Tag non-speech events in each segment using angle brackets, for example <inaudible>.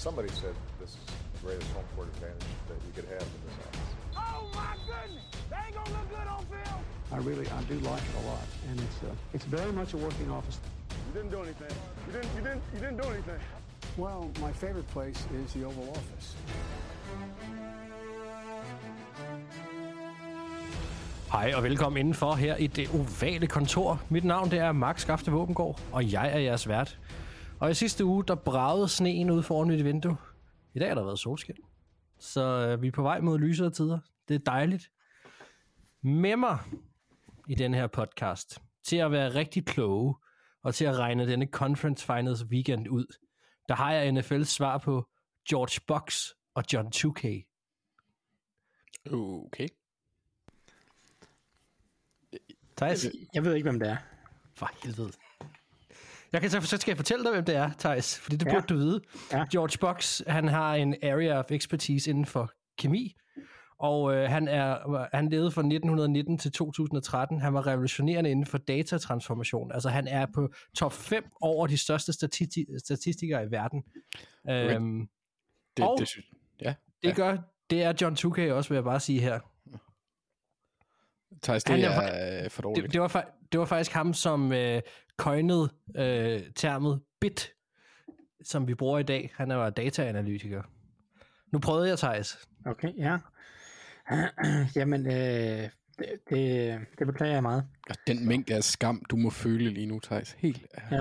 Somebody said this is the greatest home court advantage that you could have in this office. Oh my goodness! They ain't gonna look good on film. I really, I do like it a lot, and it's uh, it's very much a working office. You didn't do anything. You didn't. You didn't. You didn't do anything. Well, my favorite place is the Oval Office. Hej og velkommen indenfor her i det ovale kontor. Mit navn det er Max Skafte Våbengård, og jeg er jeres vært. Og i sidste uge, der bragede sneen ud foran mit vindue. I dag har der været solskin. Så øh, vi er på vej mod lysere tider. Det er dejligt. Med mig i den her podcast, til at være rigtig kloge, og til at regne denne Conference Finals weekend ud, der har jeg NFL's svar på George Box og John 2K. Okay. Thijs, Jeg ved ikke, hvem det er. for helvede. Jeg kan så, så skal jeg fortælle dig, hvem det er, Thijs, fordi det Ja. burde du vide. Ja. George Box, han har en area of expertise inden for kemi, og øh, han, er, han levede fra 1919 til 2013. Han var revolutionerende inden for datatransformation. Altså han er på top 5 over de største statisti- statistikere i verden. Øhm, Det, Og- det synes Ja. det gør, det er John 2K også, vil jeg bare sige her. Thijs, det Han er, er er for dårligt. Det, det, var, det var faktisk ham, som øh, coinede øh, termet bit, som vi bruger i dag. Han er jo dataanalytiker. Nu prøvede jeg, Thijs. Okay, ja. <clears throat> Jamen, øh, det, det, det beklager jeg meget. Og den mængde af skam, du må føle lige nu, Thijs. Helt. Ja.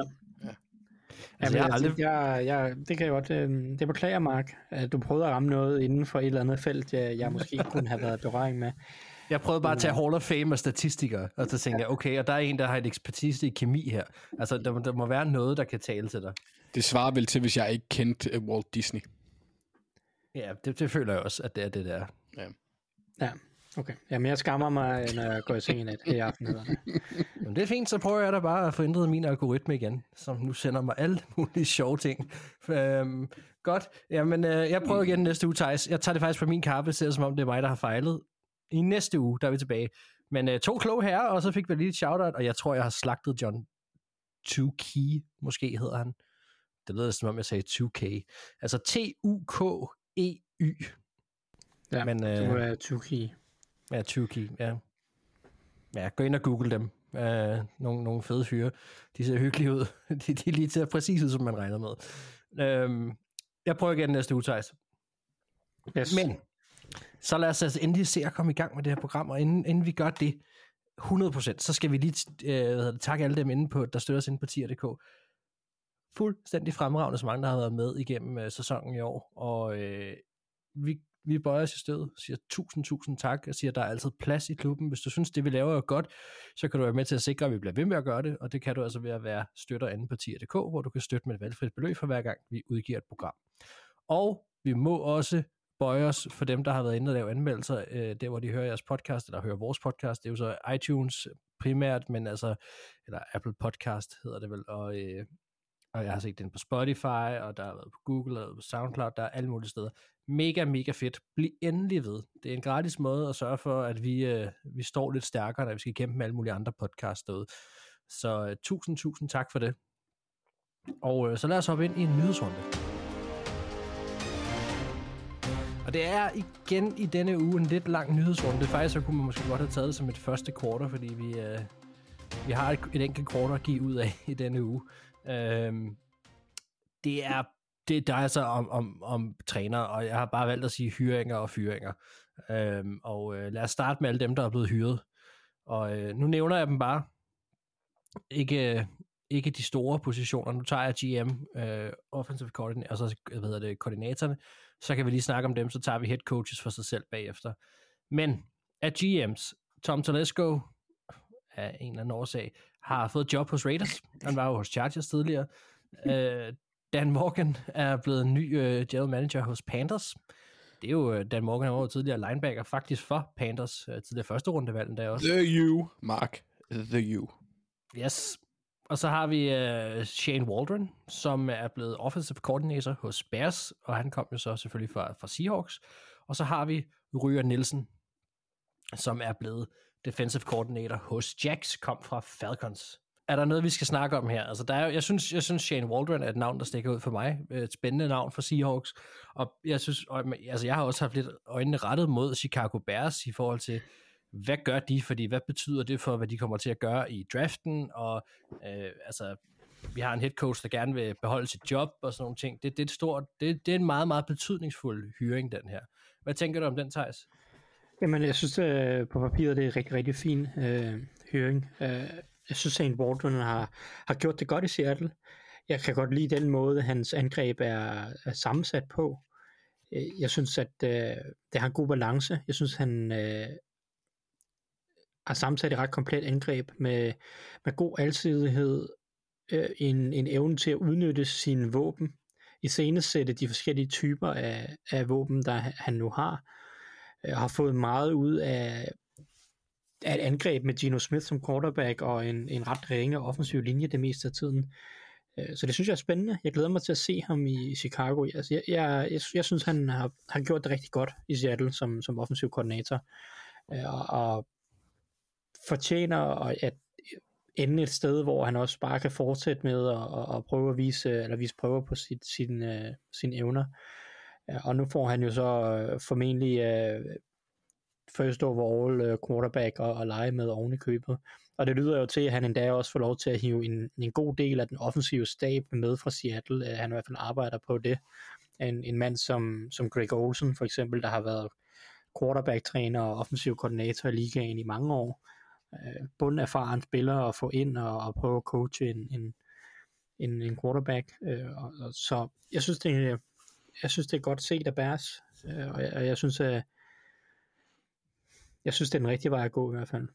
Altså, jeg har aldrig... jeg, jeg, det kan jeg godt, øh, det beklager jeg, Mark, at du prøvede at ramme noget inden for et eller andet felt, jeg, jeg måske <laughs> kunne have været berøring med. Jeg prøvede bare at tage Hall of Fame og statistikere, og så tænkte jeg, okay, og der er en, der har et ekspertise i kemi her. Altså, der, må- der må være noget, der kan tale til dig. Det svarer vel til, hvis jeg ikke kendte uh, Walt Disney. Ja, det, det føler jeg også, at det er det der. Ja, okay. Jamen, jeg skammer mig, når jeg går i seng i nat i aften. det. <laughs> Jamen, det er fint, så prøver jeg da bare at få ændret min algoritme igen, som nu sender mig alle mulige <laughs> sjove ting. Øhm, godt, jamen øh, jeg prøver igen næste uge, Thijs. Jeg tager det faktisk på min kappe, ser som om det er mig, der har fejlet. I næste uge, der er vi tilbage. Men øh, to kloge herrer, og så fik vi lige et shoutout, og jeg tror, jeg har slagtet John 2Key, måske hedder han. Det lyder som om, jeg sagde 2K. Altså T-U-K-E-Y. Ja, Men, det øh, må være Tuki. Ja, Tuki, ja. Ja, gå ind og google dem. Uh, nogle, nogle fede fyre. De ser hyggelige ud. <laughs> de, de er lige til præcis ud, som man regner med. Um, jeg prøver igen næste uge, Thijs. Yes. Men, så lad os altså endelig se at komme i gang med det her program, og inden, inden vi gør det, 100%, så skal vi lige øh, hvad hedder det, takke alle dem inde på, der støtter os inde på tier.dk. Fuldstændig fremragende, så mange, der har været med igennem øh, sæsonen i år, og øh, vi, vi bøjer os i stedet, siger tusind, tusind tak, og siger, at der er altid plads i klubben. Hvis du synes, det vi laver er godt, så kan du være med til at sikre, at vi bliver ved med at gøre det, og det kan du altså ved at være støtter inde på tier.dk, hvor du kan støtte med et valgfrit beløb for hver gang, vi udgiver et program. Og vi må også bøje os for dem, der har været inde og lave anmeldelser, øh, der hvor de hører jeres podcast, eller hører vores podcast, det er jo så iTunes primært, men altså, eller Apple Podcast hedder det vel, og, øh, og jeg har set den på Spotify, og der har været på Google, og på SoundCloud, der er alle mulige steder. Mega, mega fedt. Bliv endelig ved. Det er en gratis måde at sørge for, at vi, øh, vi står lidt stærkere, når vi skal kæmpe med alle mulige andre podcasts derude. Så øh, tusind, tusind tak for det. Og øh, så lad os hoppe ind i en nyhedsrunde. Og det er igen i denne uge en lidt lang nyhedsrunde. Faktisk så kunne man måske godt have taget det som et første quarter, fordi vi, øh, vi har et, et enkelt quarter at give ud af i denne uge. Øhm, det er det drejer sig om, om, om træner, og jeg har bare valgt at sige hyringer og fyringer. Øhm, og øh, lad os starte med alle dem, der er blevet hyret. Og øh, nu nævner jeg dem bare. Ikke, øh, ikke de store positioner. Nu tager jeg GM, øh, offensive coordinator, og så hvad hedder det, koordinatorerne. Så kan vi lige snakke om dem, så tager vi head coaches for sig selv bagefter. Men af GM's, Tom Telesco, af en eller anden årsag, har fået job hos Raiders. Han var jo hos Chargers tidligere. <laughs> Øh, Dan Morgan er blevet ny øh, general manager hos Panthers. Det er jo, øh, Dan Morgan var jo tidligere linebacker, faktisk for Panthers, øh, tidligere første rundevalg der også. The U, Mark. The U. Yes. Og så har vi uh, Shane Waldron, som er blevet offensive coordinator hos Bears, og han kom jo så selvfølgelig fra, fra Seahawks. Og så har vi Ryger Nielsen, som er blevet defensive coordinator hos Jacks, kom fra Falcons. er der noget, vi skal snakke om her? Altså, der er, jeg, synes, jeg synes, Shane Waldron er et navn, der stikker ud for mig. Øh, et spændende navn for Seahawks. Og jeg synes, altså, jeg har også haft lidt øjnene rettet mod Chicago Bears i forhold til, hvad gør de? Fordi hvad betyder det for, hvad de kommer til at gøre i draften? Og øh, altså, vi har en head coach, der gerne vil beholde sit job og sådan nogle ting. Det, det, er, et stort, det, det er en meget, meget betydningsfuld hyring, den her. Hvad tænker du om den, Thijs? Jamen, jeg synes øh, på papiret, det er en rigtig, rigtig fin øh, høring. Øh, jeg synes, at Baldwin har, har gjort det godt i Seattle. Jeg kan godt lide den måde, hans angreb er, er sammensat på. Øh, jeg synes, at øh, det har en god balance. Jeg synes, han øh, har sammensat et ret komplet angreb med, med god alsidighed, øh, en, en evne til at udnytte sine våben, i sætte de forskellige typer af, af våben, der han nu har øh, har fået meget ud af, af et angreb med Gino Smith som quarterback og en, en ret ringe offensiv linje det meste af tiden. Øh, Så det synes jeg er spændende. Jeg glæder mig til at se ham i Chicago. Altså, jeg, jeg, jeg, jeg synes, han har, har gjort det rigtig godt i Seattle som, som offensiv koordinator. Øh, Og, og fortjener at ende et sted, hvor han også bare kan fortsætte med at, at, prøve at vise, eller vise prøver på sit, sin, øh, uh, sine evner. Øh, og nu får han jo så øh, formentlig øh, first overall øh, quarterback og, og lege med oven i købet. Og det lyder jo til, at han endda også får lov til at hive en, en god del af den offensive stab med fra Seattle. Øh, han i hvert fald arbejder på det. En, en mand som, som Greg Olsen for eksempel, der har været quarterback-træner og offensiv koordinator i ligaen i mange år. Øh, bunderfaren spiller at få ind og, og prøve at coache en, en, en, en quarterback. Øh, og, og, så jeg synes, det er jeg synes, det er godt set af Bears, øh, og jeg, og jeg synes, at jeg synes, det er den rigtige vej at gå i hvert fald.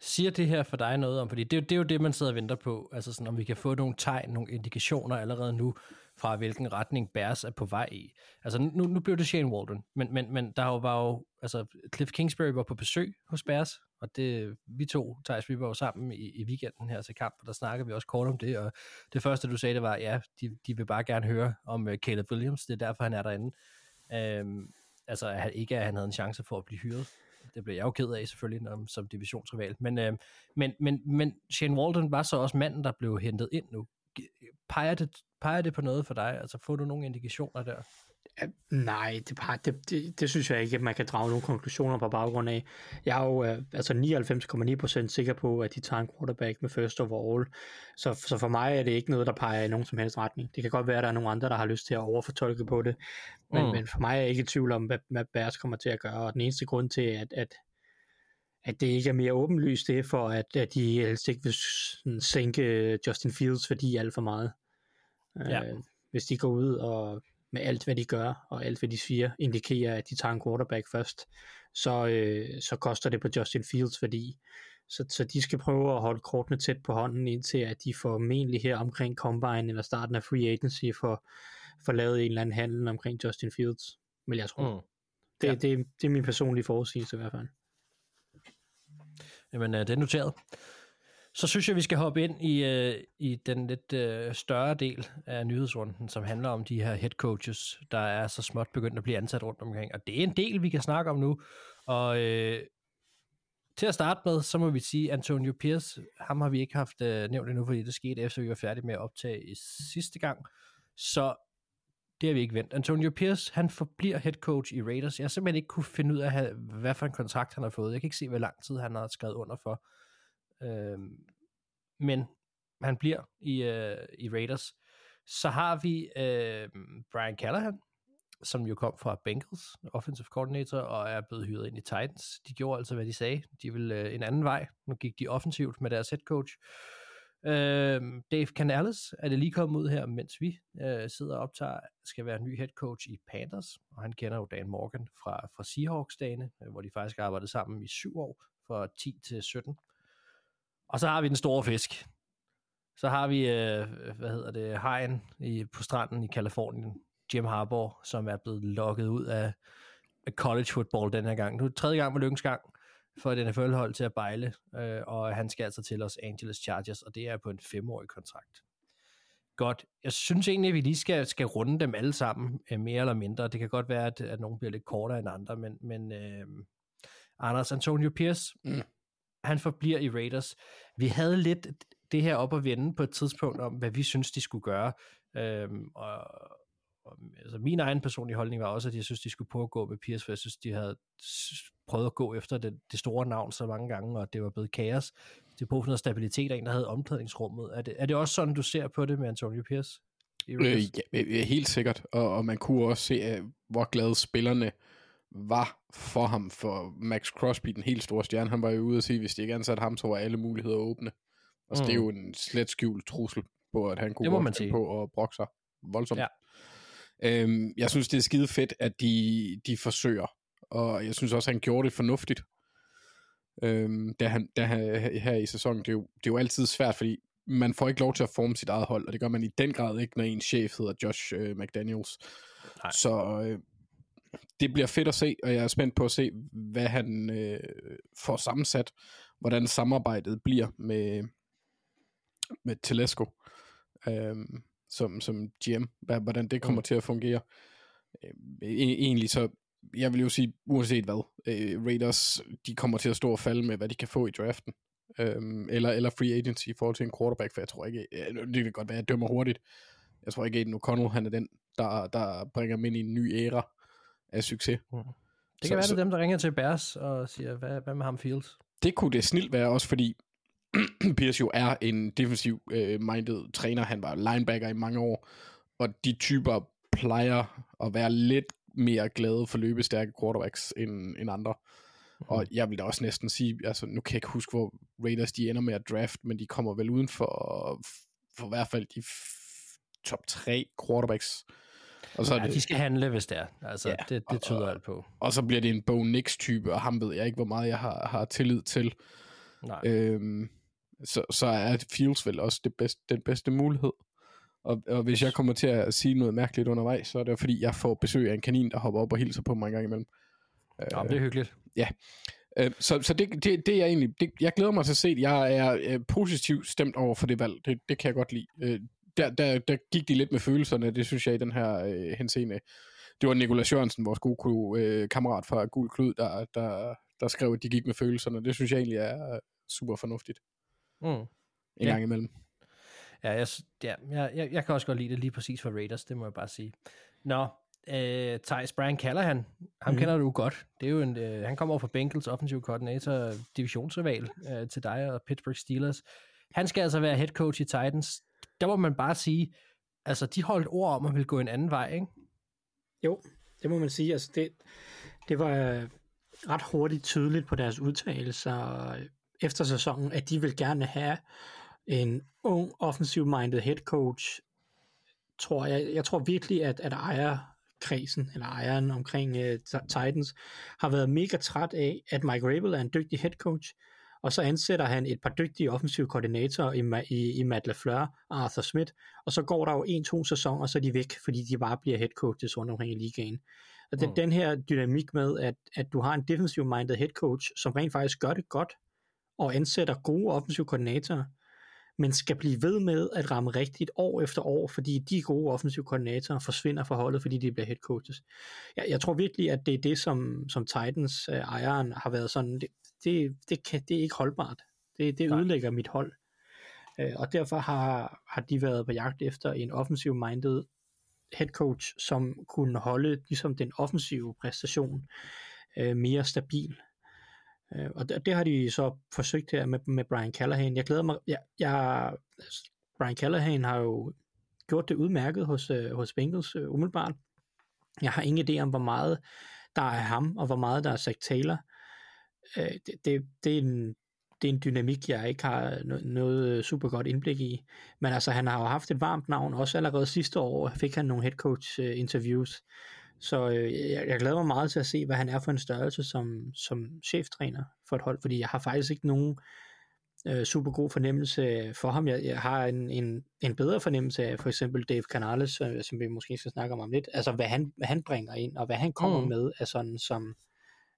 Siger det her for dig noget om, fordi det, det er jo det, man sidder og venter på, altså sådan, om vi kan få nogle tegn, nogle indikationer allerede nu, fra hvilken retning Bears er på vej i. Altså nu, nu blev det Shane Waldron, men, men, men der var jo, altså Cliff Kingsbury var på besøg hos Bears, og det, vi to, Thijs, vi var jo sammen i, i weekenden her til kamp, og der snakkede vi også kort om det, og det første, du sagde, det var, ja, de, de vil bare gerne høre om uh, Caleb Williams, det er derfor, han er derinde. Øhm, altså at han, ikke, at han havde en chance for at blive hyret. Det blev jeg jo ked af selvfølgelig når, som divisionsrival. Men, øhm, men, men, men Shane Walton var så også manden, der blev hentet ind nu. Peger det, peger det på noget for dig? Altså får du nogle indikationer der? Ja, nej, det, bare, det, det, det synes jeg ikke, at man kan drage nogle konklusioner på baggrund af. Jeg er jo øh, altså 99,9% sikker på, at de tager en quarterback med first overall. Så, så for mig er det ikke noget, der peger i nogen som helst retning. Det kan godt være, at der er nogle andre, der har lyst til at overfortolke på det. Men, Mm. men for mig er jeg ikke i tvivl om, hvad, hvad Bears kommer til at gøre. Og den eneste grund til, at, at, at det ikke er mere åbenlyst, det er for, at, at de helst ikke vil sænke Justin Fields værdi alt for meget. Ja. Øh, hvis de går ud og med alt, hvad de gør, og alt, hvad de siger, indikerer, at de tager en quarterback først, så, øh, så koster det på Justin Fields værdi. Så, så de skal prøve at holde kortene tæt på hånden, indtil at de formentlig her omkring Combine eller starten af Free Agency for, for lavet en eller anden handel omkring Justin Fields, vil jeg tro. Mm. Det, Ja. ja. det, det er min personlige forudsigelse i hvert fald. Jamen, øh, det er noteret. Så synes jeg, vi skal hoppe ind i, øh, i den lidt øh, større del af nyhedsrunden, som handler om de her head coaches, der er så småt begyndt at blive ansat rundt omkring. Og det er en del, vi kan snakke om nu. Og øh, til at starte med, så må vi sige, Antonio Pierce, ham har vi ikke haft øh, nævnt endnu, fordi det skete efter, vi var færdige med at optage i sidste gang. Så det har vi ikke vendt. Antonio Pierce, han forbliver head coach i Raiders. Jeg har simpelthen ikke kunne finde ud af, hvad for en kontrakt han har fået. Jeg kan ikke se, hvor lang tid han har skrevet under for. Øhm, men han bliver i, øh, i Raiders. Så har vi øh, Brian Callahan, som jo kom fra Bengals, offensive coordinator, og er blevet hyret ind i Titans. De gjorde altså, hvad de sagde. De ville øh, en anden vej. Nu gik de offensivt med deres head coach. Øh, Dave Canales er det lige kommet ud her, mens vi øh, sidder og optager, skal være ny head coach i Panthers, og han kender jo Dan Morgan fra, fra Seahawks-dagene, øh, hvor de faktisk arbejdede sammen i syv år, fra 10 til 17. Og så har vi den store fisk. Så har vi, øh, hvad hedder det, hajen i, på stranden i Kalifornien, Jim Harbour, som er blevet lukket ud af, af college football den her gang. Nu er det tredje gang med lykkens gang for et NFL-hold til at bejle, øh, og han skal altså til Los Angeles Chargers, og det er på en femårig kontrakt. Godt. Jeg synes egentlig, at vi lige skal, skal runde dem alle sammen, øh, mere eller mindre. Det kan godt være, at, at nogle bliver lidt kortere end andre, men, men øh, Anders Antonio Pierce, Mm han forbliver i Raiders. Vi havde lidt det her op at vende på et tidspunkt om, hvad vi synes, de skulle gøre. Øhm, og, og altså min egen personlige holdning var også, at jeg synes, de skulle prøve at gå med Pierce, for jeg synes, de havde prøvet at gå efter det, det store navn så mange gange, og det var blevet kaos. Det er på noget stabilitet af en, der havde omklædningsrummet. Er det, er det også sådan, du ser på det med Antonio Pierce? Øh, ja, øh, øh, helt sikkert. Og, og man kunne også se, øh, hvor glade spillerne var for ham. For Max Crosby, den helt store stjerne, han var jo ude at sige, hvis de ikke ansatte ham, så var alle muligheder åbne. Altså, mm. det er jo en slet skjult trussel på, at han kunne Det må godt man finde sige. på at brokke sig voldsomt. Ja. Øhm, jeg synes, det er skide fedt, at de, de forsøger. Og jeg synes også, han gjorde det fornuftigt. Øhm, da han, da han, her i sæsonen, det er, jo, det er jo altid svært, fordi man får ikke lov til at forme sit eget hold, og det gør man i den grad ikke, når en chef hedder Josh øh, McDaniels. Nej. Så øh, det bliver fedt at se, og jeg er spændt på at se, hvad han øh, får sammensat, hvordan samarbejdet bliver med, med Telesco øh, som, som GM, hvordan det kommer mm. til at fungere. Øh, e- egentlig så, jeg vil jo sige, uanset hvad, øh, Raiders, de kommer til at stå og falde med, hvad de kan få i draften. Øhm, eller, eller free agency i forhold til en quarterback, for jeg tror ikke, øh, det kan godt være, at jeg dømmer hurtigt. Jeg tror ikke, at O'Connell, han er den, der, der bringer dem ind i en ny æra af succes. Det kan Så- være, det er dem, der ringer til Bears og siger, hvad, hvad med ham Fields? det kunne det snilt være også, fordi <clears throat> Pierce jo er en defensiv øh, minded træner. Han var linebacker i mange år, og de typer plejer at være lidt mere glade for løbestærke quarterbacks end, end andre. Og jeg vil da også næsten sige, altså nu kan jeg ikke huske, hvor Raiders de ender med at draft, men de kommer vel uden for, for i hvert fald de top 3 quarterbacks. Og så, er Ja, det, de skal handle, hvis det er. Altså, Ja, ja, det, det tyder og- alt på. og så bliver det en Bo Nix type, og ham ved jeg ikke, hvor meget jeg har, har tillid til. Nej. Øhm, så, så er Fields vel også det bedste, den bedste mulighed. Og, og hvis jeg kommer til at sige noget mærkeligt undervejs, så er det fordi, jeg får besøg af en kanin, der hopper op og hilser på mig en gang imellem. Nå, men det er hyggeligt. Øh, så så det, det, det er egentlig, det, jeg glæder mig til at se det. Jeg er øh, positivt stemt over for det valg. Det, det kan jeg godt lide. Øh, der, der, der gik de lidt med følelserne, det synes jeg i den her øh, henseende. Det var Nikolas Jørgensen, vores gode øh, kammerat fra Gul Klud, der, der, der skrev, at de gik med følelserne. Det synes jeg egentlig er øh, super fornuftigt Mm. en Ja. gang imellem. Ja, jeg, ja jeg, jeg, jeg kan også godt lide det lige præcis for Raiders, det må jeg bare sige. Nå, øh, Thijs Brian Callahan, ham mm. kender du godt. Det er jo en, øh, han kommer over fra Bengals offensive coordinator, divisionsrival øh, til dig og Pittsburgh Steelers. Han skal altså være head coach i Titans. Der må man bare sige, altså de holdt ord om at ville gå en anden vej, ikke? Jo, det må man sige. Altså det, det var øh, ret hurtigt tydeligt på deres udtalelser øh, efter sæsonen, at de vil gerne have en ung, offensive-minded head coach. Tror jeg, jeg tror virkelig, at, at ejerkredsen, eller ejeren omkring uh, Titans, har været mega træt af, at Mike Rabel er en dygtig head coach, og så ansætter han et par dygtige offensive koordinatorer i, Ma- i, i Matt LaFleur og Arthur Smith, og så går der jo en-to sæsoner, og så er de væk, fordi de bare bliver head coaches rundt omkring i ligaen. Og den, Mm. mm. den her dynamik med, at, at du har en defensive-minded head coach, som rent faktisk gør det godt, og ansætter gode offensive koordinatorer, men skal blive ved med at ramme rigtigt år efter år, fordi de gode offensive koordinatorer forsvinder fra holdet, fordi de bliver head coaches. Jeg, jeg tror virkelig, at det er det, som, som Titans øh, ejeren har været sådan, det, det, det, kan, det er ikke holdbart. Det, det ødelægger mit hold. Øh, og derfor har, har de været på jagt efter en offensive-minded head coach, som kunne holde ligesom den offensive præstation øh, mere stabil. Øh, og det, det har de så forsøgt her med, med Brian Callahan. Jeg glæder mig, jeg, jeg, Brian Callahan har jo gjort det udmærket hos, øh, hos Bengals øh, umiddelbart. Jeg har ingen idé om, hvor meget der er ham, og hvor meget der er Zach Taylor. Øh, det, det, det, er en, det er en dynamik, jeg ikke har no- noget super godt indblik i. Men altså, han har jo haft et varmt navn, også allerede sidste år fik han nogle head coach øh, interviews. Så øh, jeg, jeg glæder mig meget til at se, hvad han er for en størrelse som, som cheftræner for et hold, fordi jeg har faktisk ikke nogen øh, super god fornemmelse for ham. Jeg, jeg har en, en, en bedre fornemmelse af for eksempel Dave Canales, øh, som vi måske skal snakke om om lidt. Altså hvad han, hvad han bringer ind, og hvad han kommer Mm. mm. med af sådan som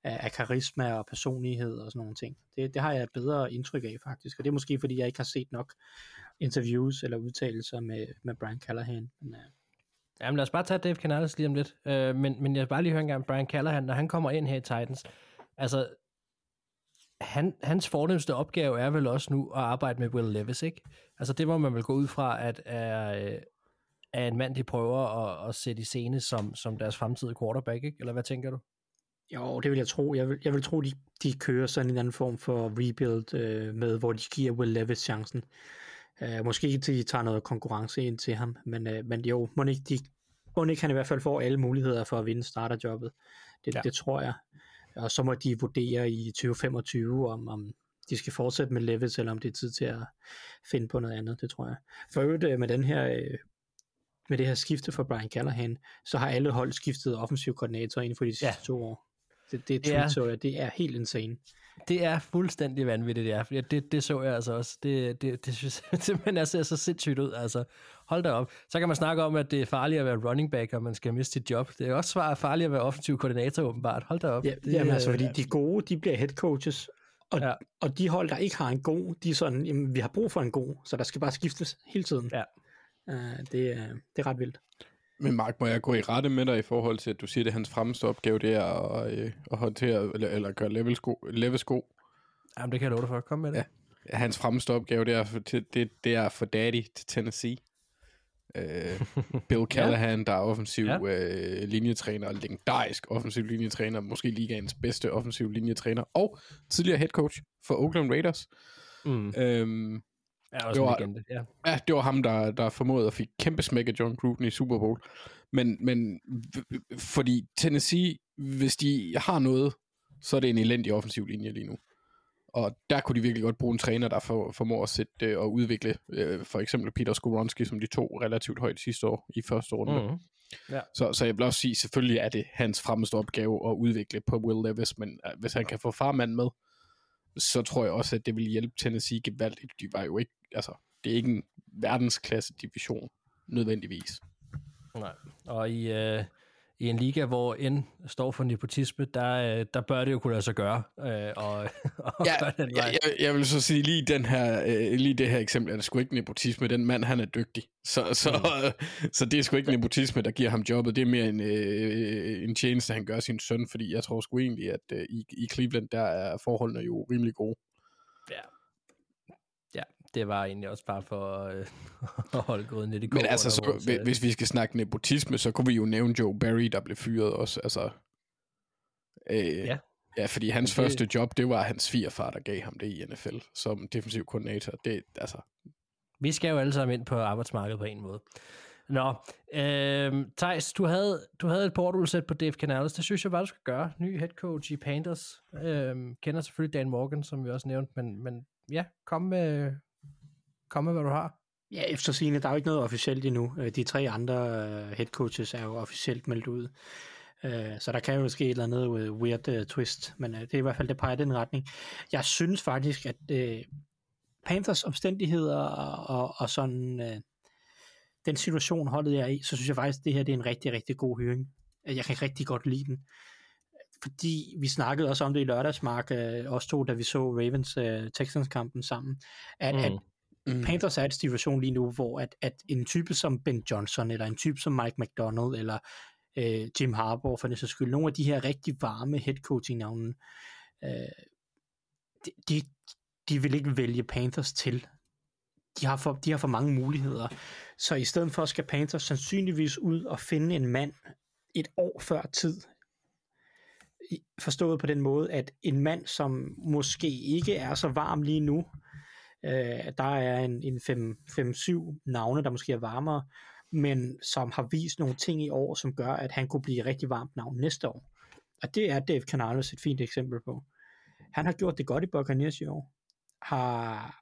af, af karisma og personlighed og sådan nogle ting. Det, det har jeg et bedre indtryk af faktisk, og det er måske fordi jeg ikke har set nok interviews eller udtalelser med, med Brian Callahan. Men, uh... Jamen lad os bare tage Dave Canales lige om lidt. Øh, men, men jeg vil bare lige høre en gang, Brian Callahan, når han kommer ind her i Titans, altså han, hans fornemmeste opgave er vel også nu at arbejde med Will Levis, ikke? Altså det må man vel gå ud fra, at er, øh, er en mand, de prøver at, at sætte i scene som, som deres fremtidige quarterback, ikke? Eller hvad tænker du? Jo, det vil jeg tro. Jeg vil, jeg vil tro, de, de kører sådan en anden form for rebuild øh, med, hvor de giver Will Levis chancen. Øh, måske ikke, de tager noget konkurrence ind til ham, men, øh, men jo, må ikke, de, må ikke han i hvert fald får alle muligheder for at vinde starterjobbet. Det, Ja. det tror jeg. Og så må de vurdere i 2025, om, om de skal fortsætte med Levis, eller om det er tid til at finde på noget andet, det tror jeg. For øvrigt øh, med den her øh, med det her skifte for Brian Callahan, så har alle hold skiftet offensiv koordinator inden for de sidste ja. to år. Det, det, Det er- det, så jeg, det er helt insane. Det er fuldstændig vanvittigt, ja. Fordi Det, det så jeg altså også. Det, det, det synes jeg <laughs> simpelthen er, ser så sindssygt ud. Altså, hold da op. Så kan man snakke om, at det er farligt at være running back, og man skal miste sit job. Det er også farligt at være offensiv koordinator, åbenbart. Hold da op. Ja, det, jamen, altså, fordi de gode, de bliver head coaches, og, Ja. og de hold, der ikke har en god, de er sådan, jamen, vi har brug for en god, så der skal bare skiftes hele tiden. Ja. Uh, det, er, det er ret vildt. Men Mark, må jeg gå i rette med dig i forhold til, at du siger, at det hans fremmeste opgave, det er at, øh, at håndtere, eller, eller gøre Levis god, Levis god. Jamen, det kan jeg love dig for. Kom med det. Ja. Hans fremmeste opgave, det er, for, til- det, det er for daddy til Tennessee. Øh, <laughs> Bill Callahan, der er offensiv Ja. øh, linjetræner, legendarisk offensiv linjetræner, måske ligaens bedste offensiv linjetræner, og tidligere head coach for Oakland Raiders. Mm. Øhm, Ja, også det en var- legende. Ja. Ja, det var ham, der, der formåede at fik kæmpe smæk af John Gruden i Super Bowl. Men, men fordi Tennessee, hvis de har noget, så er det en elendig offensiv linje lige nu. Og der kunne de virkelig godt bruge en træner, der for, formår at sætte øh, og udvikle øh, for eksempel Peter Skoronski, som de tog relativt højt sidste år i første runde. Mm. Så, så jeg vil også sige, selvfølgelig er det hans fremmeste opgave at udvikle på Will Levis, men øh, hvis han kan få farmand med, så tror jeg også, at det vil hjælpe Tennessee gevaldigt. De var jo ikke, altså, det er ikke en verdensklasse division, nødvendigvis. Nej. Og i, øh, i en liga, hvor N står for nepotisme, der, øh, der bør det jo kunne lade sig gøre. Øh, og, <laughs> og Ja, gøre den jeg, vej. jeg, jeg vil så sige, lige, den her, øh, lige det her eksempel er det sgu ikke nepotisme. Den mand, han er dygtig. Så, så, mm. <laughs> så det er sgu ikke nepotisme, der giver ham jobbet. Det er mere en, øh, en tjeneste, han gør sin søn, fordi jeg tror sgu egentlig, at øh, i, i Cleveland, der er forholdene jo rimelig gode. Ja. Det var egentlig også bare for øh, <laughs> at holde gryden lidt i Men altså, så, vores, hvis, øh, hvis vi skal snakke nepotisme, så kunne vi jo nævne Joe Barry, der blev fyret også. Altså, øh, Ja. ja, fordi hans Det- første job, det var hans svigerfar, der gav ham det i NFL, som defensiv koordinator. Det, altså, Vi skal jo alle sammen ind på arbejdsmarkedet på en måde. Nå, øh, Thijs, du havde, du havde et port, du ville sætte på Dave Canales. Det synes jeg bare, du skal gøre. Ny head coach i Panthers. Øh, kender selvfølgelig Dan Morgan, som vi også nævnte, men, men ja, kom med, kom med, hvad du har. Ja, efter sigende, der er jo ikke noget officielt endnu. Øh, De tre andre øh, head coaches er jo officielt meldt ud. Øh, Så der kan jo ske et eller andet weird twist, men det er i hvert fald, det peger i den retning. Jeg synes faktisk, at Panthers omstændigheder og, og, sådan den situation holdet jeg i, så synes jeg faktisk, at det her det er en rigtig, rigtig god høring. Jeg kan rigtig godt lide den. Fordi vi snakkede også om det i lørdagsmark, øh, os to, da vi så Ravens øh, Texans kampen sammen, at, mm. at mm, Panthers er i en situation lige nu, hvor at, at en type som Ben Johnson, eller en type som Mike McDonald, eller øh, Jim Harbaugh for den sags skyld, nogle af de her rigtig varme head coaching navne, øh, de, de, de vil ikke vælge Panthers til. De har, for, de har for mange muligheder. Så i stedet for skal Panthers sandsynligvis ud og finde en mand et år før tid. Forstået på den måde, at en mand, som måske ikke er så varm lige nu, Øh, der er en, en 5-7 navne, der måske er varmere, men som har vist nogle ting i år, som gør, at han kunne blive rigtig varmt navn næste år. Og det er Dave Canales et fint eksempel på. Han har gjort det godt i Buccaneers i år. Har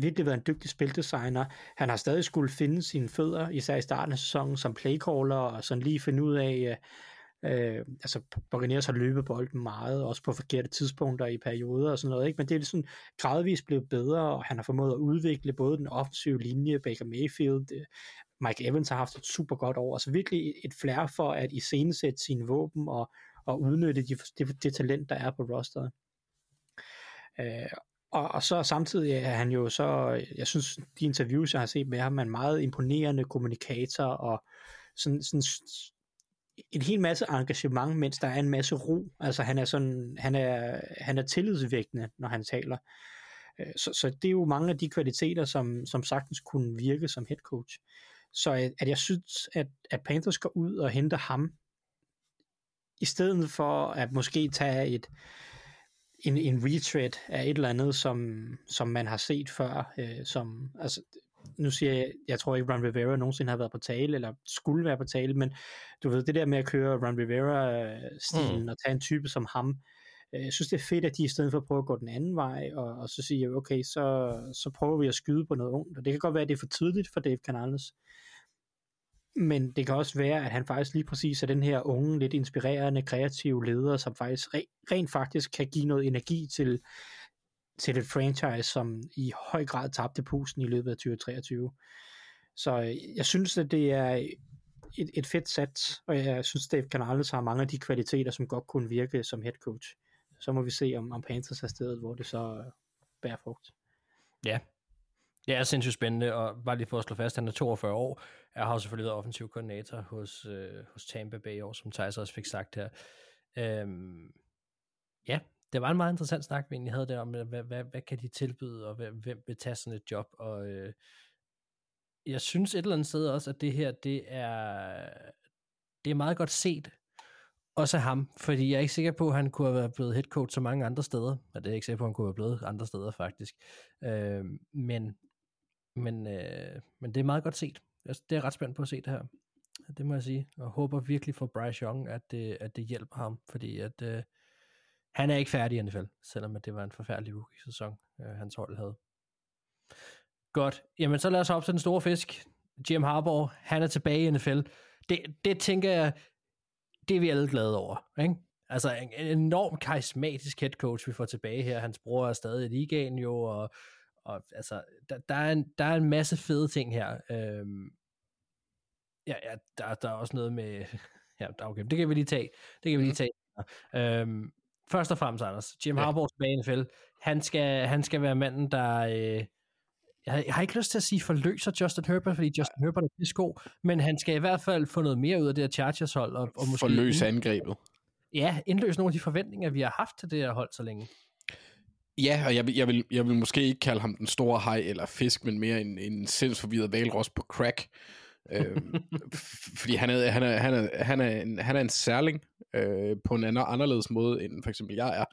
virkelig været en dygtig spildesigner. Han har stadig skulle finde sine fødder, især i starten af sæsonen, som playcaller, og sådan lige finde ud af, øh, øh, altså Buccaneers har løbet bolden meget, også på forkerte tidspunkter i perioder og sådan noget, ikke? men det er sådan gradvist blevet bedre, og han har formået at udvikle både den offensive linje, Baker Mayfield, øh, Mike Evans har haft et super godt år, altså virkelig et, flair for at iscenesætte sine våben og, og udnytte de, det, det talent, der er på rosteret. Øh, og, og så samtidig er han jo så, jeg synes, de interviews, jeg har set med ham, er en meget imponerende kommunikator, og sådan, sådan en hel masse engagement, mens der er en masse ro. Altså han er sådan, han er, han er tillidsvækkende, når han taler. Øh, så, så det er jo mange af de kvaliteter, som, som sagtens kunne virke som head coach. Så at, at jeg synes, at, at Panthers går ud og henter ham, i stedet for at måske tage et, en, en retread af et eller andet, som, som man har set før, øh, som, altså, nu siger jeg, jeg tror ikke, Ron Rivera nogensinde har været på tale, eller skulle være på tale, men du ved, det der med at køre Ron Rivera-stilen, mm. og tage en type som ham, øh, jeg synes, det er fedt, at de i stedet for at prøve at gå den anden vej, og, og så sige, okay, så, så prøver vi at skyde på noget ungt, og det kan godt være, at det er for tidligt for Dave Canales, men det kan også være, at han faktisk lige præcis er den her unge, lidt inspirerende, kreative leder, som faktisk re- rent faktisk kan give noget energi til, til et franchise, som i høj grad tabte pusten i løbet af 2023. Så øh, jeg synes, at det er et, et fedt sats, og jeg synes, Dave Canales har mange af de kvaliteter, som godt kunne virke som head coach. Så må vi se, om, om Panthers er stedet, hvor det så øh, bærer frugt. Ja. Det er sindssygt spændende, og bare lige for at slå fast, han er 42 år. Jeg har selvfølgelig været offensiv koordinator hos, øh, hos Tampa Bay i år, som Thijs også fik sagt her. Øhm, ja, det var en meget interessant snak, vi egentlig havde der om, hvad, hvad, hvad kan de tilbyde, og hvem, hvem vil tage sådan et job, og øh, jeg synes et eller andet sted også, at det her, det er, det er meget godt set, også af ham, fordi jeg er ikke sikker på, at han kunne have været blevet head coach så mange andre steder, og det er jeg ikke sikker på, at han kunne have blevet andre steder faktisk, øh, men, men, øh, men det er meget godt set. Det er ret spændt på at se det her. Det må jeg sige. Og håber virkelig for Bryce Young, at det, at det hjælper ham, fordi at, øh, han er ikke færdig i NFL, selvom det var en forfærdelig rookie-sæson, øh, hans hold havde. Godt. Jamen, så lad os hoppe til den store fisk. Jim Harbaugh, han er tilbage i NFL. Det, det tænker jeg, det er vi alle glade over. Ikke? Altså en, en enorm karismatisk head coach, vi får tilbage her. Hans bror er stadig i ligaen jo, og, og altså, der, der, er en, der er en masse fede ting her. Øhm, ja, ja der, der er også noget med... <laughs> Ja, okay, det kan vi lige tage. Det kan vi lige tage. Øhm, først og fremmest, Anders, Jim. Harbaugh tilbage i NFL. Han skal, han skal være manden, der... Øh, jeg, har- jeg har ikke lyst til at sige forløser Justin Herbert, fordi Justin Herbert er pisko, men han skal i hvert fald få noget mere ud af det her Chargers hold, og, og måske Forløse angrebet. ja, indløse nogle af de forventninger, vi har haft til det her hold så længe. Ja, og jeg, vil- jeg, vil, jeg vil måske ikke kalde ham den store hej eller fisk, men mere en, en sindsforvirret valros på crack øh, fordi han er, han er, han er, han er, en, han er en særling øh, på en anden, anderledes måde, end for eksempel jeg er.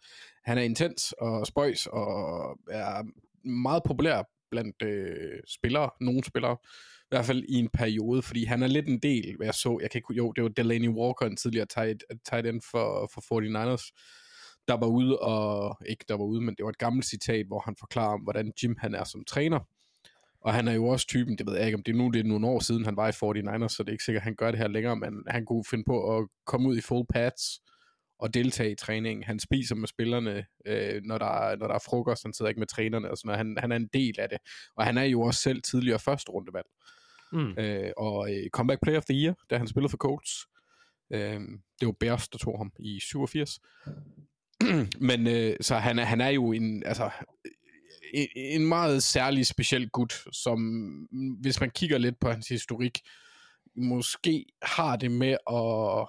Han er intens og spøjs og er meget populær blandt øh, spillere, nogle spillere, i hvert fald i en periode, fordi han er lidt en del, hvad jeg så, jeg kan ikke, jo, det var Delaney Walker, en tidligere tight, tight end for, for 49ers, der var ude, og ikke der var ude, men det var et gammelt citat, hvor han forklarer om, hvordan Jim han er som træner. Og han er jo også typen, det ved jeg ikke, om det er nu, det er nogle år siden, han var i 49ers, så det er ikke sikkert, at han gør det her længere, men han kunne finde på at komme ud i full pads og deltage i træningen. Han spiser med spillerne, øh, når, der er, når der er frokost, han sidder ikke med trænerne og sådan noget. Han, han er en del af det. Og han er jo også selv tidligere første rundevalg. Mm. Øh, og øh, comeback player of the year, da han spillede for Colts. Øh, det var Bears, der tog ham i 87. <clears throat> Men øh, så han er, han er jo en, altså, en, en meget særlig speciel gut, som hvis man kigger lidt på hans historik, måske har det med at...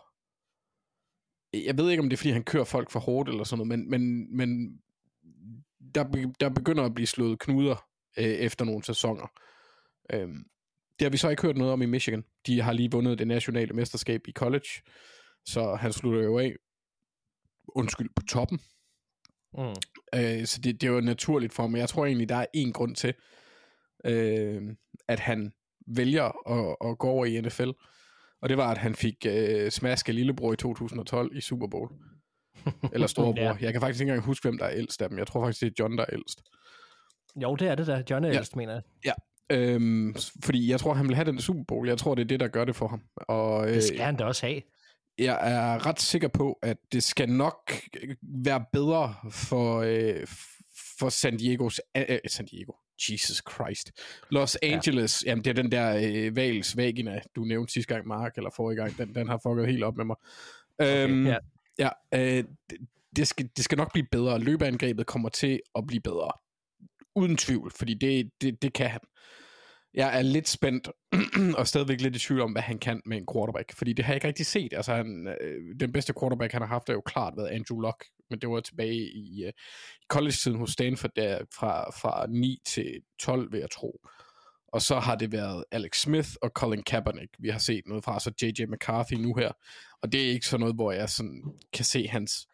Jeg ved ikke, om det er, fordi han kører folk for hårdt eller sådan noget, men, men, men der, der begynder at blive slået knuder øh, efter nogle sæsoner. Øh, det har vi så ikke hørt noget om i Michigan. De har lige vundet det nationale mesterskab i college, så han slutter jo af, undskyld, på toppen. Mm. Øh, så det, det var naturligt for mig. Jeg tror egentlig, der er en grund til, øh, at han vælger at, at gå over i NFL. Og det var, at han fik øh, smask af lillebror i 2012 i Super Bowl. <laughs> Eller storebror. Ja. ja. Jeg kan faktisk ikke engang huske, hvem der er ældst af dem. Jeg tror faktisk, det er John, der er ældst. Jo, det er det der. John er Ja. ældst, mener jeg. Øhm, s- fordi jeg tror, han vil have den Super Bowl. Jeg tror, det er det, der gør det for ham. Og, øh, Det skal han da også have. Jeg er ret sikker på, at det skal nok øh, være bedre for, øh, for San Diegos... Øh, øh, San Diego. Jesus Christ. Los Angeles, ja. jamen det er den der øh, Vals vagina, du nævnte sidste gang, Mark, eller forrige gang, den, den har fucket helt op med mig. Okay, øhm, ja. ja øh, det, det, skal, det skal nok blive bedre. Løbeangrebet kommer til at blive bedre. Uden tvivl, fordi det, det, det kan han. Jeg er lidt spændt, <clears throat> og stadigvæk lidt i tvivl om, hvad han kan med en quarterback, fordi det har jeg ikke rigtig set. Altså, han, øh, den bedste quarterback, han har haft, er jo klart været Andrew Luck, men det var tilbage i øh, college-tiden hos Stanford, der fra, fra 9 til 12, vil jeg tro. Og så har det været Alex Smith og Colin Kaepernick, vi har set noget fra, så J.J. McCarthy nu her. Og det er ikke sådan noget, hvor jeg sådan kan se hans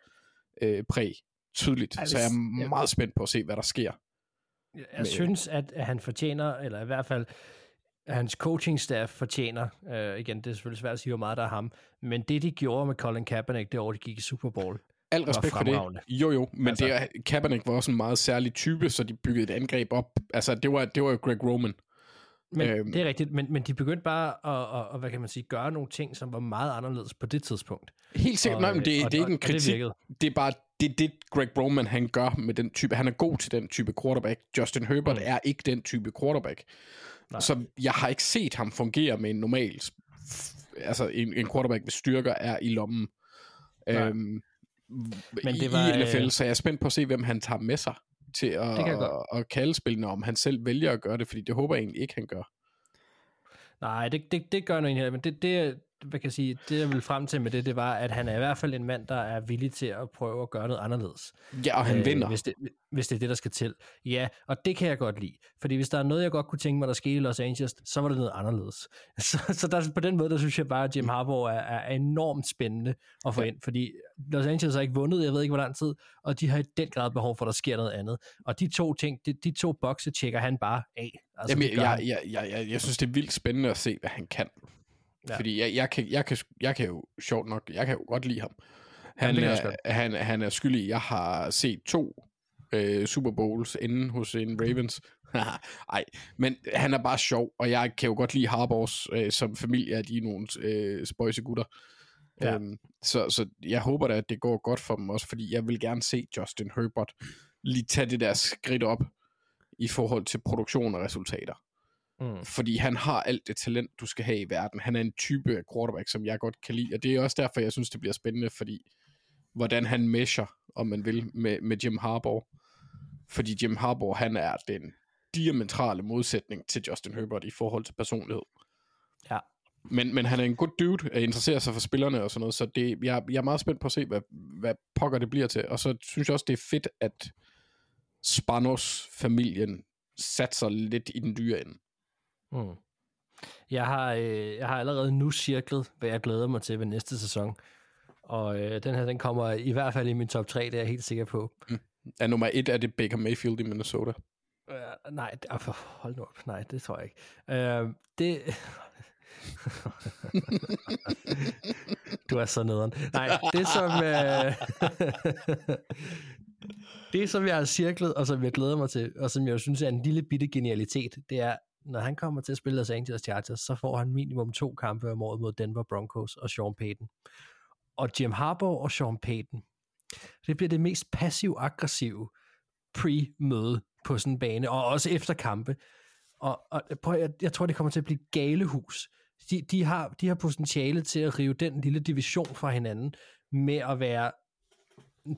øh, præg tydeligt. Ej, så jeg er meget spændt på at se, hvad der sker. Jeg Med- synes, at, at han fortjener, eller i hvert fald, hans coaching staff fortjener, øh, igen, det er selvfølgelig svært at sige, hvor meget der er ham, men det, de gjorde med Colin Kaepernick, det år, de gik i Super Bowl, Al respekt for det. Jo, jo, men Altså- det er, Kaepernick var også en meget særlig type, så de byggede et angreb op. Altså, det var, det var jo Greg Roman. Men Øhm. det er rigtigt, men, men de begyndte bare at, at, at, hvad kan man sige, gøre nogle ting, som var meget anderledes på det tidspunkt. Helt sikkert, Og, nej, men det, og- det er ikke en det kritik. virkede. Det er bare det, er det Greg Roman han gør med den type. Han er god til den type quarterback. Justin Herbert Mm. er ikke den type quarterback. Nej. Så jeg har ikke set ham fungere med en normal, altså en, en quarterback, hvis styrker er i lommen. Nej. Øhm, Men det var, i NFL, øh, så jeg er spændt på at se, hvem han tager med sig til at, at, kalde spillene, om han selv vælger at gøre det, fordi det håber jeg egentlig ikke, han gør. Nej, det, det, det gør noget egentlig, men det, det, hvad kan jeg sige, det jeg vil frem til med det, det var, at han er i hvert fald en mand, der er villig til at prøve at gøre noget anderledes. Ja, og han øh, vinder. Hvis det, hvis det er det, der skal til. Ja, og det kan jeg godt lide. Fordi hvis der er noget, jeg godt kunne tænke mig, der skete i Los Angeles, så var det noget anderledes. <laughs> Så, så der, på den måde, der synes jeg bare, at Jim Harbaugh er, er enormt spændende at få Ja. ind. Fordi Los Angeles har ikke vundet, jeg ved ikke hvor lang tid, og de har i den grad behov for, at der sker noget andet. Og de to ting, de, de to bokse tjekker han bare af. Altså, Jamen, jeg, han. jeg, jeg, jeg, jeg synes, det er vildt spændende at se, hvad han kan. Ja. Ja. Fordi jeg, jeg, kan, jeg, kan, jeg kan jo, sjovt nok, jeg kan jo godt lide ham. Han, også er, han, han er skyldig. Jeg har set to øh, Super Bowls inden hos en Ravens. <laughs> Ej, men han er bare sjov, og jeg kan jo godt lide Harbors øh, som familie, at de nogle øh, spøjse gutter. Ja. Ja. Øhm, så, så jeg håber da, at det går godt for dem også, fordi jeg vil gerne se Justin Herbert lige tage det der skridt op i forhold til produktion og resultater. Mm. Fordi han har alt det talent, du skal have i verden. Han er en type af quarterback, som jeg godt kan lide, og det er også derfor, jeg synes, det bliver spændende, fordi hvordan han measure, om man vil, med, med Jim Harbaugh. Fordi Jim Harbaugh, han er den diametrale modsætning til Justin Herbert i forhold til personlighed. Ja. Men, men han er en god dude, og interesserer sig for spillerne og sådan noget, så det, jeg, jeg er meget spændt på at se, hvad, hvad pokker det bliver til. Og så synes jeg også, det er fedt, at Spanos-familien satser lidt i den dyre ende. Mm. Jeg har, øh, jeg har allerede nu cirklet, hvad jeg glæder mig til ved næste sæson. Og øh, den her, den kommer i hvert fald i min top 3, det er jeg helt sikker på. Er nummer et, er det Baker Mayfield i Minnesota? Uh, nej, ah, hold nu op. Nej, det tror jeg ikke. Uh, det... <laughs> du er så nederen. Nej, det som... Uh... <laughs> det, som jeg har cirklet, og som jeg glæder mig til, og som jeg synes er en lille bitte genialitet, det er, når han kommer til at spille Los Angeles Chargers, så får han minimum to kampe om året mod Denver Broncos og Sean Payton. Og Jim Harbaugh og Sean Payton, det bliver det mest passiv-aggressive pre-møde på sådan en bane, og også efter kampe. Og, og prøv, jeg, jeg tror, det kommer til at blive galehus. De, de, har, de har potentiale til at rive den lille division fra hinanden med at være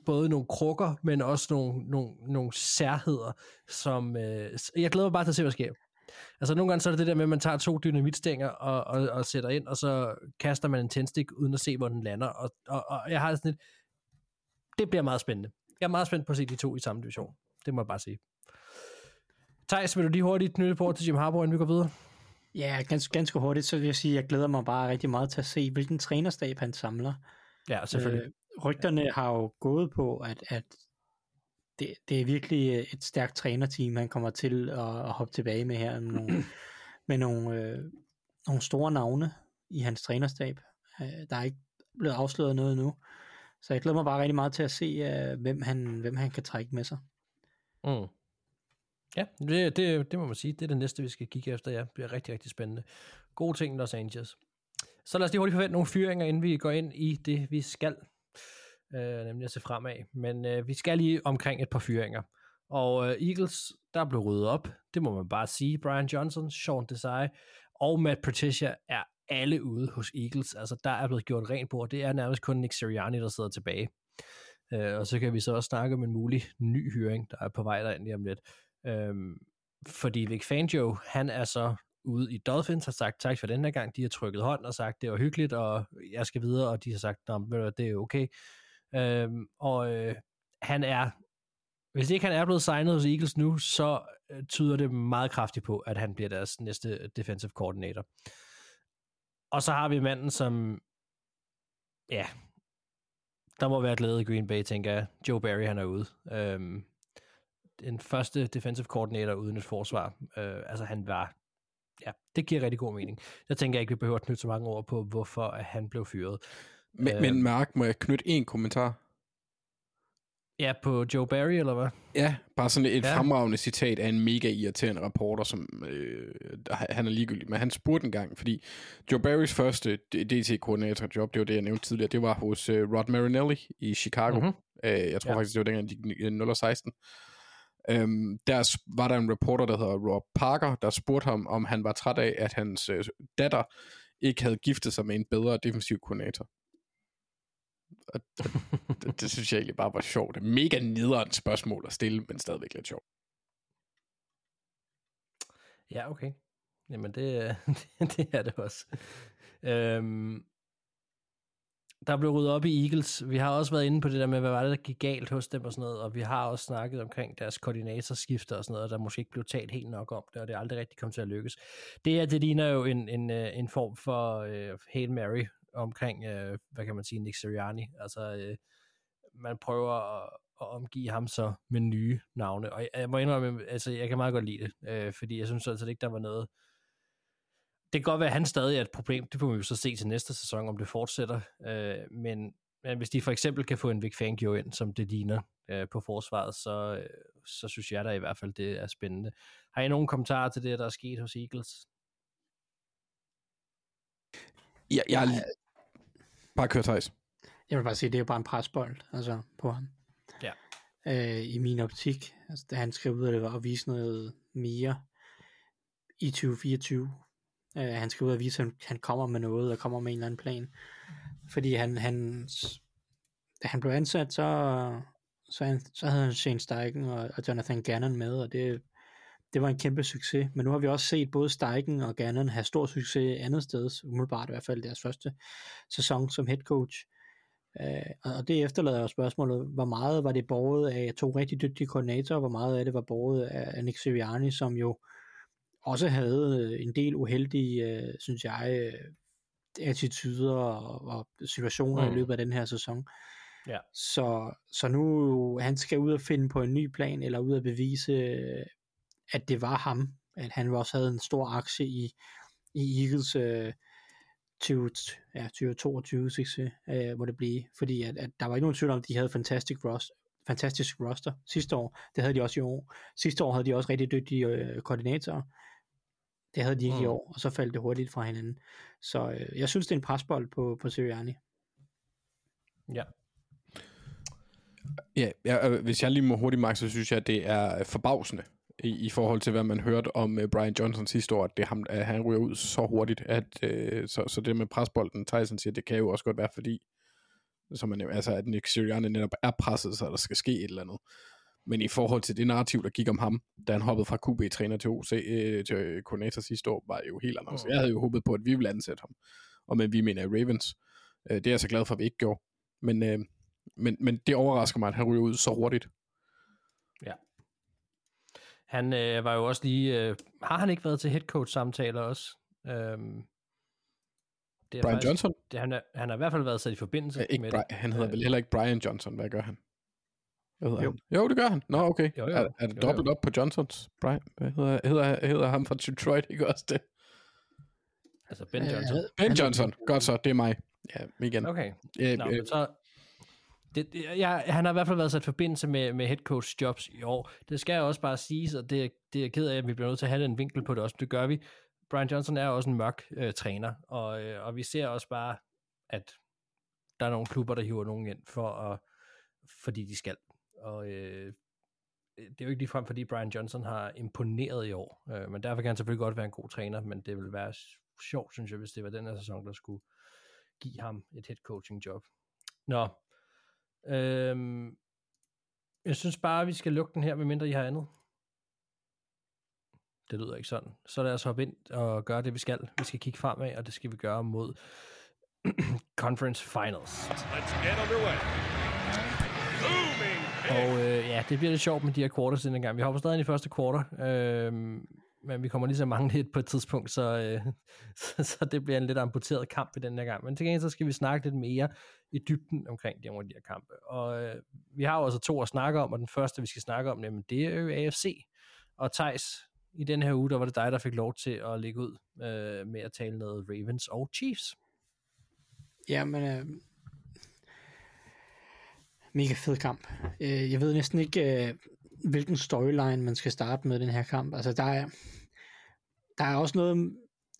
både nogle krukker, men også nogle, nogle, nogle særheder, som... Øh, jeg glæder mig bare til at se, hvad sker. Altså nogle gange så er det det der med, at man tager to dynamitstænger og, og, og sætter ind, og så kaster man en tændstik, uden at se, hvor den lander. Og, og, og jeg har sådan et... Det bliver meget spændende. Jeg er meget spændt på at se de to i samme division. Det må jeg bare sige. Thijs, vil du lige hurtigt knytte på til Jim Harbaugh, inden vi går videre? Ja, ganske, ganske hurtigt, så vil jeg sige, at jeg glæder mig bare rigtig meget til at se, hvilken trænerstab han samler. Ja, selvfølgelig. Øh, rygterne har jo gået på, at, at det, det er virkelig øh, et stærkt trænerteam, han kommer til at, at hoppe tilbage med her, med nogle, <clears throat> med nogle, øh, nogle store navne i hans trænerstab. Øh, der er ikke blevet afsløret noget nu, så jeg glæder mig bare rigtig meget til at se, øh, hvem, han, hvem han kan trække med sig. Mm. Ja, det, det, det må man sige. Det er det næste, vi skal kigge efter. Ja, det bliver rigtig, rigtig spændende. Gode ting, Los Angeles. Så lad os lige hurtigt forvente nogle fyringer, inden vi går ind i det, vi skal. Øh, nemlig at se fremad. Men øh, vi skal lige omkring et par fyringer. Og øh, Eagles, der blev ryddet op. Det må man bare sige. Brian Johnson, Sean Desai og Matt Patricia er alle ude hos Eagles. Altså, der er blevet gjort rent bord. Det er nærmest kun Nick Sirianni, der sidder tilbage. Øh, og så kan vi så også snakke om en mulig ny hyring, der er på vej derind lige om lidt. Øh, fordi Vic Fangio, han er så ude i Dolphins har sagt tak for den her gang. De har trykket hånd og sagt, det var hyggeligt, og jeg skal videre, og de har sagt, det er okay. Øhm, og øh, han er, hvis ikke han er blevet signet hos Eagles nu, så øh, tyder det meget kraftigt på, at han bliver deres næste defensive coordinator. Og så har vi manden, som, ja, der må være glæde i Green Bay, tænker jeg. Joe Barry, han er ude. Øhm, den første defensive coordinator uden et forsvar. Øh, altså han var, ja, det giver rigtig god mening. Jeg tænker ikke, vi behøver at knytte så mange ord på, hvorfor at han blev fyret. Men, Øh. men Mark, må jeg knytte en kommentar? Ja, på Joe Barry, eller hvad? Ja, bare sådan et Ja. fremragende citat af en mega irriterende reporter, som øh, han er ligegyldig, men han spurgte en gang, fordi Joe Barrys første DT-koordinatorjob, det var det, jeg nævnte tidligere, det var hos øh, Rod Marinelli i Chicago. Mhm. Mm-hmm. Øh, jeg tror Ja. faktisk, det var dengang, de gik 0 16. Øhm, der var der en reporter, der hedder Rob Parker, der spurgte ham, om han var træt af, at hans øh, datter ikke havde giftet sig med en bedre defensiv koordinator. Og, og det, det synes jeg egentlig bare var sjovt. Det er mega nederen spørgsmål at stille, men stadigvæk lidt sjovt. Ja, okay. Jamen, det, <laughs> det er det også. Øhm, der blev ryddet op i Eagles. Vi har også været inde på det der med, hvad var det, der gik galt hos dem og sådan noget, og vi har også snakket omkring deres koordinatorskifter og sådan noget, der måske ikke blev talt helt nok om det, og det er aldrig rigtig kommet til at lykkes. Det her, det ligner jo en, en, øh, en form for uh, Hail Mary omkring, øh, hvad kan man sige, Nick Sirianni. Altså, øh, man prøver at, at omgive ham så med nye navne, og jeg, jeg må indrømme, altså, jeg kan meget godt lide det, øh, fordi jeg synes altså ikke, der var noget, det kan godt være, at han stadig er et problem. Det får vi jo så se til næste sæson, om det fortsætter. Øh, men, men hvis de for eksempel kan få en Vic Fangio ind, som det ligner øh, på forsvaret, så, øh, så synes jeg da i hvert fald, det er spændende. Har I nogen kommentarer til det, der er sket hos Eagles? Jeg, jeg Bare kør, Thijs. Jeg vil bare sige, det er jo bare en presbold altså, på ham. Ja. Øh, I min optik. Altså, da han skrev ud, at det var at vise noget mere i 2024. Øh, han skrev ud at vise, at han, han kommer med noget, og kommer med en eller anden plan. Fordi han, han da han blev ansat, så, så, han, så havde han Shane Steichen og, og Jonathan Gannon med, og det, det var en kæmpe succes. Men nu har vi også set både Steichen og Gannon have stor succes andet sted, umiddelbart i hvert fald deres første sæson som head coach. Uh, og det efterlader jo spørgsmålet, hvor meget var det borget af to rigtig dygtige koordinatorer, hvor meget af det var borget af Nick Sirianni, som jo også havde øh, en del uheldige, uh, synes jeg, uh, attityder og, og situationer mm. I løbet af den her sæson. Ja. Så, så nu han skal ud og finde på en ny plan, eller ud og bevise, øh, at det var ham, at han også havde en stor aktie i, i Eagles øh, 20, ja, 2022 succes, øh, må det blive, fordi at, at der var ikke nogen tvivl om, at de havde fantastisk roster, fantastisk roster sidste år, det havde de også i år. Sidste år havde de også rigtig dygtige øh, koordinatorer, det havde de ikke mm. i år, og så faldt det hurtigt fra hinanden. Så øh, jeg synes, det er en presbold på, på Sirianni. Ja. Ja, øh, hvis jeg lige må hurtigt, Max, så synes jeg, at det er forbavsende i, i forhold til, hvad man hørte om uh, Brian Johnson sidste år, at, det ham, at han ryger ud så hurtigt, at uh, så, så det med presbolden, Tyson siger, det kan jo også godt være fordi, som man, altså, at Nick Sirianni netop er presset, så der skal ske et eller andet. Men i forhold til det narrativ, der gik om ham, da han hoppede fra QB-træner til OC, øh, til øh, koordinator sidste år, var jo helt anderledes. Mm. Jeg havde jo håbet på, at vi ville ansætte ham. Og men vi mener Ravens. Øh, det er jeg så glad for, at vi ikke gjorde. Men, øh, men, men det overrasker mig, at han ryger ud så hurtigt. Han øh, var jo også lige... Øh, har han ikke været til head coach samtaler også? Øhm, det er Brian Johnson? Det, han, er, han har i hvert fald været sat i forbindelse Ja, ikke med Bri- det. han hedder Øh, vel heller ikke Brian Johnson. Hvad gør han? Hvad hedder Jo. han? Jo, det gør han. Nå, okay. Jo, jo. Er, er det Jo, dobbelt jo. op på Johnsons? Brian, hvad hedder, hedder, hedder ham fra Detroit ikke også det? Altså Ben Øh, Johnson. Ben Johnson. Godt så, det er mig. Ja, igen. Okay. Øh, Nå, øh, så, det, jeg, ja, han har i hvert fald været sat i forbindelse med, med head coach jobs i år. Det skal jeg også bare sige, og det, det er jeg ked af, at vi bliver nødt til at have en vinkel på det også. Det gør vi. Brian Johnson er også en mørk øh, træner, og, øh, og vi ser også bare, at der er nogle klubber, der hiver nogen ind, for at, fordi de skal. Og øh, det er jo ikke ligefrem, fordi Brian Johnson har imponeret i år, øh, men derfor kan han selvfølgelig godt være en god træner, men det vil være sjovt, synes jeg, hvis det var den her sæson, der skulle give ham et head coaching job. Nå, øhm, jeg synes bare, vi skal lukke den her, medmindre I har andet. Det lyder ikke sådan. Så lad os hoppe ind og gøre det, vi skal. Vi skal kigge fremad, og det skal vi gøre mod <clears throat> Conference Finals. Let's get underway. Og øh, ja, det bliver lidt sjovt med de her quarters denne gang. Vi hopper stadig ind i første quarter, øh, men vi kommer lige så mange lidt på et tidspunkt, så, øh, <laughs> så, så det bliver en lidt amputeret kamp i den her gang. Men til gengæld så skal vi snakke lidt mere i dybden omkring de, de her kampe. Og øh, vi har jo altså to at snakke om, og den første, vi skal snakke om, jamen, det er jo AFC. Og Tejs, i den her uge, der var det dig, der fik lov til at lægge ud øh, med at tale noget Ravens og Chiefs. Ja, men øh, mega fed kamp. Øh, jeg ved næsten ikke, øh, hvilken storyline man skal starte med den her kamp. Altså, der er, der er også noget,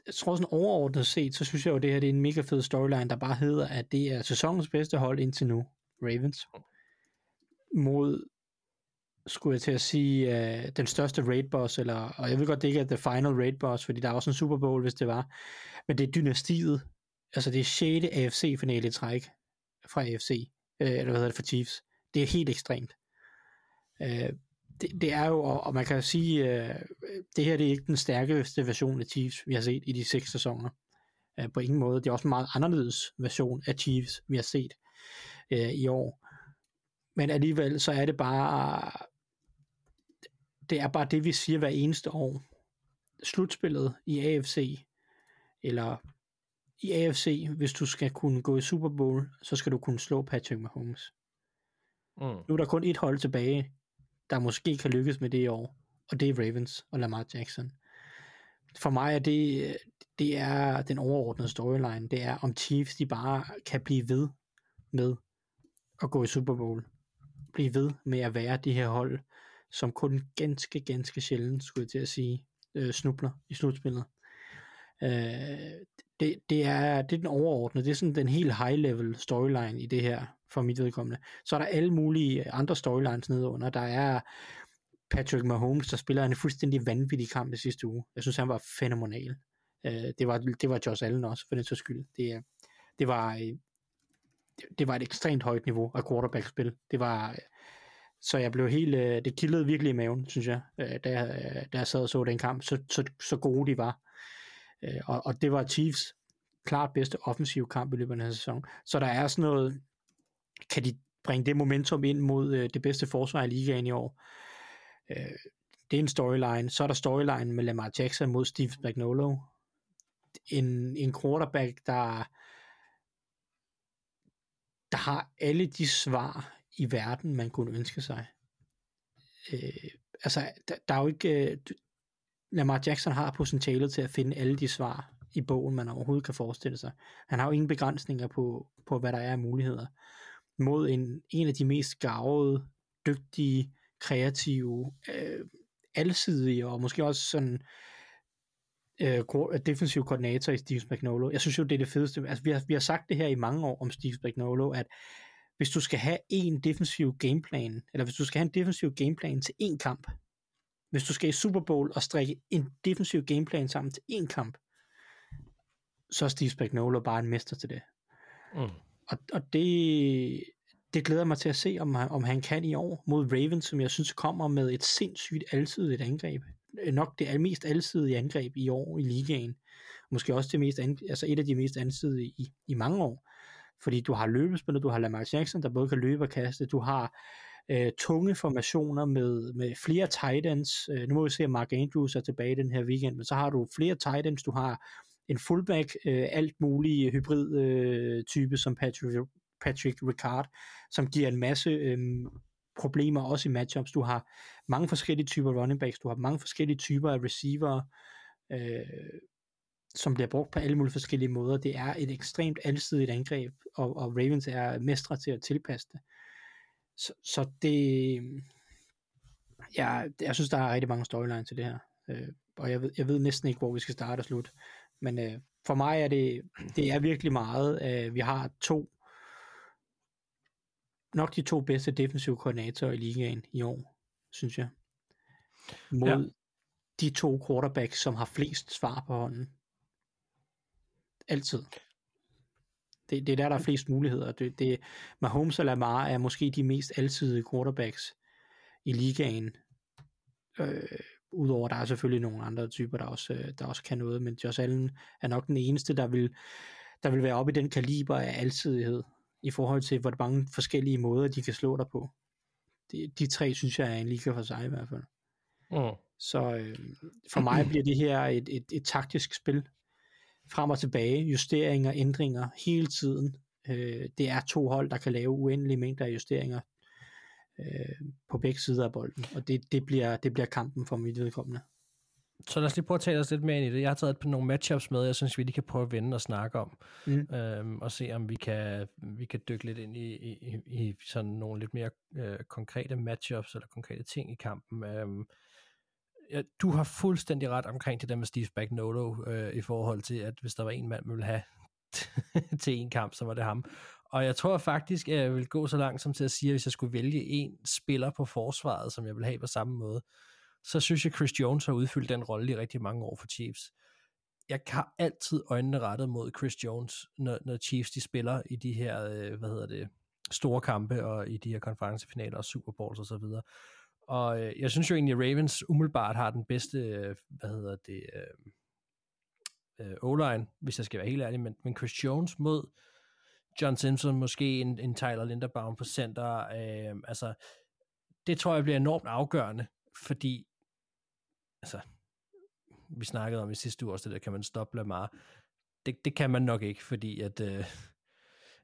jeg tror sådan overordnet set, så synes jeg jo, det her det er en mega fed storyline, der bare hedder, at det er sæsonens bedste hold indtil nu, Ravens, mod, skulle jeg til at sige, uh, den største raid boss, eller, og jeg ved godt, det ikke er the final raid boss, fordi der er også en Super Bowl, hvis det var, men det er dynastiet, altså det er 6. AFC-finale træk fra AFC, øh, eller hvad hedder det, for Chiefs. Det er helt ekstremt. Øh, det, det er jo, og, og man kan sige, øh, det her det er ikke den stærkeste version af Chiefs, vi har set i de seks sæsoner. Øh, på ingen måde. Det er også en meget anderledes version af Chiefs, vi har set øh, i år. Men alligevel, så er det bare, det er bare det, vi siger hver eneste år. Slutspillet i AFC, eller i AFC, hvis du skal kunne gå i Super Bowl, så skal du kunne slå Patrick Mahomes. Mm. Nu er der kun et hold tilbage, der måske kan lykkes med det i år, og det er Ravens og Lamar Jackson. For mig er det, det er den overordnede storyline, det er om Chiefs de bare kan blive ved med at gå i Super Bowl. Blive ved med at være de her hold, som kun ganske, ganske sjældent, skulle jeg til at sige, øh, snubler i slutspillet. Øh, det, det, er, det er den overordnede, det er sådan den helt high level storyline i det her, for mit vedkommende. Så er der alle mulige øh, andre storylines nedenunder. Der er Patrick Mahomes, der spiller en fuldstændig vanvittig kamp i sidste uge. Jeg synes, han var fænomenal. Øh, det, var, det var Josh Allen også, for den så skyld. Det, øh, det var øh, det var et ekstremt højt niveau af quarterback-spil. Det var, så jeg blev helt, det kildede virkelig i maven, synes jeg, da jeg, da jeg sad og så den kamp, så, så, så gode de var. Og, og det var Chiefs klart bedste offensive kamp i løbet af den her sæson. Så der er sådan noget, kan de bringe det momentum ind mod øh, det bedste forsvar i ligaen i år. Øh, det er en storyline. Så er der storyline med Lamar Jackson mod Steve Spagnuolo. En, en quarterback, der, der har alle de svar i verden, man kunne ønske sig. Øh, altså, der, der er jo ikke... Øh, Lamar Jackson har potentialet til at finde alle de svar i bogen, man overhovedet kan forestille sig. Han har jo ingen begrænsninger på, på hvad der er af muligheder mod en, en af de mest gavede, dygtige, kreative, øh, alsidige og måske også sådan øh, defensiv koordinator i Steve Spagnuolo. Jeg synes jo, det er det fedeste. Altså, vi, har, vi har sagt det her i mange år om Steve Spagnuolo, at hvis du skal have en defensiv gameplan, eller hvis du skal have en defensiv gameplan til en kamp, hvis du skal i Super Bowl og strikke en defensiv gameplan sammen til en kamp, så er Steve Spagnuolo bare en mester til det. Mm. Og, og det, det glæder mig til at se, om, om han kan i år mod Ravens, som jeg synes kommer med et sindssygt alsidigt angreb. Nok det mest alsidige angreb i år i ligaen. Måske også det mest, altså et af de mest alsidige i, i mange år. Fordi du har løbespillet, du har Lamar Jackson, der både kan løbe og kaste, du har øh, tunge formationer med, med flere tight ends. Øh, nu må vi se, at Mark Andrews er tilbage den her weekend, men så har du flere tight ends, du har en fullback, øh, alt mulig hybrid øh, type som Patrick, Patrick Ricard, som giver en masse øh, problemer også i matchups. Du har mange forskellige typer running backs, du har mange forskellige typer af receiver, øh, som bliver brugt på alle mulige forskellige måder. Det er et ekstremt alsidigt angreb, og, og Ravens er mestre til at tilpasse det. Så, så det, ja, jeg synes, der er rigtig mange storylines til det her. Øh, og jeg ved, jeg ved næsten ikke, hvor vi skal starte og slutte. Men øh, for mig er det, det er virkelig meget. Øh, vi har to, nok de to bedste defensive koordinatorer i ligaen i år, synes jeg. Mod ja. de to quarterbacks, som har flest svar på hånden. Altid. Det, det er der, der er flest muligheder. Det, det, Mahomes og Lamar er måske de mest alsidige quarterbacks i ligaen. Øh, Udover der er selvfølgelig nogle andre typer, der også, øh, der også kan noget, men Josh Allen er nok den eneste, der vil, der vil være oppe i den kaliber af alsidighed, i forhold til, hvor mange forskellige måder, de kan slå dig på. De, de tre, synes jeg, er en liga for sig i hvert fald. Mm. Så øh, for mig bliver det her et, et, et taktisk spil. Frem og tilbage, justeringer, ændringer hele tiden. Øh, det er to hold, der kan lave uendelige mængder af justeringer øh, på begge sider af bolden. Og det, det, bliver, det bliver kampen for mit vedkommende. Så lad os lige prøve at tale os lidt mere ind i det. Jeg har taget nogle matchups med, jeg synes, vi lige kan prøve at vende og snakke om. Mm. Øhm, og se, om vi kan, vi kan dykke lidt ind i, i, i sådan nogle lidt mere øh, konkrete matchups, eller konkrete ting i kampen. Øhm, ja, du har fuldstændig ret omkring det der med Steve Spagnolo, øh, i forhold til, at hvis der var en mand, man ville have <laughs> til en kamp, så var det ham. Og jeg tror faktisk, at jeg vil gå så langt som til at sige, at hvis jeg skulle vælge en spiller på forsvaret, som jeg vil have på samme måde, så synes jeg, Chris Jones har udfyldt den rolle i rigtig mange år for Chiefs. Jeg har altid øjnene rettet mod Chris Jones, når, når Chiefs de spiller i de her, øh, hvad hedder det, store kampe, og i de her konferencefinaler og Super Bowls osv. Og, og øh, jeg synes jo egentlig, at Ravens umiddelbart har den bedste, øh, hvad hedder det, øh, øh, O-line, hvis jeg skal være helt ærlig, men, men Chris Jones mod John Simpson, måske en, en Tyler Linderbaum på center, øh, altså, det tror jeg bliver enormt afgørende, fordi, altså, vi snakkede om i sidste uge også, det der, kan man stoppe Lamar? Det, det kan man nok ikke, fordi at, øh,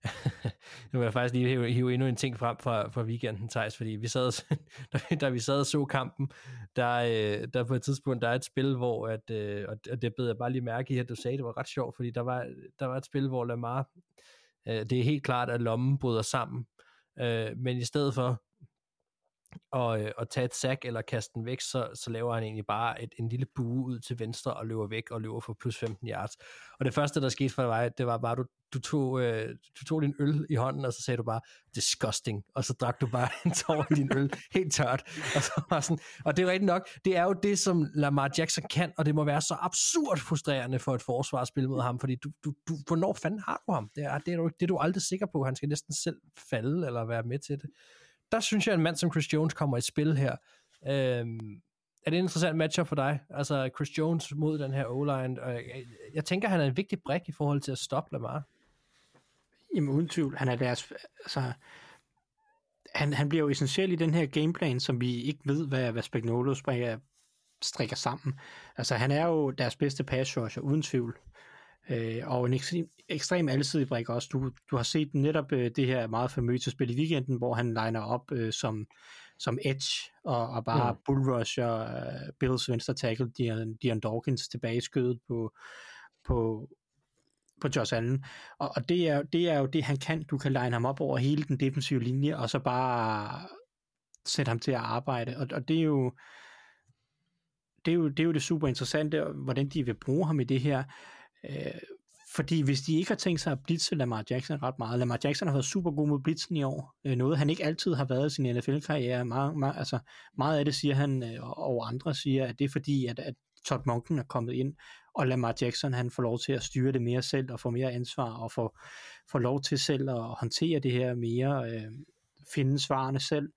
<laughs> nu vil jeg faktisk lige hive, hive endnu en ting frem fra, fra weekenden, Thijs, fordi vi sad, <laughs> da, da vi sad og så kampen, der, øh, der på et tidspunkt, der er et spil, hvor, at, øh, og det beder jeg bare lige mærke i, at du sagde, det var ret sjovt, fordi der var, der var et spil, hvor Lamar, øh, det er helt klart, at lommen bryder sammen, øh, men i stedet for, og, øh, og tage et sack eller kaste den væk, så, så laver han egentlig bare et, en lille bue ud til venstre og løber væk og løber for plus 15 yards. Og det første, der skete for dig, det var bare, du, du, tog, øh, du tog din øl i hånden, og så sagde du bare, disgusting, og så drak du bare <laughs> en tår af din øl helt tørt. Og, så var sådan, og det er rigtigt nok, det er jo det, som Lamar Jackson kan, og det må være så absurd frustrerende for et forsvarsspil mod ham, fordi du, du, du, hvornår fanden har du ham? Det er, det er, du, det er du aldrig sikker på. Han skal næsten selv falde eller være med til det der synes jeg, at en mand som Chris Jones kommer i spil her. Øhm, er det en interessant matchup for dig? Altså Chris Jones mod den her O-line. Jeg, jeg tænker, han er en vigtig brik i forhold til at stoppe Lamar. Jamen uden tvivl, han er deres, altså, han, han bliver jo essentiel i den her gameplan, som vi ikke ved, hvad, hvad Spagnolo springer, strikker sammen. Altså han er jo deres bedste pass rusher, uden tvivl. Øh, og en ekstrem, ekstrem alsidig brik også. Du, du har set netop øh, det her meget famøse spil i weekenden, hvor han liner op øh, som, som edge og, og bare mm. bullrusher øh, Bills venstre tackle Dion, Dion Dawkins tilbage i skødet på, på, på Josh Allen. Og, og det, er, det er jo det, han kan. Du kan line ham op over hele den defensive linje, og så bare sætte ham til at arbejde. Og, og det er jo det er jo, det er jo det super interessante, hvordan de vil bruge ham i det her. Øh, fordi hvis de ikke har tænkt sig at blitse Lamar Jackson ret meget, Lamar Jackson har været super god mod blitzen i år, øh, noget han ikke altid har været i sin NFL-karriere, meget, meget, altså, meget af det siger han, øh, og andre siger, at det er fordi, at, at Todd Monken er kommet ind, og Lamar Jackson han får lov til at styre det mere selv, og få mere ansvar, og få, få lov til selv at håndtere det her mere, øh, finde svarene selv,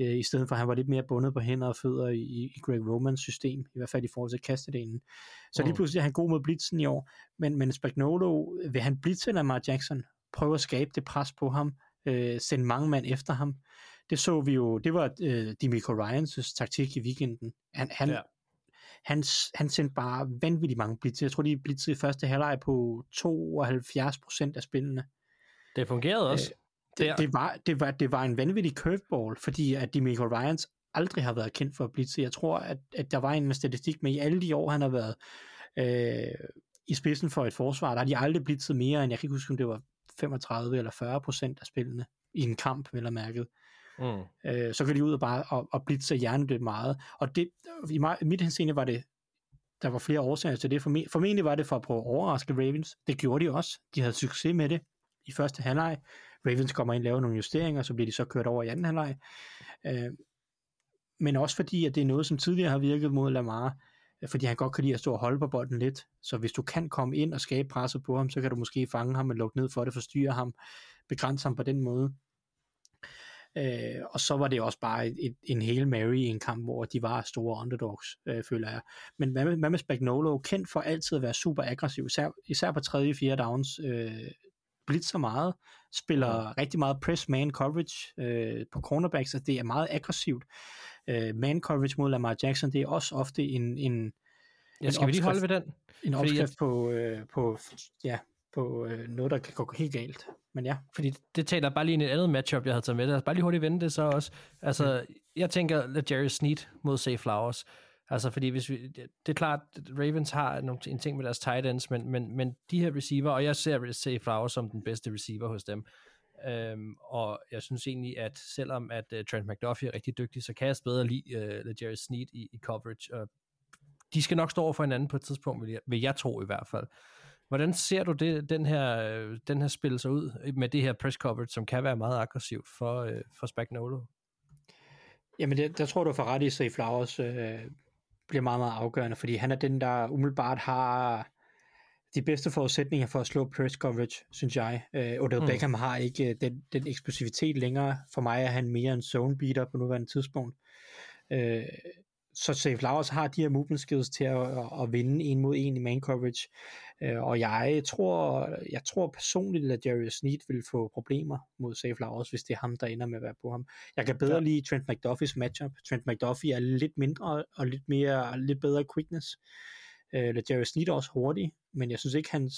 øh, i stedet for at han var lidt mere bundet på hænder og fødder i, i Greg Romans system, i hvert fald i forhold til kastedelen. Så lige mm. pludselig er han god mod blitzen i år, men, men Spagnolo, vil han blitze Lamar Jackson, prøve at skabe det pres på ham, øh, sende mange mand efter ham. Det så vi jo, det var øh, Demico Ryans taktik i weekenden. Han, han, ja. han, han sendte bare vanvittigt mange blitzer. Jeg tror, de blitzede i første halvleg på 72% af spillene. Det fungerede også. Øh, det, det, var, det, var, det var en vanvittig curveball, fordi at Demico Ryans aldrig har været kendt for at blitse. Jeg tror, at, at der var en statistik med i alle de år, han har været øh, i spidsen for et forsvar, der har de aldrig blitzet mere end, jeg kan ikke huske, om det var 35 eller 40 procent af spillene i en kamp, vel og mærket. Mm. Øh, så kan de ud og bare og, og blitse hjernedødt meget. Og det, i, mig, i mit henseende var det, der var flere årsager til det. Formen, formentlig var det for at prøve at overraske Ravens. Det gjorde de også. De havde succes med det i første halvleg. Ravens kommer ind og laver nogle justeringer, så bliver de så kørt over i anden halvleg. Øh, men også fordi, at det er noget, som tidligere har virket mod Lamar, øh, fordi han godt kan lide at stå og holde på bolden lidt. Så hvis du kan komme ind og skabe presset på ham, så kan du måske fange ham og lukke ned for det, forstyrre ham, begrænse ham på den måde. Øh, og så var det også bare et, et, en hel Mary i en kamp, hvor de var store underdogs, øh, føler jeg. Men hvad med, hvad med Spagnolo? Kendt for altid at være super aggressiv, især, især på tredje, fjerde downs. Øh, blitzer meget, spiller ja. rigtig meget press man coverage øh, på cornerbacks, og det er meget aggressivt. Øh, man coverage mod Lamar Jackson, det er også ofte en, en, Ja, skal vi lige holde ved den? en Fordi jeg- opskrift på, øh, på, ja, på øh, noget, der kan gå helt galt. Men ja, Fordi det taler bare lige ind i et andet matchup, jeg havde taget med. Lad os bare lige hurtigt vende det så også. Altså, mm. jeg tænker, at Jerry Sneed mod Say Flowers. Altså, fordi hvis vi, det, det er klart, at Ravens har nogle, en ting med deres tight ends, men, men, men de her receiver, og jeg ser Say Flowers som den bedste receiver hos dem. Øhm, og jeg synes egentlig, at selvom at uh, Trent McDuffie er rigtig dygtig, så kan jeg bedre lide øh, uh, Jerry Sneed i, i coverage. Og de skal nok stå over for hinanden på et tidspunkt, vil jeg, vil jeg tro i hvert fald. Hvordan ser du det, den, her, øh, den her spil sig ud med det her press coverage, som kan være meget aggressivt for, øh, for Spagnolo? Jamen, det, der tror du for ret i, at Flowers øh, bliver meget, meget afgørende, fordi han er den, der umiddelbart har de bedste forudsætninger for at slå press coverage, synes jeg. Øh, Odell Mm. Beckham har ikke øh, den, den eksplosivitet længere. For mig er han mere en zone beater på nuværende tidspunkt. Øh, så Safe Flowers har de her movement skills til at, at, at vinde en mod en i man coverage. Øh, og jeg tror, jeg tror personligt, at Jerry Sneed vil få problemer mod Safe Flowers, hvis det er ham, der ender med at være på ham. Jeg kan bedre Ja. lide Trent McDuffies matchup. Trent McDuffie er lidt mindre og lidt mere lidt bedre quickness. Øh, Jerry Sneed er også hurtig, men jeg synes ikke, hans,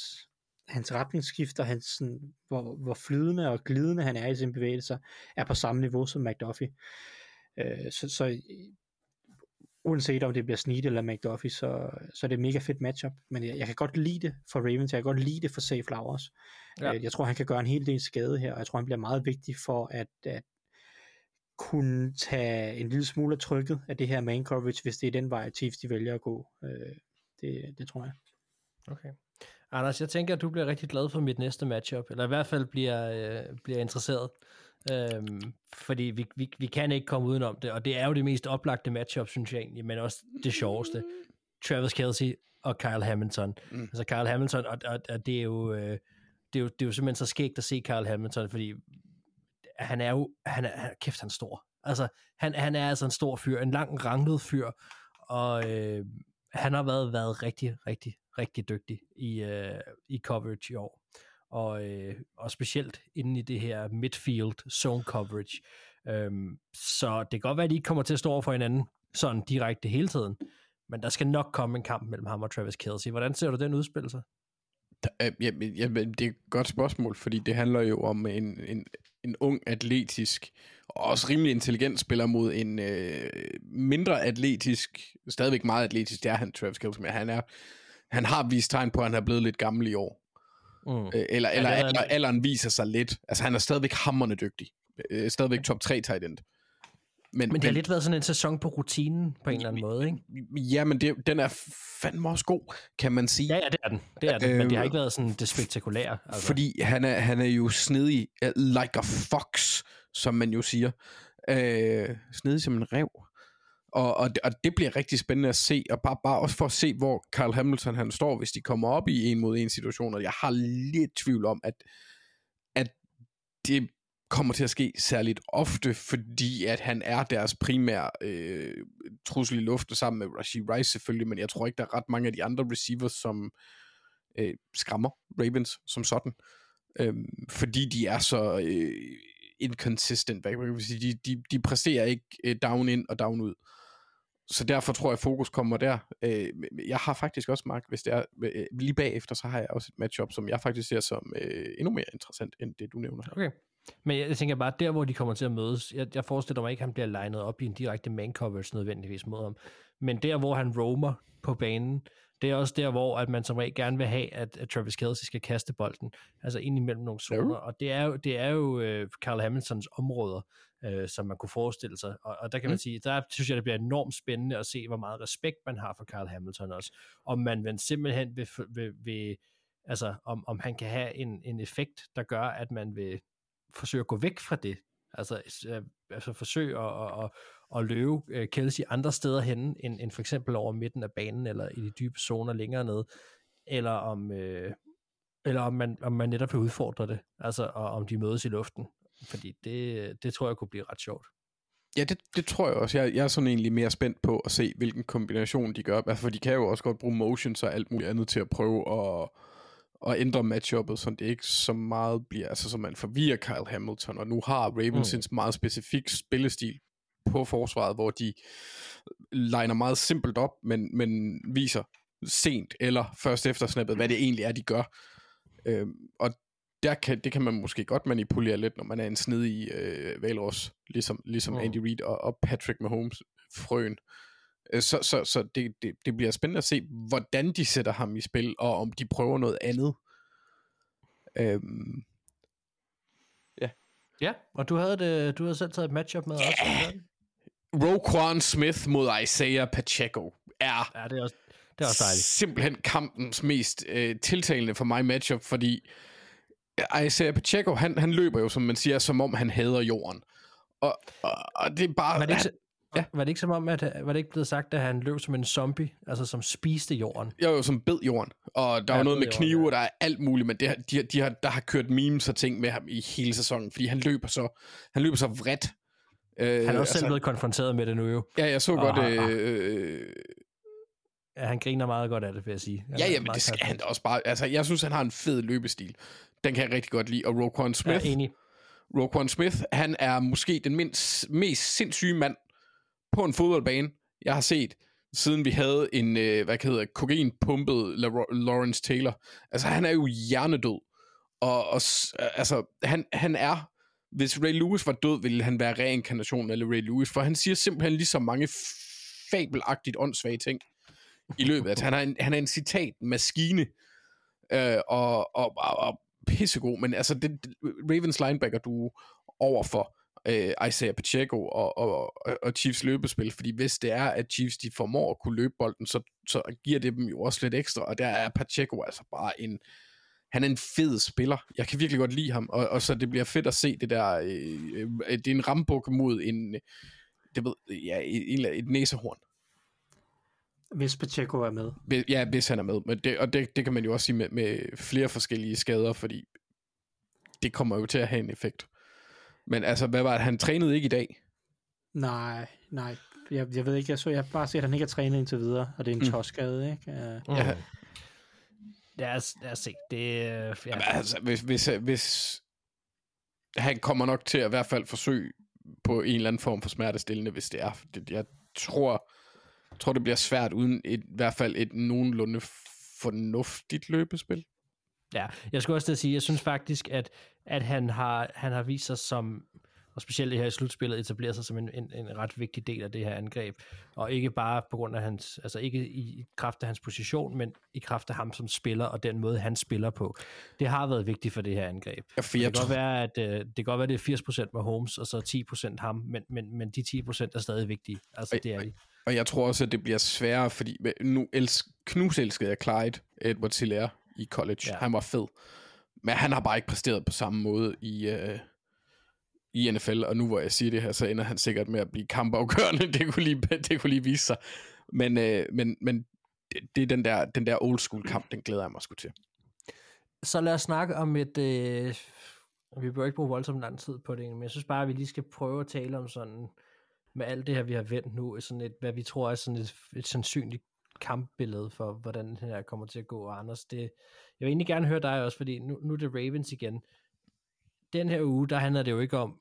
hans retningsskifter, hans, sådan, hvor, hvor flydende og glidende han er i sine bevægelser, er på samme niveau som McDuffie. Øh, så, så uanset om det bliver Sneed eller McDuffie, så, så er det et mega fedt matchup. Men jeg, jeg kan godt lide det for Ravens, jeg kan godt lide det for Safe Flowers. Ja. Ja. Jeg tror, han kan gøre en hel del skade her, og jeg tror, han bliver meget vigtig for at, at kunne tage en lille smule af trykket af det her man coverage, hvis det er den vej, Chiefs de vælger at gå. Øh, det, det tror jeg. Okay. Anders, jeg tænker, at du bliver rigtig glad for mit næste matchup, eller i hvert fald bliver, øh, bliver interesseret. Øhm, fordi vi, vi, vi kan ikke komme udenom det, og det er jo det mest oplagte matchup, synes jeg egentlig, men også det sjoveste. Travis Kelsey og Kyle Hamilton. Mm. Altså Kyle Hamilton, og, og, og det er jo... Øh, det er, jo, det er jo simpelthen så skægt at se Kyle Hamilton, fordi han er jo, han er, han, kæft han er stor. Altså, han, han er altså en stor fyr, en lang ranglet fyr, og øh, han har været, været rigtig, rigtig, rigtig dygtig i, øh, i coverage i år. Og, øh, og specielt inde i det her midfield zone coverage. Øhm, så det kan godt være, at de ikke kommer til at stå over for hinanden sådan direkte hele tiden. Men der skal nok komme en kamp mellem ham og Travis Kelsey. Hvordan ser du den udspille sig? ja, øh, Jamen, jamen, det er et godt spørgsmål, fordi det handler jo om en, en, en ung, atletisk og også rimelig intelligent spiller mod en øh, mindre atletisk, stadigvæk meget atletisk, det er han, Travis Kelsey, men han, er, han har vist tegn på, at han er blevet lidt gammel i år. Mm. Øh, eller eller det er- alder, alderen viser sig lidt. Altså, han er stadigvæk hammerne dygtig. Øh, stadigvæk top 3 tight end. Men det har lidt været sådan en sæson på rutinen på en eller anden måde, ikke? Ja, men det, den er fandme også god, kan man sige. Ja, ja, det er den. Det er den, men det har Øh, ikke været sådan det spektakulære. Altså. Fordi han er, han er jo snedig, uh, like a fox, som man jo siger. Uh, snedig som en rev. Og, og, og det bliver rigtig spændende at se, og bare, bare også for at se, hvor Carl Hamilton han står, hvis de kommer op i en mod en situation, og jeg har lidt tvivl om, at, at det kommer til at ske særligt ofte, fordi at han er deres primære øh, trussel i luften sammen med Rashid Rice selvfølgelig, men jeg tror ikke, der er ret mange af de andre receivers, som øh, skræmmer Ravens som sådan, øh, fordi de er så øh, inconsistent, hvad kan man sige, de, de, de præsterer ikke øh, down ind og down ud. Så derfor tror jeg, at fokus kommer der. Øh, jeg har faktisk også, Mark, hvis det er, øh, lige bagefter, så har jeg også et matchup, som jeg faktisk ser som øh, endnu mere interessant, end det du nævner. Okay. Men jeg, jeg tænker bare, der hvor de kommer til at mødes, jeg, jeg forestiller mig ikke, at han bliver legnet op i en direkte man coverage nødvendigvis mod ham. Men der hvor han roamer på banen, det er også der, hvor at man som regel gerne vil have, at, at Travis Kelce skal kaste bolden, altså ind imellem nogle zoner. Og det er jo, det er jo uh, Carl Hamiltons områder, uh, som man kunne forestille sig. Og, og der kan man Mm. sige, der synes jeg, det bliver enormt spændende at se, hvor meget respekt man har for Carl Hamilton også. Om man vil simpelthen vil, vil, vil altså om, om han kan have en, en effekt, der gør, at man vil forsøge at gå væk fra det. Altså, øh, altså forsøge at, at, at, at løbe øh, Kelsey andre steder hen, end, end for eksempel over midten af banen, eller i de dybe zoner længere ned, eller om, øh, eller om man, om man netop vil udfordre det, altså og om de mødes i luften. Fordi det, det tror jeg kunne blive ret sjovt. Ja, det, det tror jeg også. Jeg, jeg er sådan egentlig mere spændt på at se, hvilken kombination de gør. Altså, for de kan jo også godt bruge motions og alt muligt andet til at prøve at, at ændre matchuppet, så det ikke så meget bliver, altså så man forvirrer Kyle Hamilton, og nu har Ravens mm. en meget specifik spillestil på forsvaret, hvor de liner meget simpelt op, men, men viser sent eller først efter snappet, hvad det egentlig er, de gør. Øhm, og der kan, det kan man måske godt manipulere lidt, når man er en snedig øh, valros, ligesom, ligesom Mm. Andy Reid og, og Patrick Mahomes frøen. Øh, Så, så, så det, det, det bliver spændende at se, hvordan de sætter ham i spil, og om de prøver noget andet. Øhm, Ja, og du havde, det, du havde selv taget et matchup med også. Ja. Roquan Smith mod Isaiah Pacheco er Ja, det er også, det er også dejligt. simpelthen kampens mest øh, tiltalende for mig matchup, fordi Isaiah Pacheco, han, han løber jo, som man siger, som om han hader jorden. Og, og, og det er bare... Var det, ikke, så- Ja. var det ikke som om, at var det ikke blevet sagt, at han løb som en zombie, altså som spiste jorden? Er jo som bed jorden, og der er Ja, jo noget med jorden, knive, ja. og der er alt muligt, men det, har- de, de har, der har kørt memes og ting med ham i hele sæsonen, fordi han løber så, han løber så vredt. Øh, Han er også selv blevet konfronteret med det nu jo. Ja, jeg så Og godt... har- Øh, Ja, han griner meget godt af det, vil jeg sige. Han ja, ja, men det skal han også bare... Altså, jeg synes, han har en fed løbestil. Den kan jeg rigtig godt lide. Og Roquan Smith, Jeg er enig. Roquan Smith, han er måske den mindst, mest sindssyge mand på en fodboldbane, jeg har set, siden vi havde en, øh, hvad hedder, kokainpumpet La- Lawrence Taylor. Altså, han er jo hjernedød. Og, og altså, han, han er, hvis Ray Lewis var død, ville han være reinkarnationen af Ray Lewis, for han siger simpelthen lige så mange fabelagtigt åndssvage ting i løbet. Altså, han er en, han er en citatmaskine, øh, og, og, og, og pissegod, men altså, det, Ravens linebacker, du over for øh, Isaiah Pacheco og, og, og, og Chiefs løbespil, fordi hvis det er, at Chiefs de formår at kunne løbe bolden, så, så giver det dem jo også lidt ekstra, og der er Pacheco altså bare en, han er en fed spiller. Jeg kan virkelig godt lide ham, og, og så det bliver fedt at se det der, øh, øh, det er en rambuk mod en, det ved, ja, en, et næsehorn. Hvis Pacheco er med. Hvis- Ja, hvis han er med. Men det, og det, det kan man jo også sige med, med flere forskellige skader, fordi det kommer jo til at have en effekt. Men altså, hvad var det? Han trænede ikke i dag. Nej, nej. Jeg, jeg ved ikke, jeg så jeg har bare set, at han ikke har trænet indtil videre, og det er en Mm. tosskade, ikke? Uh, Ja. Lad os, lad os se. Det, øh, ja. Jamen, altså, hvis, hvis, hvis han kommer nok til at i hvert fald forsøge på en eller anden form for smertestillende, hvis det er. Jeg tror, tror, det bliver svært uden et, i hvert fald et nogenlunde fornuftigt løbespil. Ja, jeg skulle også til at sige, jeg synes faktisk, at, at han, har, han har vist sig som, og specielt det her i slutspillet, etableret sig som en, en, en ret vigtig del af det her angreb. Og ikke bare på grund af hans, altså ikke i, kraft af hans position, men i kraft af ham som spiller, og den måde, han spiller på. Det har været vigtigt for det her angreb. Ja, for Det jeg kan, godt være, at, øh, det kan godt være, at det er 80% med Holmes, og så 10% ham, men, men, men de 10% er stadig vigtige. Altså, det er de. Og jeg tror også, at det bliver sværere, fordi nu elsk, knuselskede jeg Clyde Edwards Hilaire i college. Ja. Han var fed. Men han har bare ikke præsteret på samme måde i, øh, i NFL, og nu hvor jeg siger det her, så ender han sikkert med at blive kampafgørende. <laughs> Det kunne lige, det kunne lige vise sig. Men, øh, men, men det, det er den der, den der old school kamp, den glæder jeg mig sgu til. Så lad os snakke om et... Øh, vi bør ikke bruge voldsomt lang tid på det, men jeg synes bare, at vi lige skal prøve at tale om sådan, med alt det her, vi har vendt nu, sådan et, hvad vi tror er sådan et, et sandsynligt kampbillede for, hvordan det her kommer til at gå. Og Anders, det, jeg vil egentlig gerne høre dig også, fordi nu, nu er det Ravens igen. Den her uge, der handler det jo ikke om,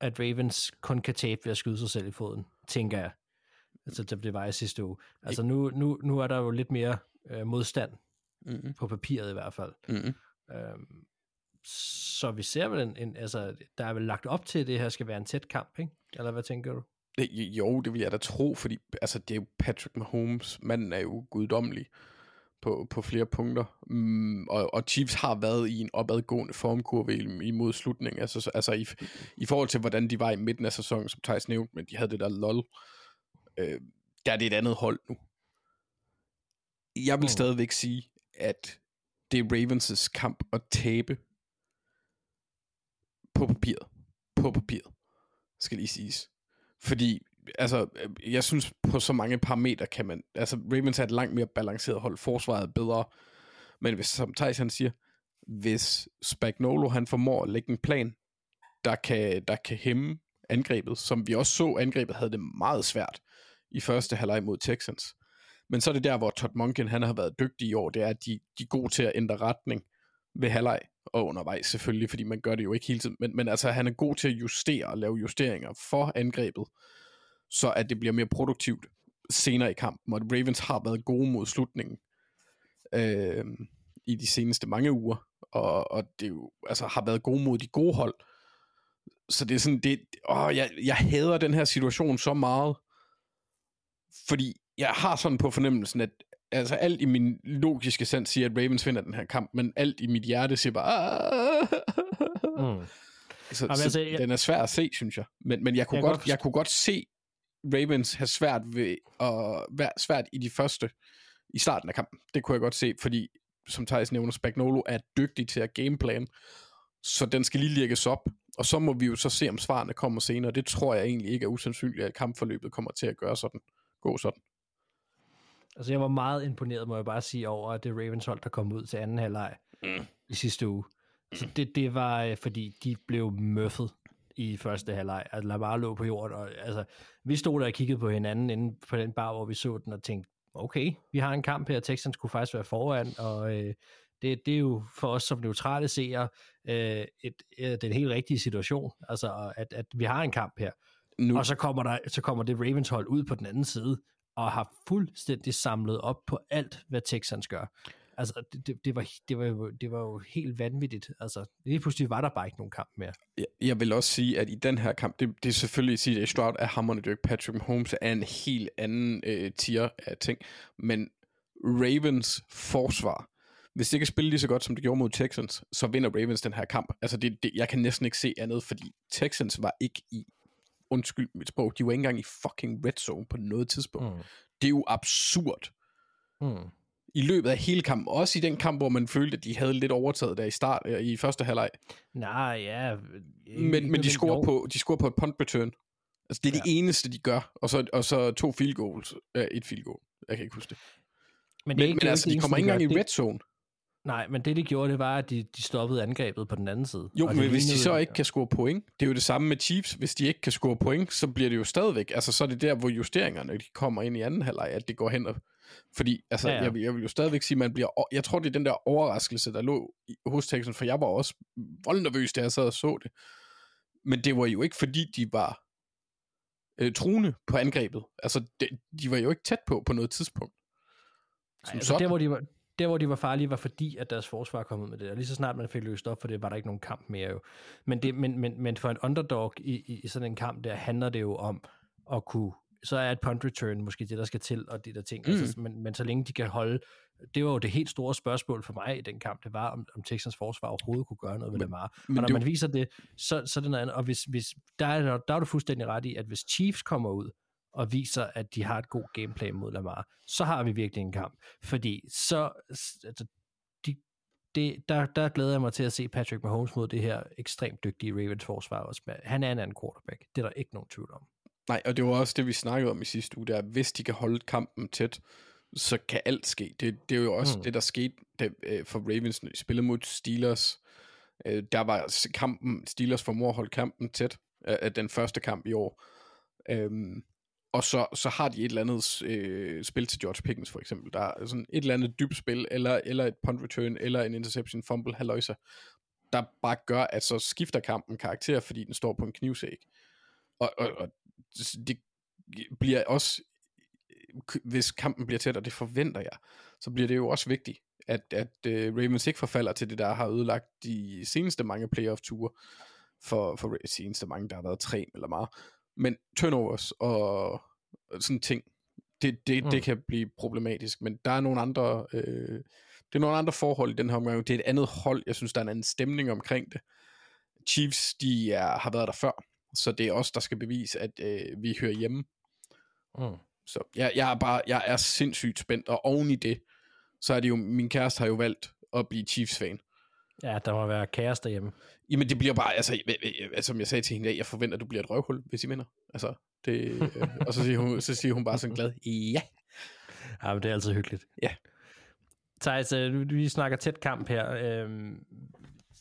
at Ravens kun kan tabe ved at skyde sig selv i foden, tænker jeg. Altså, det, var i sidste uge. Altså, nu, nu, nu er der jo lidt mere øh, modstand, Mm-hmm. på papiret i hvert fald. Mm-hmm. Øhm, så vi ser vel en, en, altså, der er vel lagt op til, at det her skal være en tæt kamp, ikke? Eller hvad tænker du? Jo, det vil jeg da tro, fordi altså, det er jo Patrick Mahomes. Manden er jo guddommelig på, på flere punkter. Mm, og, og Chiefs har været i en opadgående formkurve i- imod slutningen. Altså, så- altså i, i forhold til, hvordan de var i midten af sæsonen, som Thijs nævnte, men de havde det der lol. Øh, der er det et andet hold nu. Jeg vil Mm. stadigvæk sige, at det er Ravens' kamp at tabe på papiret. På papiret, skal lige siges. Fordi, altså, øh, jeg synes på så mange parametre kan man, altså Ravens er et langt mere balanceret hold, forsvaret er bedre, men hvis, som Thijs han siger, hvis Spagnolo han formår at lægge en plan, der kan, der kan hæmme angrebet, som vi også så, angrebet havde det meget svært i første halvleg mod Texans. Men så er det der, hvor Todd Monken, han har været dygtig i år, det er, at de, de er gode til at ændre retning ved halvleg og undervejs selvfølgelig, fordi man gør det jo ikke hele tiden, men, men altså han er god til at justere og lave justeringer for angrebet, så at det bliver mere produktivt senere i kampen, og Ravens har været gode mod slutningen øh, i de seneste mange uger, og, og det jo, altså, har været gode mod de gode hold, så det er sådan, det, åh, jeg, jeg hader den her situation så meget, fordi jeg har sådan på fornemmelsen, at altså alt i min logiske sans siger, at Ravens vinder den her kamp, men alt i mit hjerte siger bare, "Ah." Mm. så, Jamen, så altså, jeg- den er svær at se, synes jeg. Men, men jeg, kunne Jeg godt, godt jeg kunne godt se Ravens have svært ved at være svært i de første, i starten af kampen. Det kunne jeg godt se, fordi, som Thijs nævner, Spagnolo er dygtig til at gameplan, så den skal lige lægges op, og så må vi jo så se, om svarene kommer senere. Det tror jeg egentlig ikke er usandsynligt, at kampforløbet kommer til at gøre sådan, gå sådan. Altså, jeg var meget imponeret, må jeg bare sige, over at det Ravens hold, der kom ud til anden halvleg mm. i sidste uge. Så det, det var, øh, fordi de blev møffet i første halvleg. Altså, Lamar lå på jorden, og altså, vi stod der og kiggede på hinanden inde på den bar, hvor vi så den, og tænkte, okay, vi har en kamp her, Texans kunne faktisk være foran, og øh, det, det er jo for os som neutrale seere øh, et, øh, den helt rigtige situation, altså at, at vi har en kamp her. Nu, Og så kommer, der, så kommer det Ravens hold ud på den anden side, og har fuldstændig samlet op på alt, hvad Texans gør. Altså, det, det, det, var, det, var, jo, det var jo helt vanvittigt. Altså, lige pludselig var der bare ikke nogen kamp mere. jeg, jeg vil også sige, at i den her kamp, det, det er selvfølgelig CJ Stroud er hammerne dyrk. Patrick Mahomes er en helt anden øh, tier af ting, men Ravens forsvar, hvis det kan spille lige så godt, som det gjorde mod Texans, så vinder Ravens den her kamp. Altså, det, det, jeg kan næsten ikke se andet, fordi Texans var ikke i, undskyld mit sprog, de var ikke engang i fucking red zone på noget tidspunkt. Mm. Det er jo absurd. Mm. I løbet af hele kampen, også i den kamp, hvor man følte, at de havde lidt overtaget der i start, øh, i første halvleg. Nej, ja. Men, men de scorer på, de scorer på et punt return. Altså, det er ja. det eneste, de gør. Og så, og så to field goals. Øh, et field goal. Jeg kan ikke huske det. Men, det er men det altså, ikke de kommer ikke engang i red zone. Nej, men det de gjorde, det var, at de, de stoppede angrebet på den anden side. Jo, men hvis de så ikke kan score point, det er jo det samme med Chiefs. Hvis de ikke kan score point, så bliver det jo stadigvæk, altså så er det der, hvor justeringerne de kommer ind i anden halvleg, at det går hen og, fordi, altså, Ja, ja. Jeg, vil- jeg vil jo stadigvæk sige, man bliver, jeg tror, det er den der overraskelse, der lå hos Texans, for jeg var også voldnervøs, da jeg sad og så det. Men det var jo ikke, fordi de var øh, truende på angrebet. Altså, de, de var jo ikke tæt på på noget tidspunkt. Som altså, sådan. der, hvor de var, der, hvor de var farlige, var fordi, at deres forsvar kom ud med det. Og lige så snart man fik løst op for det, var der ikke nogen kamp mere jo. Men, det, men, men, men for en underdog i, i, i sådan en kamp, der handler det jo om at kunne så er et punt return måske det, der skal til, og de der ting. Mm. Altså, men, men så længe de kan holde, det var jo det helt store spørgsmål for mig i den kamp, det var, om, om Texans forsvar overhovedet kunne gøre noget ved Lamar. men og når det man viser det, så, så er det noget andet. Og hvis, hvis, der, er, der er du fuldstændig ret i, at hvis Chiefs kommer ud, og viser, at de har et god gameplan mod Lamar, så har vi virkelig en kamp. Fordi så, altså, de, det, der, der glæder jeg mig til at se Patrick Mahomes mod det her ekstremt dygtige Ravens forsvar også. Han er en anden quarterback. Det er der ikke nogen tvivl om. Nej, og det var også det, vi snakkede om i sidste uge, der hvis de kan holde kampen tæt, så kan alt ske. Det, det er jo også Mm. det, der skete da, øh, for Ravens, når de spillede mod Steelers. Øh, der var kampen, Steelers formår at holde kampen tæt, af den første kamp i år. Øhm, og så, så har de et eller andet øh, spil til George Pickens for eksempel. Der er sådan et eller andet dybt spil, eller, eller et punt return, eller en interception fumble, haløjser, der bare gør, at så skifter kampen karakter, fordi den står på en knivsæg. Og, og, og det bliver også, øh, hvis kampen bliver tæt, og det forventer jeg, så bliver det jo også vigtigt, at, at uh, Ravens ikke forfalder til det, der har ødelagt de seneste mange playoff-ture, for, for de seneste mange, der har været tre eller meget. Men turnovers og, sådan ting, det, det, mm. det kan blive problematisk, men der er nogle andre, øh, det er nogle andre forhold i den her omgang. Det er et andet hold, jeg synes, der er en anden stemning omkring det. Chiefs, de er, har været der før, så det er os, der skal bevise, at øh, vi hører hjemme. Mm. Så jeg, jeg, er bare, jeg er sindssygt spændt, og oven i det, så er det jo, min kæreste har jo valgt at blive Chiefs-fan. Ja, der må være kaos derhjemme. Jamen det bliver bare, altså, som jeg sagde til hende, jeg forventer, at du bliver et røvhul, hvis I vinder. Altså, det, øh, og så siger, hun, så siger hun bare sådan glad, ja. Ja, men det er altid hyggeligt. Ja. Thijs, øh, vi snakker tæt kamp her. Øhm,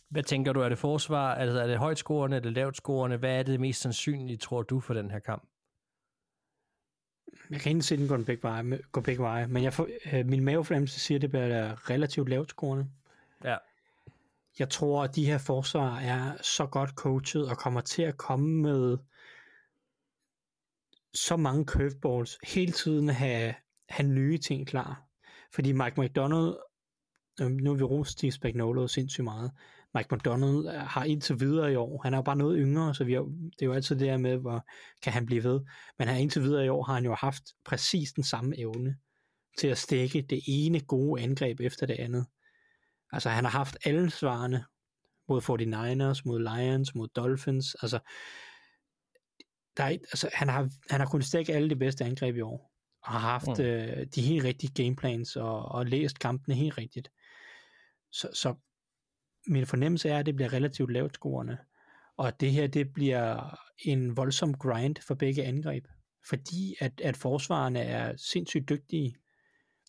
Hvad tænker du, er det forsvar, altså er det højt scorende, er det lavt scorende? Hvad er det mest sandsynlige, tror du, for den her kamp? Jeg kan ikke se den gå begge veje, gå begge veje men jeg får, øh, min mavefornemmelse siger, at det bliver relativt lavt scorende. Ja. Jeg tror, at de her forsvar er så godt coachet og kommer til at komme med så mange curveballs, hele tiden have, have nye ting klar. Fordi Mike McDonald, øh, nu har vi rost Steve Spagnuolo sindssygt meget, Mike McDonald øh, har indtil videre i år, han er jo bare noget yngre, så vi har, det er jo altid det her med, hvor kan han blive ved. Men han indtil videre i år har han jo haft præcis den samme evne til at stikke det ene gode angreb efter det andet. Altså han har haft alle svarene mod 49ers, mod Lions, mod Dolphins. Altså, der er, altså han, har, han har kunnet stikke alle de bedste angreb i år. Og har haft Mm. øh, de helt rigtige gameplans og, og læst kampene helt rigtigt. Så, så min fornemmelse er, at det bliver relativt lavt scorende. Og det her, det bliver en voldsom grind for begge angreb. Fordi at, at forsvarerne er sindssygt dygtige.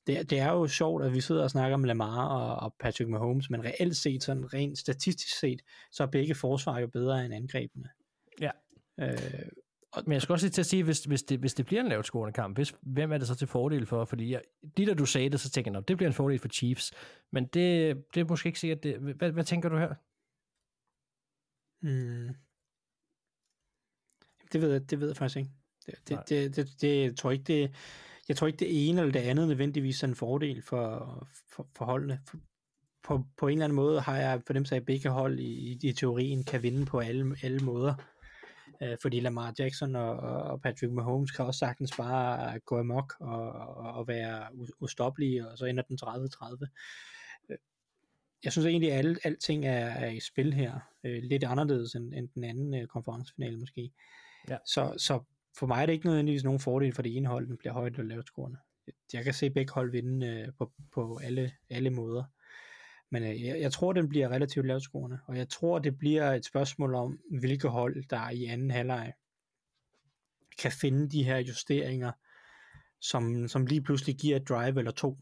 Det, er- det er jo sjovt, at vi sidder og snakker om Lamar og, og Patrick Mahomes, men reelt set, sådan rent statistisk set, så er begge forsvar jo bedre end angrebene. Ja. Øh, Men jeg skal også lige til at sige, hvis, hvis, det, hvis det bliver en lavt scorende kamp, hvis, hvem er det så til fordel for? Fordi jeg, lige da du sagde det, så tænker jeg, "Nå, det bliver en fordel for Chiefs. Men det, det er måske ikke sikkert. Det, hvad, hvad tænker du her? Mm. Det ved jeg, det ved jeg faktisk ikke. Det, det, det, det, det, jeg tror ikke, det, jeg tror ikke, det ene eller det andet nødvendigvis er en fordel for, for, for holdene. På, på en eller anden måde har jeg for dem at begge hold i, i teorien kan vinde på alle, alle måder. Øh, fordi Lamar Jackson og, og Patrick Mahomes kan også sagtens bare gå amok og, og, og være ustoppelige, og så ender den 30-30. Øh, Jeg synes egentlig, at alle, alting er, er i spil her. Øh, lidt anderledes end, end den anden øh, konferencefinale måske. Ja. Så, så for mig er det ikke nødvendigvis nogen fordel for det ene hold, den bliver højt eller lavt scorende. Jeg kan se begge hold vinde øh, på, på alle, alle måder. Men øh, jeg, jeg tror, den bliver relativt lavt scorende, og jeg tror, det bliver et spørgsmål om, hvilke hold, der i anden halvleg kan finde de her justeringer, som, som lige pludselig giver et drive eller to,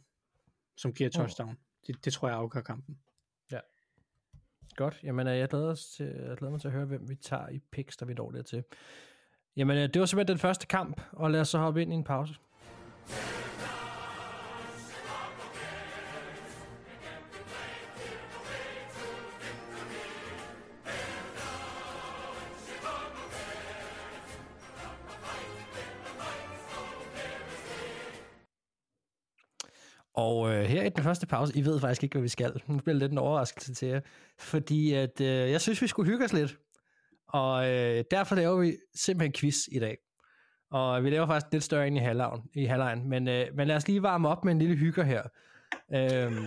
som giver et touchdown. Det, det tror jeg afgør kampen. Godt. Jamen, øh, jeg glæder, os til, jeg glæder mig til at høre, hvem vi tager i picks, der vi når dertil. Jamen, øh, det var simpelthen den første kamp, og lad os så hoppe ind i en pause. Og øh, her i den første pause, I ved faktisk ikke, hvad vi skal. Nu bliver det lidt en overraskelse til jer. Fordi at, øh, jeg synes, vi skulle hygge os lidt. Og øh, derfor laver vi simpelthen quiz i dag. Og vi laver faktisk lidt større end i halvlejen. I halvlejen. Men, øh, men lad os lige varme op med en lille hygger her. Øhm,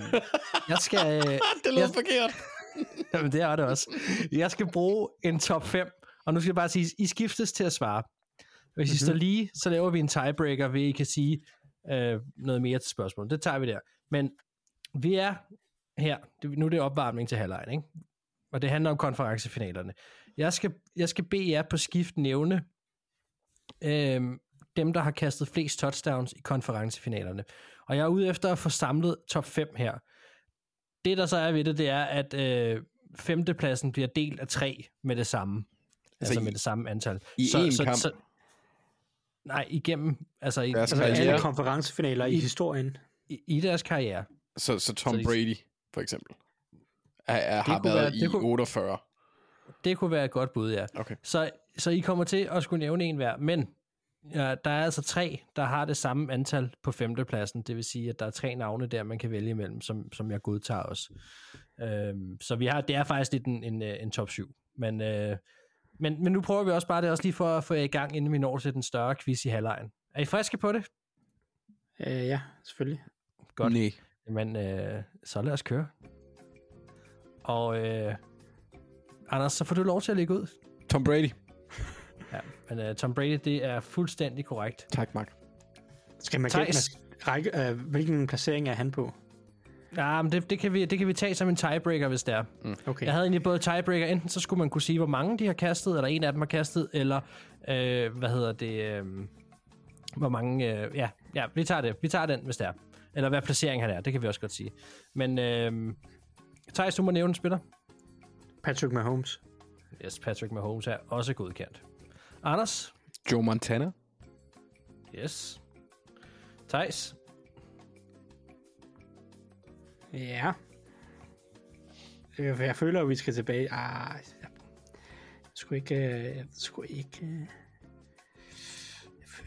jeg skal... <laughs> Øh, det lyder jeg, forkert. <laughs> Jamen, det er det også. Jeg skal bruge en top 5, og nu skal jeg bare sige, I skiftes til at svare. Hvis I står lige, så laver vi en tiebreaker, ved I kan sige øh, noget mere til spørgsmålet. Det tager vi der. Men vi er her, nu er det opvarmning til halvlejen, ikke? Og det handler om konferencefinalerne. Jeg skal, jeg skal bede jer på skift nævne øh, dem, der har kastet flest touchdowns i konferencefinalerne. Og jeg er ude efter at få samlet top 5 her. Det, der så er ved det, det er, at øh, femtepladsen bliver delt af tre med det samme. Altså, altså i- med det samme antal. i én kamp? nej, igennem, altså i, altså karriere. Alle konferencefinaler i I- historien. i, i deres karriere. Så, så Tom Så Brady, for eksempel, er, er, har været være- i kunne- 48. Det kunne være et godt bud, ja. Okay. Så, så I kommer til at skulle nævne en hver, men ja, der er altså tre, der har det samme antal på femtepladsen. Det vil sige, at der er tre navne der, man kan vælge imellem, som, som jeg godtager også. Øhm, så vi har, det er faktisk lidt en, en, øh, en top 7. Men, øh, men, men nu prøver vi også bare det også lige for at få jer i gang, inden vi når til den større quiz i halvlejen. Er I friske på det? Øh, ja, selvfølgelig. Godt. Nej. Jamen, øh, så lad os køre. Og øh, Anders, så får du lov til at lægge ud. Tom Brady. <laughs> Ja, men uh, Tom Brady, det er fuldstændig korrekt. Tak, Mark. Skal man gætte, række, øh, hvilken placering er han på? Ja, men det, det, kan vi, det kan vi tage som en tiebreaker, hvis det er. Okay. Jeg havde egentlig både tiebreaker, enten så skulle man kunne sige, hvor mange de har kastet, eller en af dem har kastet, eller øh, hvad hedder det, øh, hvor mange, øh, ja, ja, vi tager det, vi tager den, hvis det er. Eller hvad placering han er, det kan vi også godt sige. Men øh, Thijs, du må nævne en spiller. Patrick Mahomes. Yes, Patrick Mahomes er også godkendt. Anders? Joe Montana. Yes. Thijs? Ja. Jeg, jeg føler, at vi skal tilbage. Ah, jeg, jeg skulle ikke... øh, Jeg skulle ikke... øh,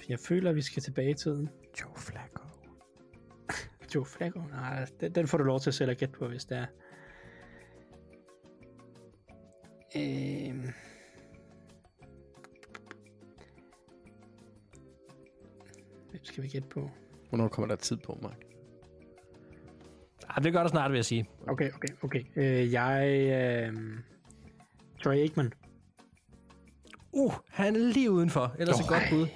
Jeg føler, at vi skal tilbage i tiden. Joe Flacco. <laughs> Joe Flacco? Nej, den, den får du lov til at selv at gætte på, hvis det er. Øhm. Hvem skal vi gætte på? Hvornår kommer der tid på, Mark? Ah, det gør der snart, vil jeg sige. Okay, okay, okay. Øh, jeg... Øh, Troy Aikman. Uh, han er lige udenfor. Ellers et godt bud.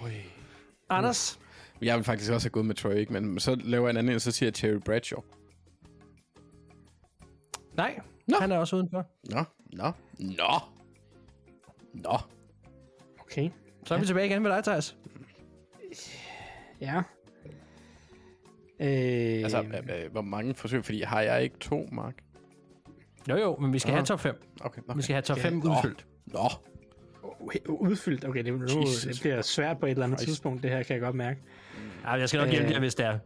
Anders? Jeg vil faktisk også have gået med Troy Aikman, men så laver jeg en anden, og så siger jeg Terry Bradshaw. Nej, Nå. han er også udenfor. Nå, nå, nå. Nå. Okay, Så er vi tilbage igen med dig, Thijs. ja. Øh, Altså, øh, øh, hvor mange forsøg? Fordi har jeg ikke to, Mark? Jo, jo, men vi skal Nå. have top 5. Okay, Vi okay. skal have top 5 Nå. udfyldt. Nå. udfyldt. Okay, det, nu, Jesus det bliver svært på et eller andet Christ. tidspunkt, det her kan jeg godt mærke. Ja, jeg skal nok hjælpe Øh, jer, hvis det er.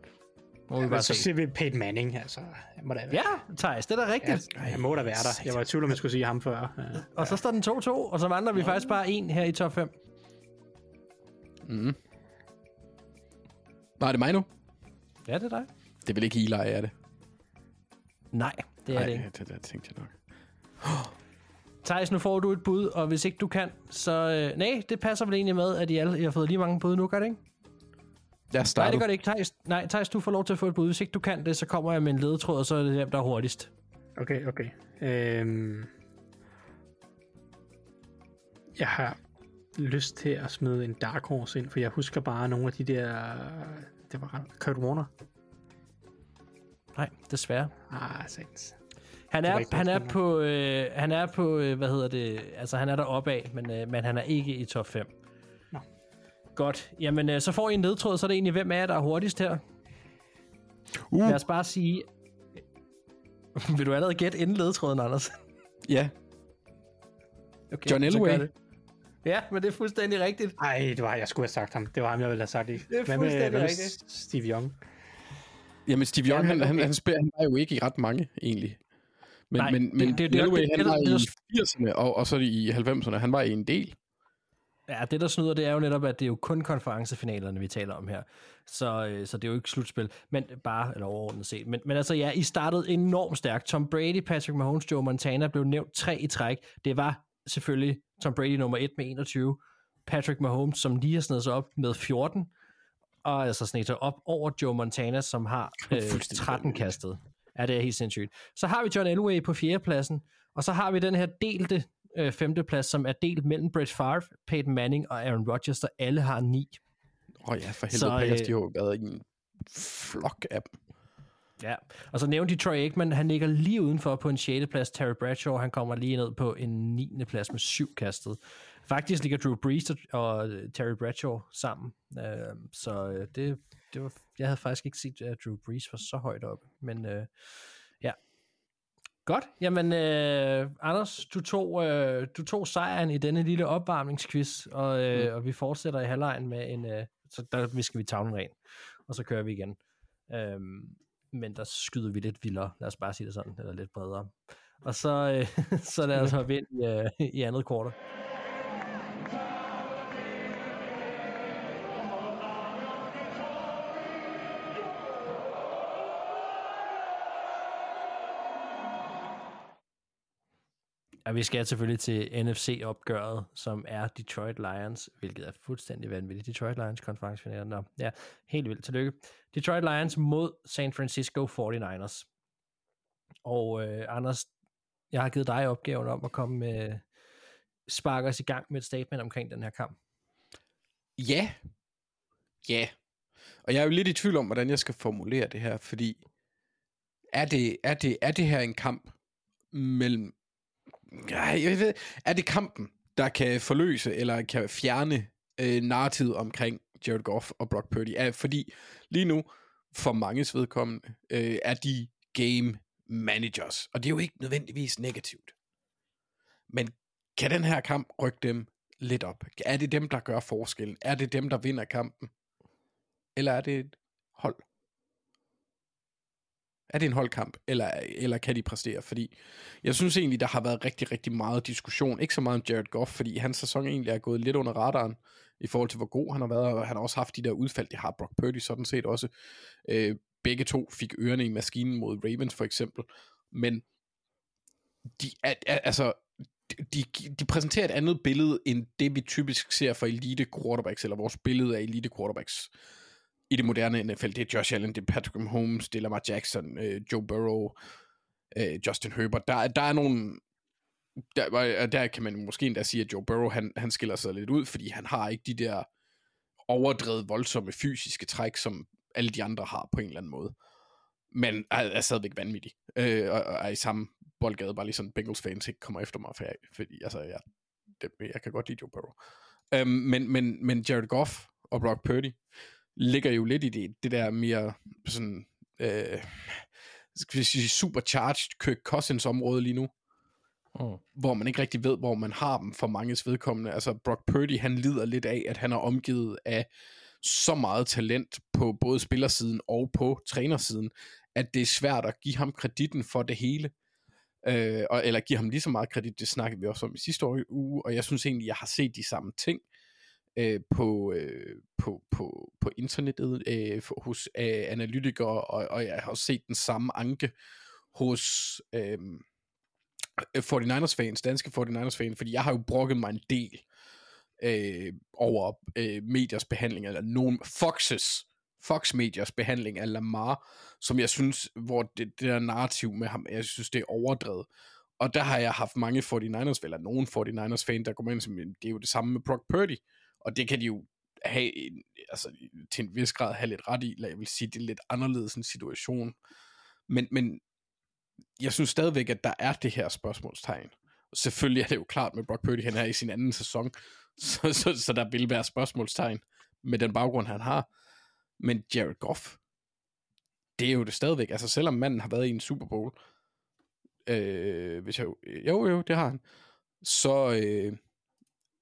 Må vi bare så se. siger vi Peyton Manning, altså. Jeg må da være. Ja, Thijs, det er da rigtigt. Ja, jeg må da være der. Jeg var i tvivl, om jeg skulle sige ham før. Ja. Og så står den 2-2, og så mangler vi faktisk bare en her i top 5. Mm. Er det mig nu? Ja, det er dig. Det vil ikke Eli, er det? Nej, det er det ikke. det, det, det tænkte jeg nok. <gasps> Thijs, nu får du et bud, og hvis ikke du kan, så... Øh, nej, det passer vel egentlig med, at I, alle, I har fået lige mange bud nu, gør det ikke? Jeg Nej, starter. det gør det ikke, Thijs. Nej, Thijs, du får lov til at få et bud. Hvis ikke du kan det, så kommer jeg med en ledetråd, og så er det dem, der er hurtigst. Okay, okay. Øhm, jeg har lyst til at smide en Dark Horse ind, for jeg husker bare nogle af de der... Det var Kurt Warner. Nej, desværre. Ah, sandt. Han er, han er på, øh, han er på, øh, hvad hedder det, altså han er der opad, men, øh, men han er ikke i top 5. Godt, jamen øh, så får I en ledtråd, så er det egentlig, hvem er jer, der er hurtigst her? Uh. Lad os bare sige, <laughs> vil du allerede gætte inden ledtråden, Anders? Ja. Okay, John Elway. det. Ja, men det er fuldstændig rigtigt. Ej, det var, jeg skulle have sagt ham. Det var ham, jeg ville have sagt. Det er fuldstændig rigtigt. Steve Young? Jamen, Steve Young, Ja, han, han, okay. han, spiller, han var jo ikke i ret mange, egentlig. Men, Nej, men, det- men det- det- Galloway, det- han det- var det- i 80'erne, og, og så i 90'erne. Han var i en del. Ja, det der snyder, det er jo netop, at det er jo kun konferencefinalerne, vi taler om her. Så, øh, så det er jo ikke slutspil, men bare, eller overordnet set. Men, men altså ja, I startede enormt stærkt. Tom Brady, Patrick Mahomes, Joe Montana blev nævnt tre i træk. Det var selvfølgelig Tom Brady nummer 1 med 21. Patrick Mahomes, som lige har snedet sig op med 14. Og altså snedet sig op over Joe Montana, som har øh, Fuldstændig 13 vanvittigt. kastet. Ja, det er helt sindssygt. Så har vi John Elway på fjerdepladsen, og så har vi den her delte øh, femteplads, som er delt mellem Brett Favre, Peyton Manning og Aaron Rodgers, der alle har ni. Åh oh, ja, for helvede, Så, Packers, øh, de har jo været en flok af dem. Ja, og så nævnte de Troy Aikman, han ligger lige udenfor på en 6. plads. Terry Bradshaw, han kommer lige ned på en 9. plads med syv kastet. Faktisk ligger Drew Brees og- øh, Terry Bradshaw sammen. Øh, så øh, det, det var, jeg havde faktisk ikke set, at Drew Brees var så højt oppe. Men øh. Godt. Jamen, øh, Anders, du tog, øh, du tog sejren i denne lille opvarmningsquiz, og, øh, mm. og vi fortsætter i halvlejen med en... Øh, så der visker vi tavlen ren, og så kører vi igen. Øhm, men der skyder vi lidt vildere, lad os bare sige det sådan, eller lidt bredere. Og så, øh, <laughs> så lad os hoppe ind i, øh, i andet kvartal. Og vi skal selvfølgelig til NFC-opgøret, som er Detroit Lions, hvilket er fuldstændig vanvittigt. Detroit Lions konferencefinalen. Nå, ja, helt vildt. Tillykke. Detroit Lions mod San Francisco 49ers. Og øh, Anders, jeg har givet dig opgaven om at komme med, sparke os i gang med et statement omkring den her kamp. Ja. Ja. Og jeg er jo lidt i tvivl om, hvordan jeg skal formulere det her, fordi er det, er det, er det her en kamp mellem... Ja, jeg ved, er det kampen, der kan forløse eller kan fjerne øh, narrativet omkring Jared Goff og Brock Purdy? Er, fordi lige nu, for manges vedkommende, øh, er de game managers, og det er jo ikke nødvendigvis negativt. Men kan den her kamp rykke dem lidt op? Er det dem, der gør forskellen? Er det dem, der vinder kampen? Eller er det et hold? Er det en holdkamp, eller, eller kan de præstere? Fordi jeg synes egentlig, der har været rigtig, rigtig meget diskussion. Ikke så meget om Jared Goff, fordi hans sæson egentlig er gået lidt under radaren i forhold til, hvor god han har været, og han har også haft de der udfald, det har Brock Purdy sådan set også. Øh, begge to fik ørerne i maskinen mod Ravens for eksempel, men de, altså, de, de præsenterer et andet billede, end det vi typisk ser for elite quarterbacks, eller vores billede af elite quarterbacks i det moderne NFL. Det er Josh Allen, det er Patrick Mahomes, det er Lamar Jackson, øh, Joe Burrow, øh, Justin Herbert. Der, der er nogle... Der, der kan man måske endda sige, at Joe Burrow, han, han skiller sig lidt ud, fordi han har ikke de der overdrevet voldsomme fysiske træk, som alle de andre har på en eller anden måde. Men er, er stadigvæk vanvittig. Øh, og, og er i samme boldgade, bare lige sådan Bengals fans ikke kommer efter mig, for jeg, fordi altså, jeg, det, jeg kan godt lide Joe Burrow. Øhm, men, men, men Jared Goff og Brock Purdy ligger jo lidt i det, det der mere sådan, øh, skal vi sige, supercharged Kirk Cousins område lige nu, Mm. hvor man ikke rigtig ved, hvor man har dem for manges vedkommende. Altså Brock Purdy, han lider lidt af, at han er omgivet af så meget talent på både spillersiden og på trænersiden, at det er svært at give ham kreditten for det hele. Øh, og, eller give ham lige så meget kredit, det snakkede vi også om i sidste år, uge, og jeg synes egentlig, jeg har set de samme ting øh, på, øh, på, på, på internettet øh, for, hos øh, analytikere, og, og jeg har set den samme anke hos øhm, øh, 49ers fans, danske 49ers fans, fordi jeg har jo brokket mig en del øh, over øh, mediers behandling, eller nogen Foxes, Fox Medias behandling af Lamar, som jeg synes, hvor det, det der narrativ med ham, jeg synes, det er overdrevet. Og der har jeg haft mange 49ers, eller nogen 49ers fan, der kommer ind som det er jo det samme med Brock Purdy, og det kan de jo have, en, altså til en vis grad have lidt ret i, eller jeg vil sige, det er lidt anderledes en situation. Men, men jeg synes stadigvæk, at der er det her spørgsmålstegn. Selvfølgelig er det jo klart med Brock Purdy, han er i sin anden sæson, <laughs> så, så, så der vil være spørgsmålstegn med den baggrund, han har. Men Jared Goff, det er jo det stadigvæk. Altså selvom manden har været i en Super Bowl, øh, hvis jeg, jo jo, det har han, så, øh,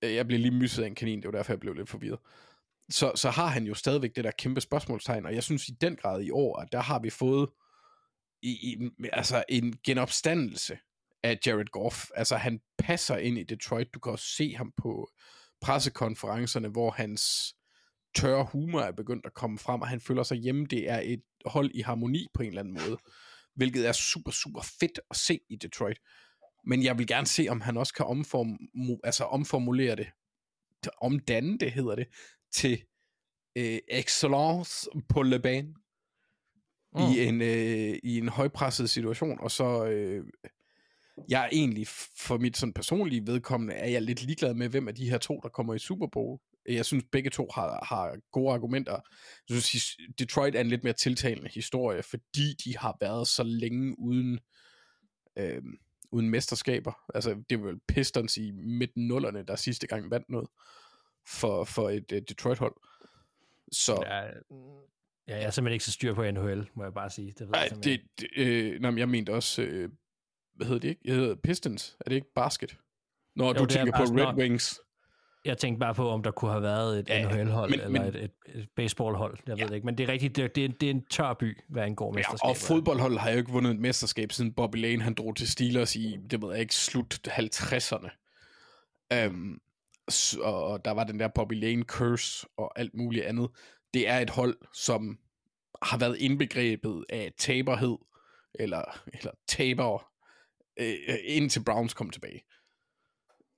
Øh, jeg blev lige mysset af en kanin, det var derfor, jeg blev lidt forvirret. Så, så har han jo stadigvæk det der kæmpe spørgsmålstegn, og jeg synes i den grad i år, at der har vi fået i, i, altså en genopstandelse af Jared Goff. Altså han passer ind i Detroit. Du kan også se ham på pressekonferencerne, hvor hans tørre humor er begyndt at komme frem, og han føler sig hjemme. Det er et hold i harmoni på en eller anden måde, hvilket er super, super fedt at se i Detroit. Men jeg vil gerne se, om han også kan omform, altså omformulere det, omdanne det, hedder det, til øh, excellence på Le Bain mm. i, en, øh, i en højpresset situation, og så øh, jeg er egentlig for mit sådan personlige vedkommende, er jeg lidt ligeglad med, hvem af de her to, der kommer i Super Bowl. Jeg synes, begge to har, har gode argumenter. Jeg synes, Detroit er en lidt mere tiltalende historie, fordi de har været så længe uden, øh, uden mesterskaber. Altså, det var vel Pistons i midten nullerne, der sidste gang vandt noget for, for et, et Detroit-hold. Så... Ja, Ja, jeg er simpelthen ikke så styr på NHL, må jeg bare sige. Det ved Nej, jeg det, det, øh, nej, jeg mente også, øh, hvad hedder det ikke? Jeg hedder Pistons. Er det ikke basket? Når jo, du tænker på Red Wings. Jeg tænkte bare på, om der kunne have været et ja, NHL-hold, men, eller men, et, et, baseballhold. Jeg ja. ved det ikke, men det er rigtigt, det, det, er, det er en tør by, hvad angår mesterskab. Ja, og fodboldhold har jo ikke vundet et mesterskab, siden Bobby Lane han drog til Steelers i, det ved jeg ikke, slut 50'erne. Um, så, og der var den der Bobby Lane curse og alt muligt andet det er et hold, som har været indbegrebet af taberhed, eller, eller taber, øh, indtil Browns kom tilbage.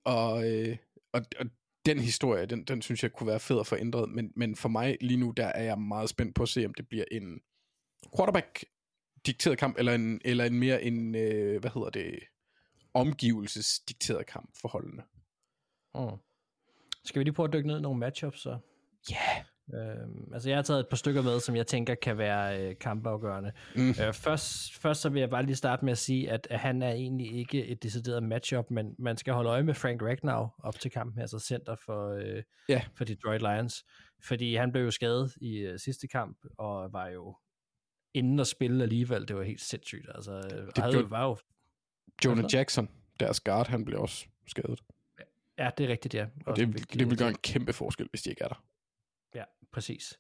Og, øh, og, og den historie, den, den synes jeg kunne være fed at få ændret, men, men for mig lige nu, der er jeg meget spændt på at se, om det bliver en quarterback dikteret kamp, eller en, eller en mere en, øh, hvad hedder det, omgivelsesdikteret kamp for holdene. Mm. Skal vi lige prøve at dykke ned i nogle matchups så? Ja. Yeah. Øhm, altså jeg har taget et par stykker med, som jeg tænker kan være øh, kampafgørende. Mm. Øh, først, først så vil jeg bare lige starte med at sige, at, at han er egentlig ikke et decideret matchup, men man skal holde øje med Frank Ragnow op til kampen, altså center for, øh, yeah. for Detroit Lions. Fordi han blev jo skadet i øh, sidste kamp, og var jo inden at spille alligevel. Det var helt sindssygt. Altså, det blev, var jo... Jonah Jackson, deres guard, han blev også skadet. Ja, det er rigtigt, ja. Og det, det vil ting. gøre en kæmpe forskel, hvis de ikke er der. Præcis.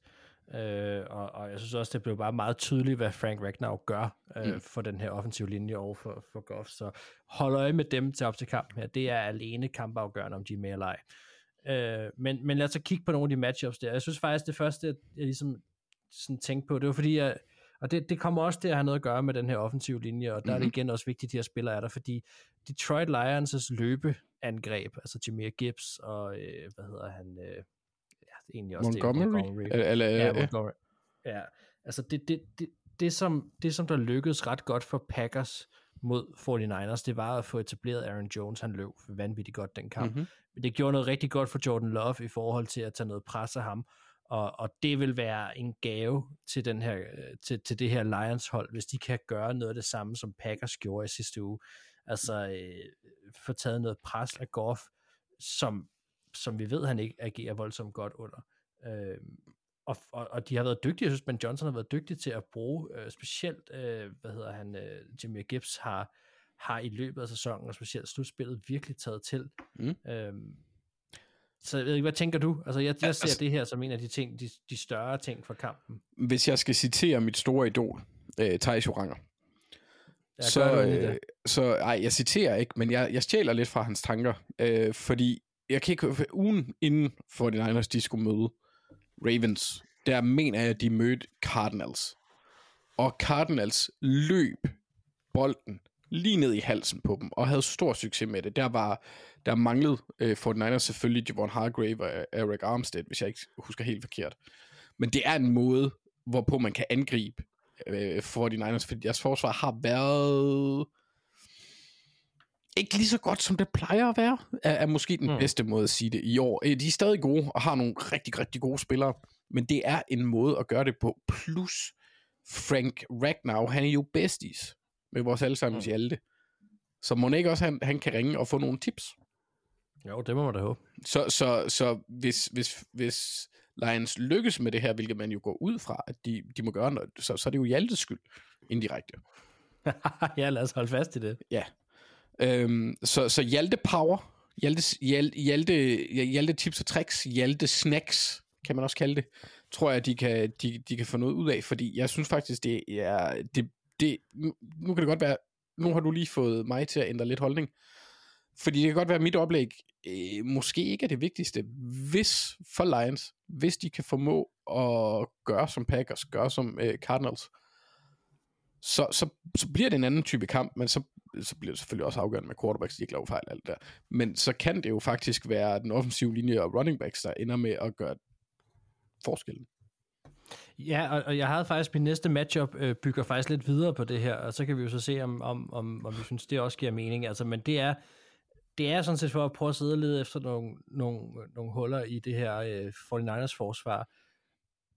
Øh, og, og jeg synes også, det blev bare meget tydeligt, hvad Frank Ragnar gør øh, Mm. mm. for den her offensive linje over for, for Goff. Så hold øje med dem til op til kampen her. Det er alene kampafgørende, om de er med eller ej. Øh, men, men lad os så kigge på nogle af de matchups der. Jeg synes faktisk, det første, jeg ligesom sådan tænkte på, det var fordi, jeg, og det, det kommer også til at have noget at gøre med den her offensive linje, og der mm-hmm. er det igen også vigtigt, at de her spillere er der, fordi Detroit Lions' løbeangreb, altså Jameer Gibbs og, øh, hvad hedder han, øh, egentlig også David Montgomery? Eller, eller, Ja, ja, Montgomery. Ja, altså det, det, det, det, som, det, som der lykkedes ret godt for Packers mod 49ers, det var at få etableret Aaron Jones. Han løb vanvittigt godt den kamp. Mhm. Mm-hmm. Men det gjorde noget rigtig godt for Jordan Love i forhold til at tage noget pres af ham. Og, og det vil være en gave til, den her, øh, til, til det her Lions hold, hvis de kan gøre noget af det samme, som Packers gjorde i sidste uge. Altså øh, få taget noget pres af Goff, som, som vi ved, han ikke agerer voldsomt godt under. Øh, og, og, og de har været dygtige. Jeg synes, Ben Johnson har været dygtig til at bruge, øh, specielt, øh, hvad hedder han, øh, Jimmy Gibbs har, har i løbet af sæsonen, og specielt slutspillet, virkelig taget til. Mm. Øhm, så jeg ved ikke, hvad tænker du? Altså, jeg, jeg ser altså- det her som en af de ting, de, de større ting for kampen. Hvis jeg skal citere mit store idol, øh, Thijs Joranger, så, øh, så ej, jeg citerer ikke, men jeg, jeg stjæler lidt fra hans tanker, øh, fordi jeg kan ikke, ugen inden for de Niners, de skulle møde Ravens, der mener jeg, at de mødte Cardinals. Og Cardinals løb bolden lige ned i halsen på dem, og havde stor succes med det. Der var der manglede øh, 49ers selvfølgelig Javon Hargrave og øh, Eric Armstead, hvis jeg ikke husker helt forkert. Men det er en måde, hvorpå man kan angribe øh, 49ers, fordi deres forsvar har været ikke lige så godt, som det plejer at være, er, er måske den Mm. bedste måde at sige det i år. Øh, De er stadig gode, og har nogle rigtig, rigtig gode spillere, men det er en måde at gøre det på. Plus Frank Ragnar, han er jo besties med vores allesammens Mm. mm. Hjalte. Så må ikke også han, han kan ringe og få nogle tips. Jo, det må man da håbe. Så, så, så hvis, hvis, hvis Lions lykkes med det her, hvilket man jo går ud fra, at de, de må gøre noget, så, så er det jo Hjaltes skyld, indirekte. <laughs> ja, lad os holde fast i det. Ja. Øhm, så, så Hjalte Power, Hjalte, Hjalte, Hjalte, Hjalte tips og tricks, Hjalte snacks, kan man også kalde det, tror jeg, de kan, de, de kan få noget ud af, fordi jeg synes faktisk, det er, det, det, nu, nu kan det godt være, nu har du lige fået mig til at ændre lidt holdning, fordi det kan godt være, at mit oplæg øh, måske ikke er det vigtigste, hvis for Lions, hvis de kan formå at gøre som Packers, gøre som øh, Cardinals, så, så, så bliver det en anden type kamp, men så, så bliver det selvfølgelig også afgørende med quarterbacks, de ikke laver fejl alt der. Men så kan det jo faktisk være den offensive linje og running backs, der ender med at gøre forskellen. Ja, og, og jeg havde faktisk min næste matchup øh, bygger faktisk lidt videre på det her, og så kan vi jo så se, om, om, om, om vi synes, det også giver mening. Altså, men det er, det er sådan set for at prøve at sidde og lede efter nogle, nogle, nogle huller i det her øh, 49ers forsvar.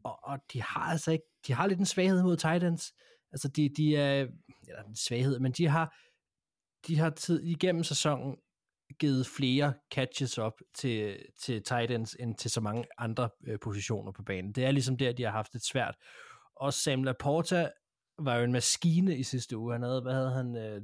Og, og de har altså ikke, de har lidt en svaghed mod Titans. Altså, de, de er, eller en svaghed, men de har, de har tid igennem sæsonen givet flere catches op til, til tight ends, end til så mange andre øh, positioner på banen. Det er ligesom der, de har haft det svært. Og Sam Laporta var jo en maskine i sidste uge. Han havde, hvad havde han? Øh,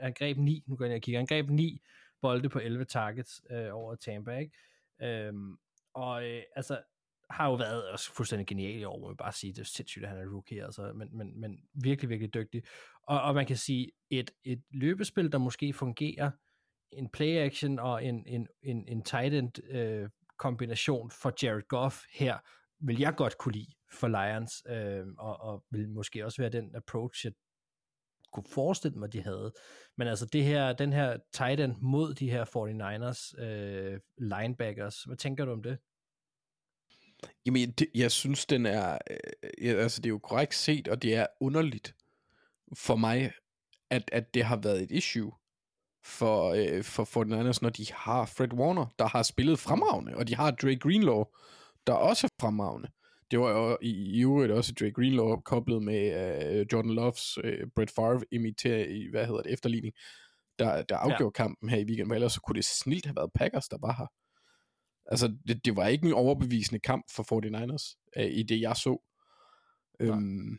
han greb 9, nu går jeg kigge, og kigger, han greb 9 bolde på 11 targets øh, over Tampa, ikke? Øhm, og øh, altså, har jo været også fuldstændig genial i år, må man bare sige. Det er sindssygt, at han er rookie, altså, men, men, men virkelig, virkelig dygtig. Og, og man kan sige, et, et løbespil, der måske fungerer, en play action og en, en, en, en tight end øh, kombination for Jared Goff her, vil jeg godt kunne lide for Lions, øh, og, og vil måske også være den approach, jeg kunne forestille mig, de havde. Men altså det her, den her tight end mod de her 49ers øh, linebackers, hvad tænker du om det? Jamen, det, jeg synes, den er... Øh, altså, det er jo korrekt set, og det er underligt for mig, at, at det har været et issue for, øh, for 49ers, når de har Fred Warner, der har spillet fremragende, og de har Dre Greenlaw, der også er fremragende. Det var jo i, i øvrigt også Dre Greenlaw koblet med øh, Jordan Loves, øh, Brett Favre imiterer i, hvad hedder det, efterligning, der, der afgjorde ja. kampen her i weekenden, for ellers så kunne det snilt have været Packers, der var her. Altså, det, det var ikke en overbevisende kamp for 49ers, øh, i det jeg så. Øhm,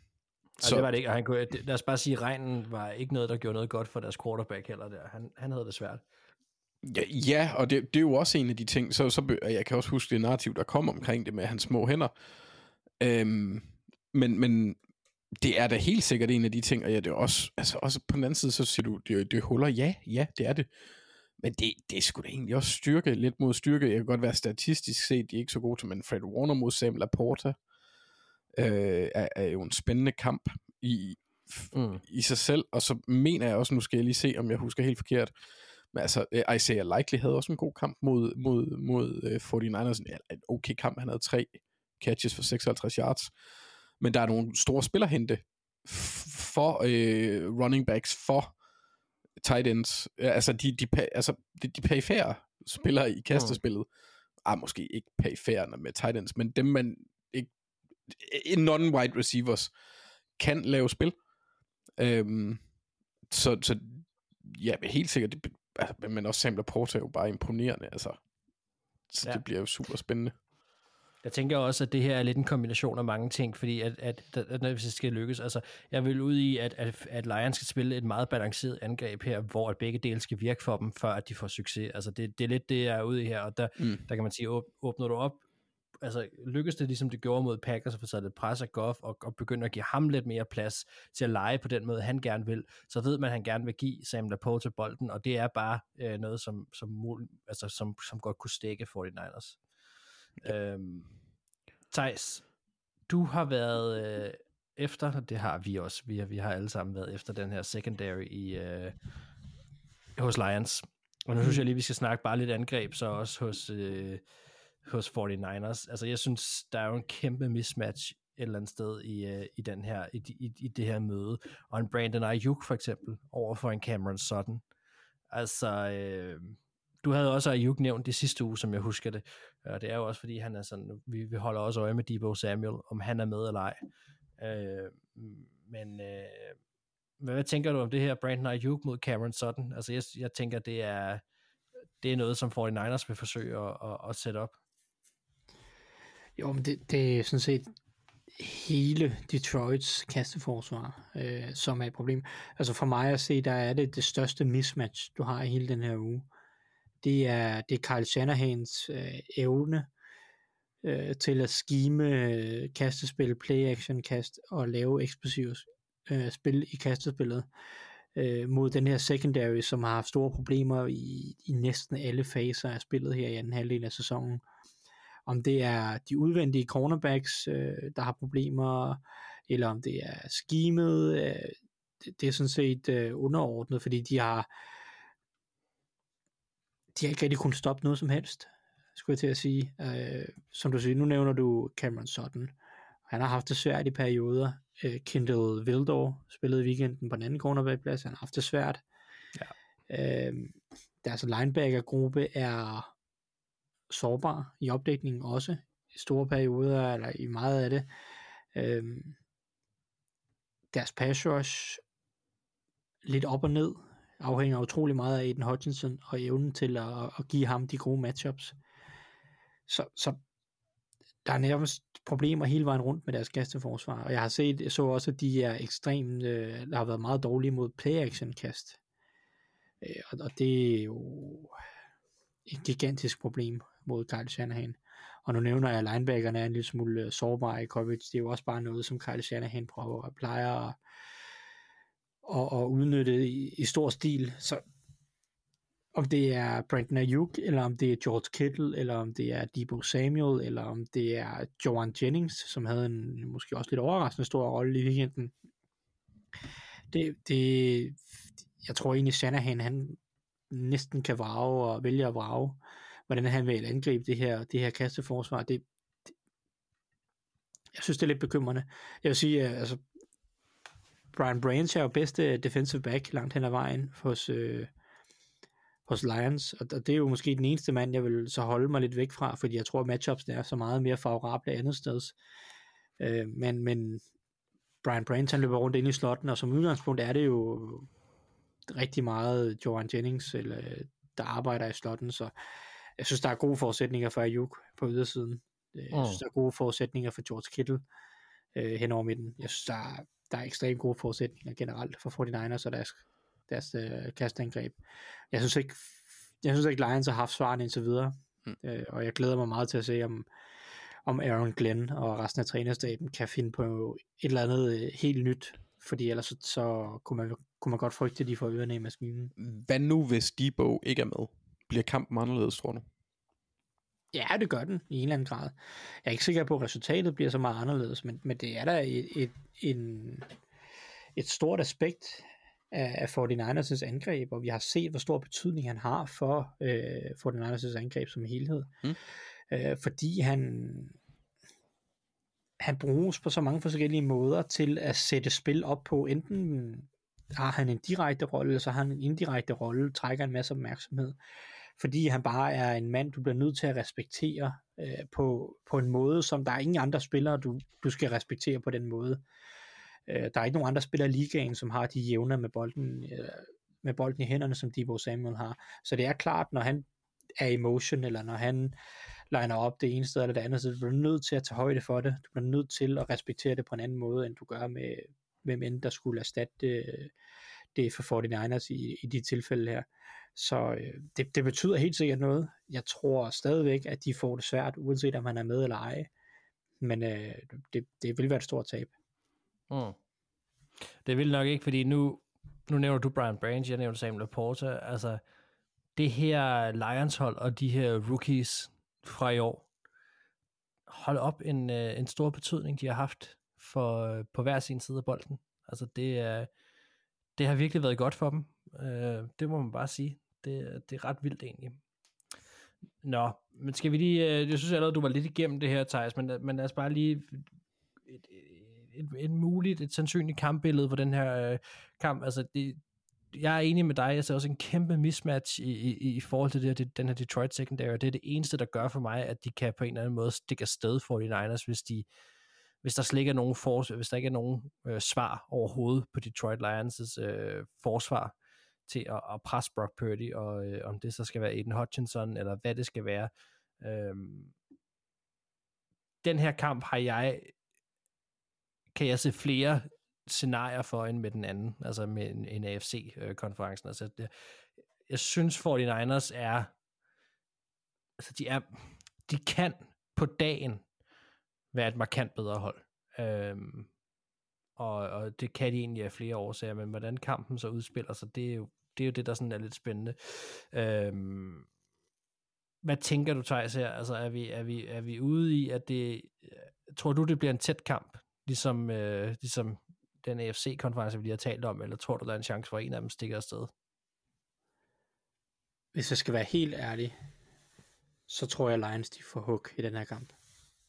så det var det ikke, og han kunne, lad os bare sige, regnen var ikke noget, der gjorde noget godt for deres quarterback heller der. Han, han havde det svært. Ja, ja og det, det er jo også en af de ting, så, så jeg kan også huske det narrativ, der kom omkring det med hans små hænder. Øhm, men, men det er da helt sikkert en af de ting, og ja, det er også, altså også på den anden side, så siger du, det, det er huller, ja, ja, det er det. Men det, det sgu da egentlig også styrke, lidt mod styrke. Jeg kan godt være statistisk set, de er ikke så gode til, men Fred Warner mod Sam Laporta. Øh, er, er jo en spændende kamp i, Mm. i sig selv, og så mener jeg også, nu skal jeg lige se, om jeg husker helt forkert, men altså, øh, Isaiah Likely havde også en god kamp mod, mod, mod uh, 49ers, ja, en okay kamp, han havde tre catches for 56 yards, men der er nogle store spillerhente for øh, running backs, for tight ends, altså de, de, altså, de, de perifære spillere i kastespillet, ah, måske ikke perifære med tight ends, men dem man ikke, non-wide receivers, kan lave spil. Øhm, så, så ja, helt sikkert, det, altså, men også Sam Laporta er jo bare imponerende, altså. Så ja. det bliver jo super spændende. Jeg tænker også, at det her er lidt en kombination af mange ting, fordi at, at, at, at hvis det skal lykkes, altså jeg vil ud i, at, at, at Lions skal spille et meget balanceret angreb her, hvor at begge dele skal virke for dem, før at de får succes. Altså det, det er lidt det, jeg er ude i her, og der, mm. Der kan man sige, åb, åbner du op, altså lykkes det ligesom det gjorde mod Packers, at få taget lidt pres af Goff, og, og begynder at give ham lidt mere plads til at lege på den måde, han gerne vil, så ved man, at han gerne vil give Sam Laporte bolden, og det er bare øh, noget, som, som, mul- altså, som, som godt kunne stikke 49ers. Øhm, Thijs, du har været øh, efter, det har vi også, vi har, vi har alle sammen været efter den her secondary i, øh, hos Lions. Og nu synes jeg lige, vi skal snakke bare lidt angreb, så også hos, øh, hos 49ers. Altså jeg synes, der er jo en kæmpe mismatch et eller andet sted i, øh, i, den her, i, i, i det her møde. Og en Brandon Ayuk for eksempel, over for en Cameron Sutton. Altså, øh, du havde også Ayuk nævnt det sidste uge, som jeg husker det. Og det er jo også, fordi han er sådan, vi, vi holder også øje med Debo Samuel, om han er med eller ej. Øh, men øh, hvad, hvad tænker du om det her Brandon Ayuk mod Cameron Sutton? Altså, jeg, jeg tænker, det er, det er noget, som 49ers vil forsøge at, at, at sætte op. Jo, men det, det er sådan set hele Detroits kasteforsvar, øh, som er et problem. Altså for mig at se, der er det det største mismatch, du har i hele den her uge. Det er, det er Kyle Shanahans øh, evne øh, til at skime øh, kastespil, play-action kast og lave eksplosive øh, spil i kastespillet øh, mod den her secondary, som har haft store problemer i, i næsten alle faser af spillet her i anden halvdel af sæsonen. Om det er de udvendige cornerbacks, øh, der har problemer, eller om det er schemet, øh, det, det er sådan set øh, underordnet, fordi de har de har ikke rigtig kunnet stoppe noget som helst, skulle jeg til at sige. Øh, som du siger, nu nævner du Cameron Sutton. Han har haft det svært i perioder. Øh, Kendall Vildor spillede i weekenden på den anden cornerbackplads. Han har haft det svært. Ja. Øh, deres linebackergruppe er sårbar i opdækningen også, i store perioder, eller i meget af det. Øhm, deres pass rush, lidt op og ned, afhænger utrolig meget af Aiden Hutchinson og evnen til at, at give ham de gode matchups. Så, så der er nærmest problemer hele vejen rundt med deres kasteforsvar, og jeg har set, jeg så også, at de er ekstremt, øh, der har været meget dårlige mod play-action kast. Øh, og, og det er jo et gigantisk problem mod Kyle Shanahan. Og nu nævner jeg, at linebackerne er en lille smule øh, sårbare i coverage. Det er jo også bare noget, som Kyle Shanahan prøver at plejer at, og, og udnytte i, i stor stil. Så om det er Brandon Ayuk, eller om det er George Kittle, eller om det er Debo Samuel, eller om det er Joan Jennings, som havde en måske også lidt overraskende stor rolle i weekenden. Det, det, jeg tror egentlig, Shanahan han næsten kan vrage og vælge at vrage, hvordan han vil angribe det her, det her kasteforsvar. Det, det, jeg synes, det er lidt bekymrende. Jeg vil sige, at altså, Brian Branch er jo bedste defensive back langt hen ad vejen hos, øh, hos Lions, og det er jo måske den eneste mand, jeg vil så holde mig lidt væk fra, fordi jeg tror, at matchups er så meget mere favorable andet steds. Øh, men, men Brian Branch, han løber rundt ind i slotten, og som udgangspunkt er det jo rigtig meget Joan Jennings, eller, der arbejder i slotten, så jeg synes, der er gode forudsætninger for Ayuk på ydersiden. Jeg synes, der er gode forudsætninger for George Kittle øh, hen over midten. Jeg synes, der er, der er ekstremt gode forudsætninger generelt for 49ers og deres, deres øh, kastangreb. Jeg synes ikke, jeg synes ikke, Lions har haft svarene indtil videre. Mm. Øh, og jeg glæder mig meget til at se, om, om Aaron Glenn og resten af trænerstaben kan finde på et eller andet øh, helt nyt. Fordi ellers så, så kunne, man, kunne man godt frygte, at de får ørerne i maskinen. Hvad nu, hvis Debo ikke er med? Bliver kampen anderledes, tror du? Ja, det gør den i en eller anden grad. Jeg er ikke sikker på, at resultatet bliver så meget anderledes, men, men det er da et, et, en, et stort aspekt af, af 49ers' angreb, og vi har set, hvor stor betydning han har for øh, 49ers' angreb som helhed. Mm. Øh, fordi han, han bruges på så mange forskellige måder til at sætte spil op på. Enten har han en direkte rolle, eller så har han en indirekte rolle, trækker en masse opmærksomhed. Fordi han bare er en mand, du bliver nødt til at respektere øh, på, på en måde, som der er ingen andre spillere, du, du skal respektere på den måde. Øh, der er ikke nogen andre spillere i ligaen, som har de jævner med bolden, øh, med bolden i hænderne, som Debo Samuel har. Så det er klart, når han er i motion, eller når han liner op det ene sted eller det andet, så du bliver nødt til at tage højde for det. Du bliver nødt til at respektere det på en anden måde, end du gør med, hvem end der skulle erstatte det, det for 49ers i, i de tilfælde her. Så øh, det, det betyder helt sikkert noget. Jeg tror stadigvæk, at de får det svært, uanset om man er med eller ej. Men øh, det, det vil være et stort tab. Mm. Det vil nok ikke, fordi nu, nu nævner du Brian Branch, jeg nævner Samuel Laporta. Altså, det her Lions-hold og de her rookies fra i år, hold op en, øh, en stor betydning, de har haft for, øh, på hver sin side af bolden. Altså, det, er, det har virkelig været godt for dem. Øh, det må man bare sige. Det, det er ret vildt egentlig. Nå, men skal vi lige, øh, jeg synes allerede, du var lidt igennem det her, Thijs, men, øh, men lad os bare lige et, et, et muligt, et sandsynligt kampbillede for den her øh, kamp. Altså, det, jeg er enig med dig, jeg ser også en kæmpe mismatch i, i, i forhold til det her, den her Detroit secondary, det er det eneste, der gør for mig, at de kan på en eller anden måde stikke afsted for de Niners, hvis de hvis der slet ikke er nogen for, hvis der ikke er nogen øh, svar overhovedet på Detroit Lions' øh, forsvar til at, at presse Brock Purdy, og øh, om det så skal være Aiden Hutchinson, eller hvad det skal være. Øhm, den her kamp har jeg kan jeg se flere scenarier for end med den anden, altså med en, en AFC-konferencen. Øh, altså, det, jeg synes 49ers er, altså de er, de kan på dagen være et markant bedre hold. Øhm, og, og det kan de egentlig af flere årsager, men hvordan kampen så udspiller sig, det er jo det, er jo det der sådan er lidt spændende. Øhm, hvad tænker du, Thijs, her? Altså, er vi, er, vi, er vi ude i, at det... Tror du, det bliver en tæt kamp, ligesom, øh, ligesom den AFC-konference, vi lige har talt om, eller tror du, der er en chance for, at en af dem stikker afsted? Hvis jeg skal være helt ærlig, så tror jeg, Lions de får hug i den her kamp.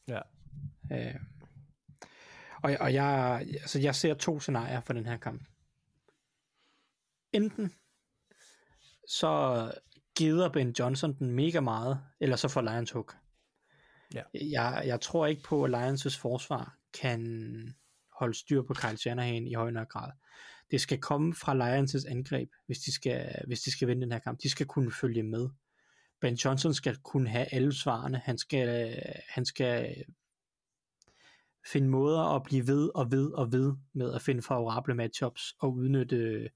Ja. Øh, og, og jeg, altså jeg ser to scenarier for den her kamp. Enten så gider Ben Johnson den mega meget, eller så får Lions hook. Ja. Jeg, jeg tror ikke på, at Lions' forsvar kan holde styr på Kyle Shanahan i høj nok grad. Det skal komme fra Lions' angreb, hvis de, skal, hvis de skal vinde den her kamp. De skal kunne følge med. Ben Johnson skal kunne have alle svarene. Han skal, han skal finde måder at blive ved og ved og ved med at finde favorable matchups og udnytte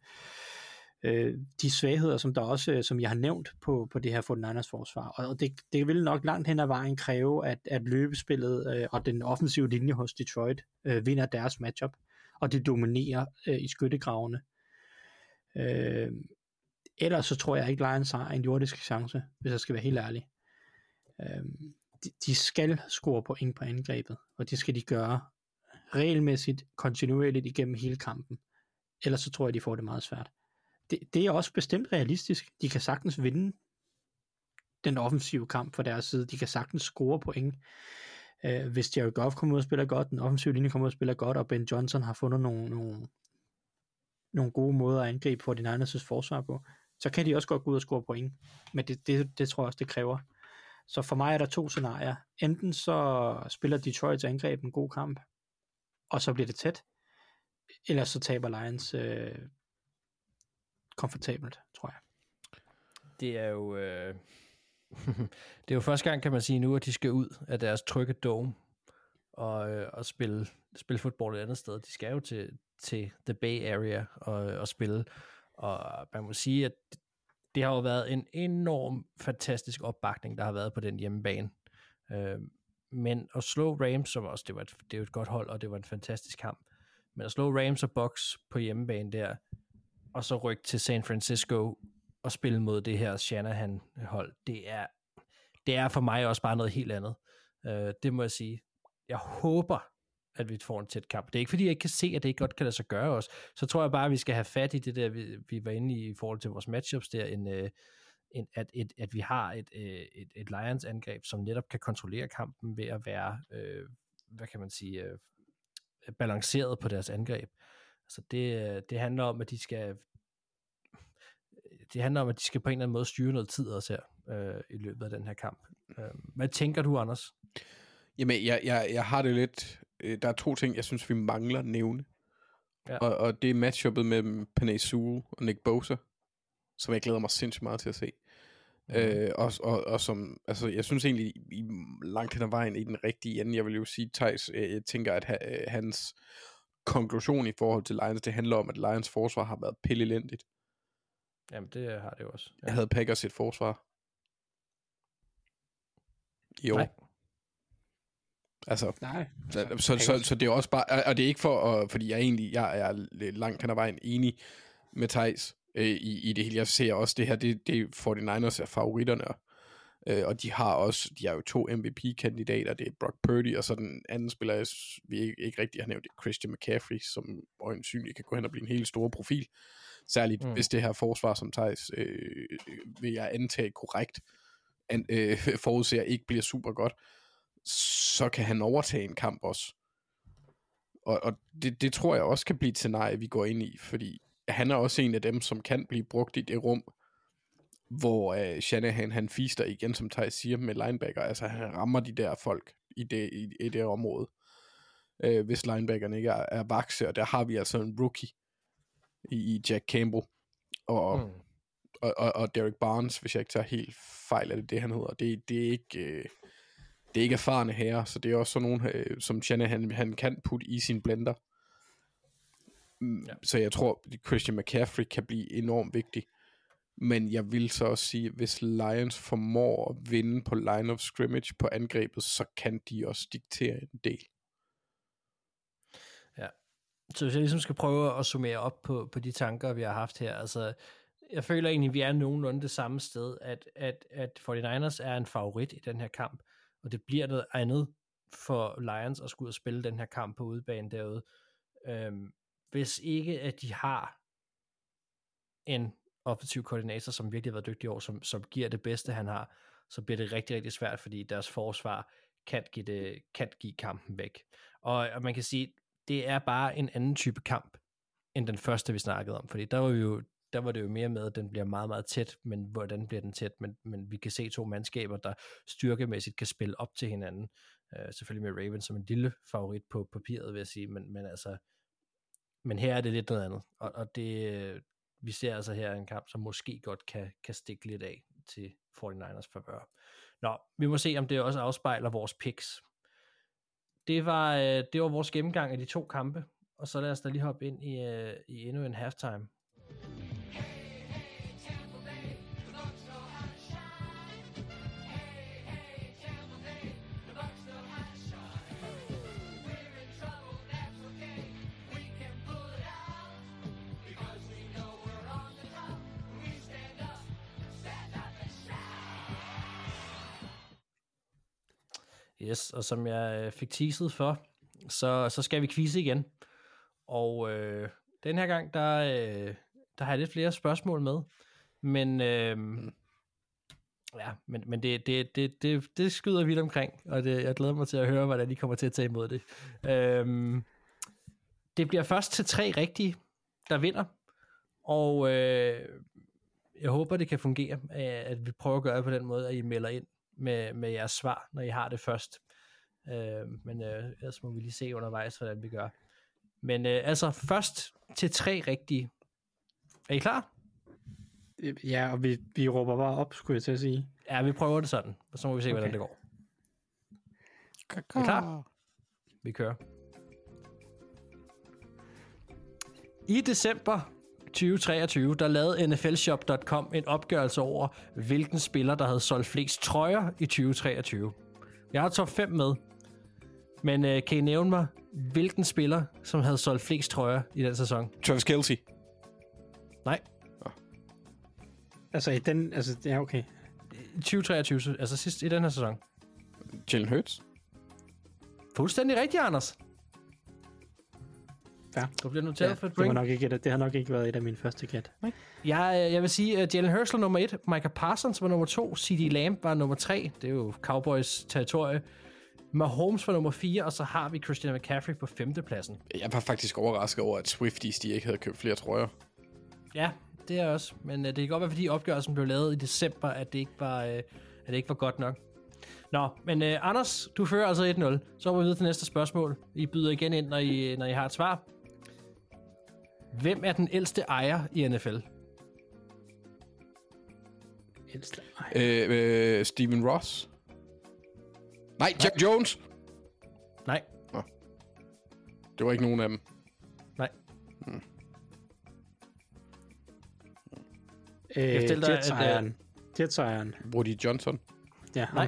øh, de svagheder, som der også, øh, som jeg har nævnt på, på det her 49ers forsvar. Og det, det vil nok langt hen ad vejen kræve, at, at løbespillet øh, og den offensive linje hos Detroit øh, vinder deres matchup, og de dominerer øh, i skyttegravene. Øh, ellers så tror jeg ikke, Lions har en jordisk chance, hvis jeg skal være helt ærlig. Øh, de, de skal score point på angrebet, og det skal de gøre regelmæssigt, kontinuerligt igennem hele kampen. Ellers så tror jeg, de får det meget svært det, det er også bestemt realistisk. De kan sagtens vinde den offensive kamp fra deres side. De kan sagtens score point. Øh, hvis Jerry Goff kommer ud og spiller godt, den offensive linje kommer ud og spiller godt, og Ben Johnson har fundet nogle, nogle, nogle gode måder at angribe på din egen forsvar på, så kan de også godt gå ud og score point. Men det, det, det tror jeg også, det kræver. Så for mig er der to scenarier. Enten så spiller Detroits angreb en god kamp, og så bliver det tæt, eller så taber Lions øh, komfortabelt, tror jeg. Det er jo... Øh... <laughs> det er jo første gang, kan man sige nu, at de skal ud af deres trygge dome og, øh, og spille, spille fodbold et andet sted. De skal jo til, til The Bay Area og, og spille. Og man må sige, at det har jo været en enorm fantastisk opbakning, der har været på den hjemmebane. Øh, men at slå Rams, som også, det var, et, det er et godt hold, og det var en fantastisk kamp, men at slå Rams og Bucks på hjemmebane der, og så rykke til San Francisco og spille mod det her Shanahan-hold, det er, det er for mig også bare noget helt andet. Øh, det må jeg sige. Jeg håber, at vi får en tæt kamp. Det er ikke fordi, jeg ikke kan se, at det ikke godt kan lade sig gøre os. Så tror jeg bare, at vi skal have fat i det der, vi, vi var inde i i forhold til vores matchups der, en, øh, en, at, et, at vi har et, øh, et, et Lions-angreb, som netop kan kontrollere kampen ved at være, øh, hvad kan man sige, øh, balanceret på deres angreb. Altså det, øh, det handler om, at de skal det handler om, at de skal på en eller anden måde styre noget tid også her øh, i løbet af den her kamp. Øh, hvad tænker du, Anders? Jamen, jeg, jeg, jeg har det lidt... øh, Der er to ting, jeg synes, vi mangler at nævne. Ja. Og, og det er matchuppet mellem Panay Sewell og Nick Bosa, som jeg glæder mig sindssygt meget til at se. Mm. Øh, og, og, og som, altså, jeg synes egentlig, i langt hen ad vejen i den rigtige ende, jeg vil jo sige, Thijs, øh, jeg tænker, at ha, øh, hans konklusion i forhold til Lions, det handler om, at Lions forsvar har været pillelendigt. Jamen, det har det jo også. Jeg havde Packers et forsvar. År. Nej. Altså, Nej. så, så, så, så det er også bare, og- og det er ikke for, at, fordi jeg egentlig, jeg er lidt langt hen ad vejen enig med Thijs øh, i, i det hele. Jeg ser også det her, det, det er 49ers er favoritterne, øh, og de har også, de har jo to MVP-kandidater, det er Brock Purdy, og så den anden spiller, vi ikke, ikke rigtig har nævnt, det er Christian McCaffrey, som øjensynligt kan gå hen og blive en helt stor profil. Særligt Mm. mm. hvis det her forsvar, som Thijs øh, øh, vil jeg antage korrekt, an, øh, <laughs> forudser ikke bliver super godt, så kan han overtage en kamp også. Og, og det, det tror jeg også kan blive et scenarie, vi går ind i, fordi han er også en af dem, som kan blive brugt i det rum, hvor øh, Shanahan han fister igen, som Thijs siger, med linebacker. Altså han rammer de der folk i det, i, i det område, øh, hvis linebackerne ikke er, er vakse, og der har vi altså en rookie i, i Jack Campbell, og, Mm. og, og, og Derek Barnes, hvis jeg ikke tager helt fejl af det, det han hedder. Det, det er ikke... Øh, det er ikke erfarne herrer, så det er også sådan nogen, øh, som Shanahan han kan putte i sin blender. Mm, Ja. Så jeg tror, Christian McCaffrey kan blive enormt vigtig. Men jeg vil så også sige, at hvis Lions formår at vinde på line of scrimmage på angrebet, så kan de også diktere en del. Ja. Så hvis jeg ligesom skal prøve at summere op på, på de tanker, vi har haft her, altså, jeg føler egentlig, vi er nogenlunde det samme sted, at, at, at 49ers er en favorit i den her kamp, og det bliver noget andet for Lions at skulle ud og spille den her kamp på udebane derude. Øhm, hvis ikke, at de har en offensiv koordinator, som virkelig har været dygtig i år, som, som giver det bedste, han har, så bliver det rigtig, rigtig svært, fordi deres forsvar kan give, det, kan give kampen væk. Og, og man kan sige, det er bare en anden type kamp, end den første, vi snakkede om. Fordi der var, vi jo, der var det jo mere med, at den bliver meget, meget tæt, men hvordan bliver den tæt? Men, men vi kan se to mandskaber, der styrkemæssigt kan spille op til hinanden. Øh, selvfølgelig med Ravens som en lille favorit på papiret, vil jeg sige, men, men altså, men her er det lidt noget andet. Og, og det, vi ser altså her en kamp, som måske godt kan, kan stikke lidt af til 49ers favør. Nå, vi må se, om det også afspejler vores picks. Det var, øh, det var vores gennemgang af de to kampe, og så lad os da lige hoppe ind i, øh, i endnu en halftime. Yes, og som jeg øh, fik teaset for, så, så skal vi quizze igen. Og øh, den her gang, der, øh, der har jeg lidt flere spørgsmål med. Men, øh, ja, men, men det, det, det, det, det skyder vidt omkring, og det, jeg glæder mig til at høre, hvordan I kommer til at tage imod det. Øh, det bliver først til tre rigtige, der vinder. Og øh, jeg håber, det kan fungere, at vi prøver at gøre det på den måde, at I melder ind med, med jeres svar, når I har det først. Øh, men øh, ellers må vi lige se undervejs, hvordan vi gør. Men øh, altså først til tre rigtige. Er I klar? Ja, og vi, vi råber bare op, skulle jeg til at sige. Ja, vi prøver det sådan, og så må vi se, okay. hvordan det går. Er I klar? Vi kører. I december 2023, der lavede NFLshop.com en opgørelse over, hvilken spiller, der havde solgt flest trøjer i 2023. Jeg har top 5 med, men øh, kan I nævne mig, hvilken spiller, som havde solgt flest trøjer i den sæson? Travis Kelce. Nej, Altså, i den, altså, ja, okay. i 2023, så- altså sidst i den her sæson. Jalen Hurts. Fuldstændig rigtigt, Anders. Ja. Du bliver noteret Ja, for et det, point. nok ikke, et- det har nok ikke været et af mine første gæt. Jeg, øh, jeg vil sige, at Jalen Hurts var nummer et, Micah Parsons var nummer to, C.D. Lamb var nummer tre, det er jo Cowboys territorie. Mahomes var nummer 4, og så har vi Christian McCaffrey på femtepladsen. Jeg var faktisk overrasket over, at Swifties de ikke havde købt flere trøjer. Ja, det er også. Men uh, det kan godt være, fordi opgørelsen blev lavet i december, at det ikke var, uh, at det ikke var godt nok. Nå, men uh, Anders, du fører altså 1-0. Så går vi videre til næste spørgsmål. I byder igen ind, når I, når I har et svar. Hvem er den ældste ejer i NFL? Ældste. Ej, Øh, øh, Steven Ross. Nej, Jack Jones. Nej, Det var ikke nogen af dem. nej. øh, fortælle dig, at, Jets-ejeren. Jets-ejeren. Woody Johnson. Ja, Nej.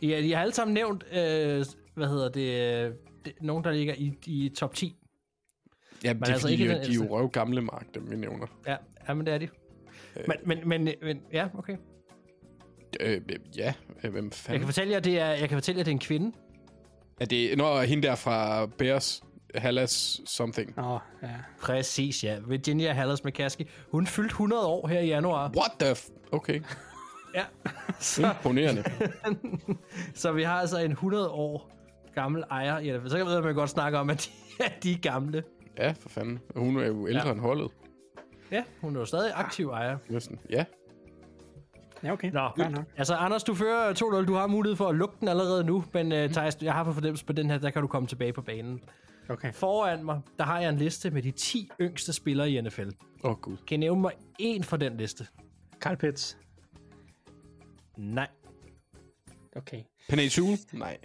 I, I har alle sammen nævnt, øh, hvad hedder det, øh, det, nogen, der ligger i, i top 10. Ja, det er altså fordi, ikke de, den de er jo røv gamle mark, dem vi nævner. Ja, ja men det er de. Men, men, men, men, ja, okay. Øh, ja, øh, hvem Jeg kan fanden? fortælle jer, det er, jeg kan fortælle jer, det er en kvinde. Er det når hende der fra Bears, Hallas something? Nå, ja. Præcis, ja. Virginia Hallas McCaskey. Hun fyldte 100 år her i januar. What the f... Okay, <laughs> Ja. Så, imponerende. <laughs> så vi har altså en 100 år gammel ejer i NFL. Så kan man godt snakke om, at de, at de er gamle. Ja, for fanden. Hun er jo ældre Ja. end holdet. Ja, hun er jo stadig aktiv ejer. Næsten. Ja. Ja, okay. Nå, nok. altså Anders, du fører 2-0. Du har mulighed for at lukke den allerede nu, men uh, Thijs, jeg har for fornemmelse på den her, der kan du komme tilbage på banen. Okay. Foran mig, der har jeg en liste med de 10 yngste spillere i NFL. Åh, oh, gud. Kan I nævne mig en fra den liste? Carl Pitts. Nej. Okay. Penny? Nej.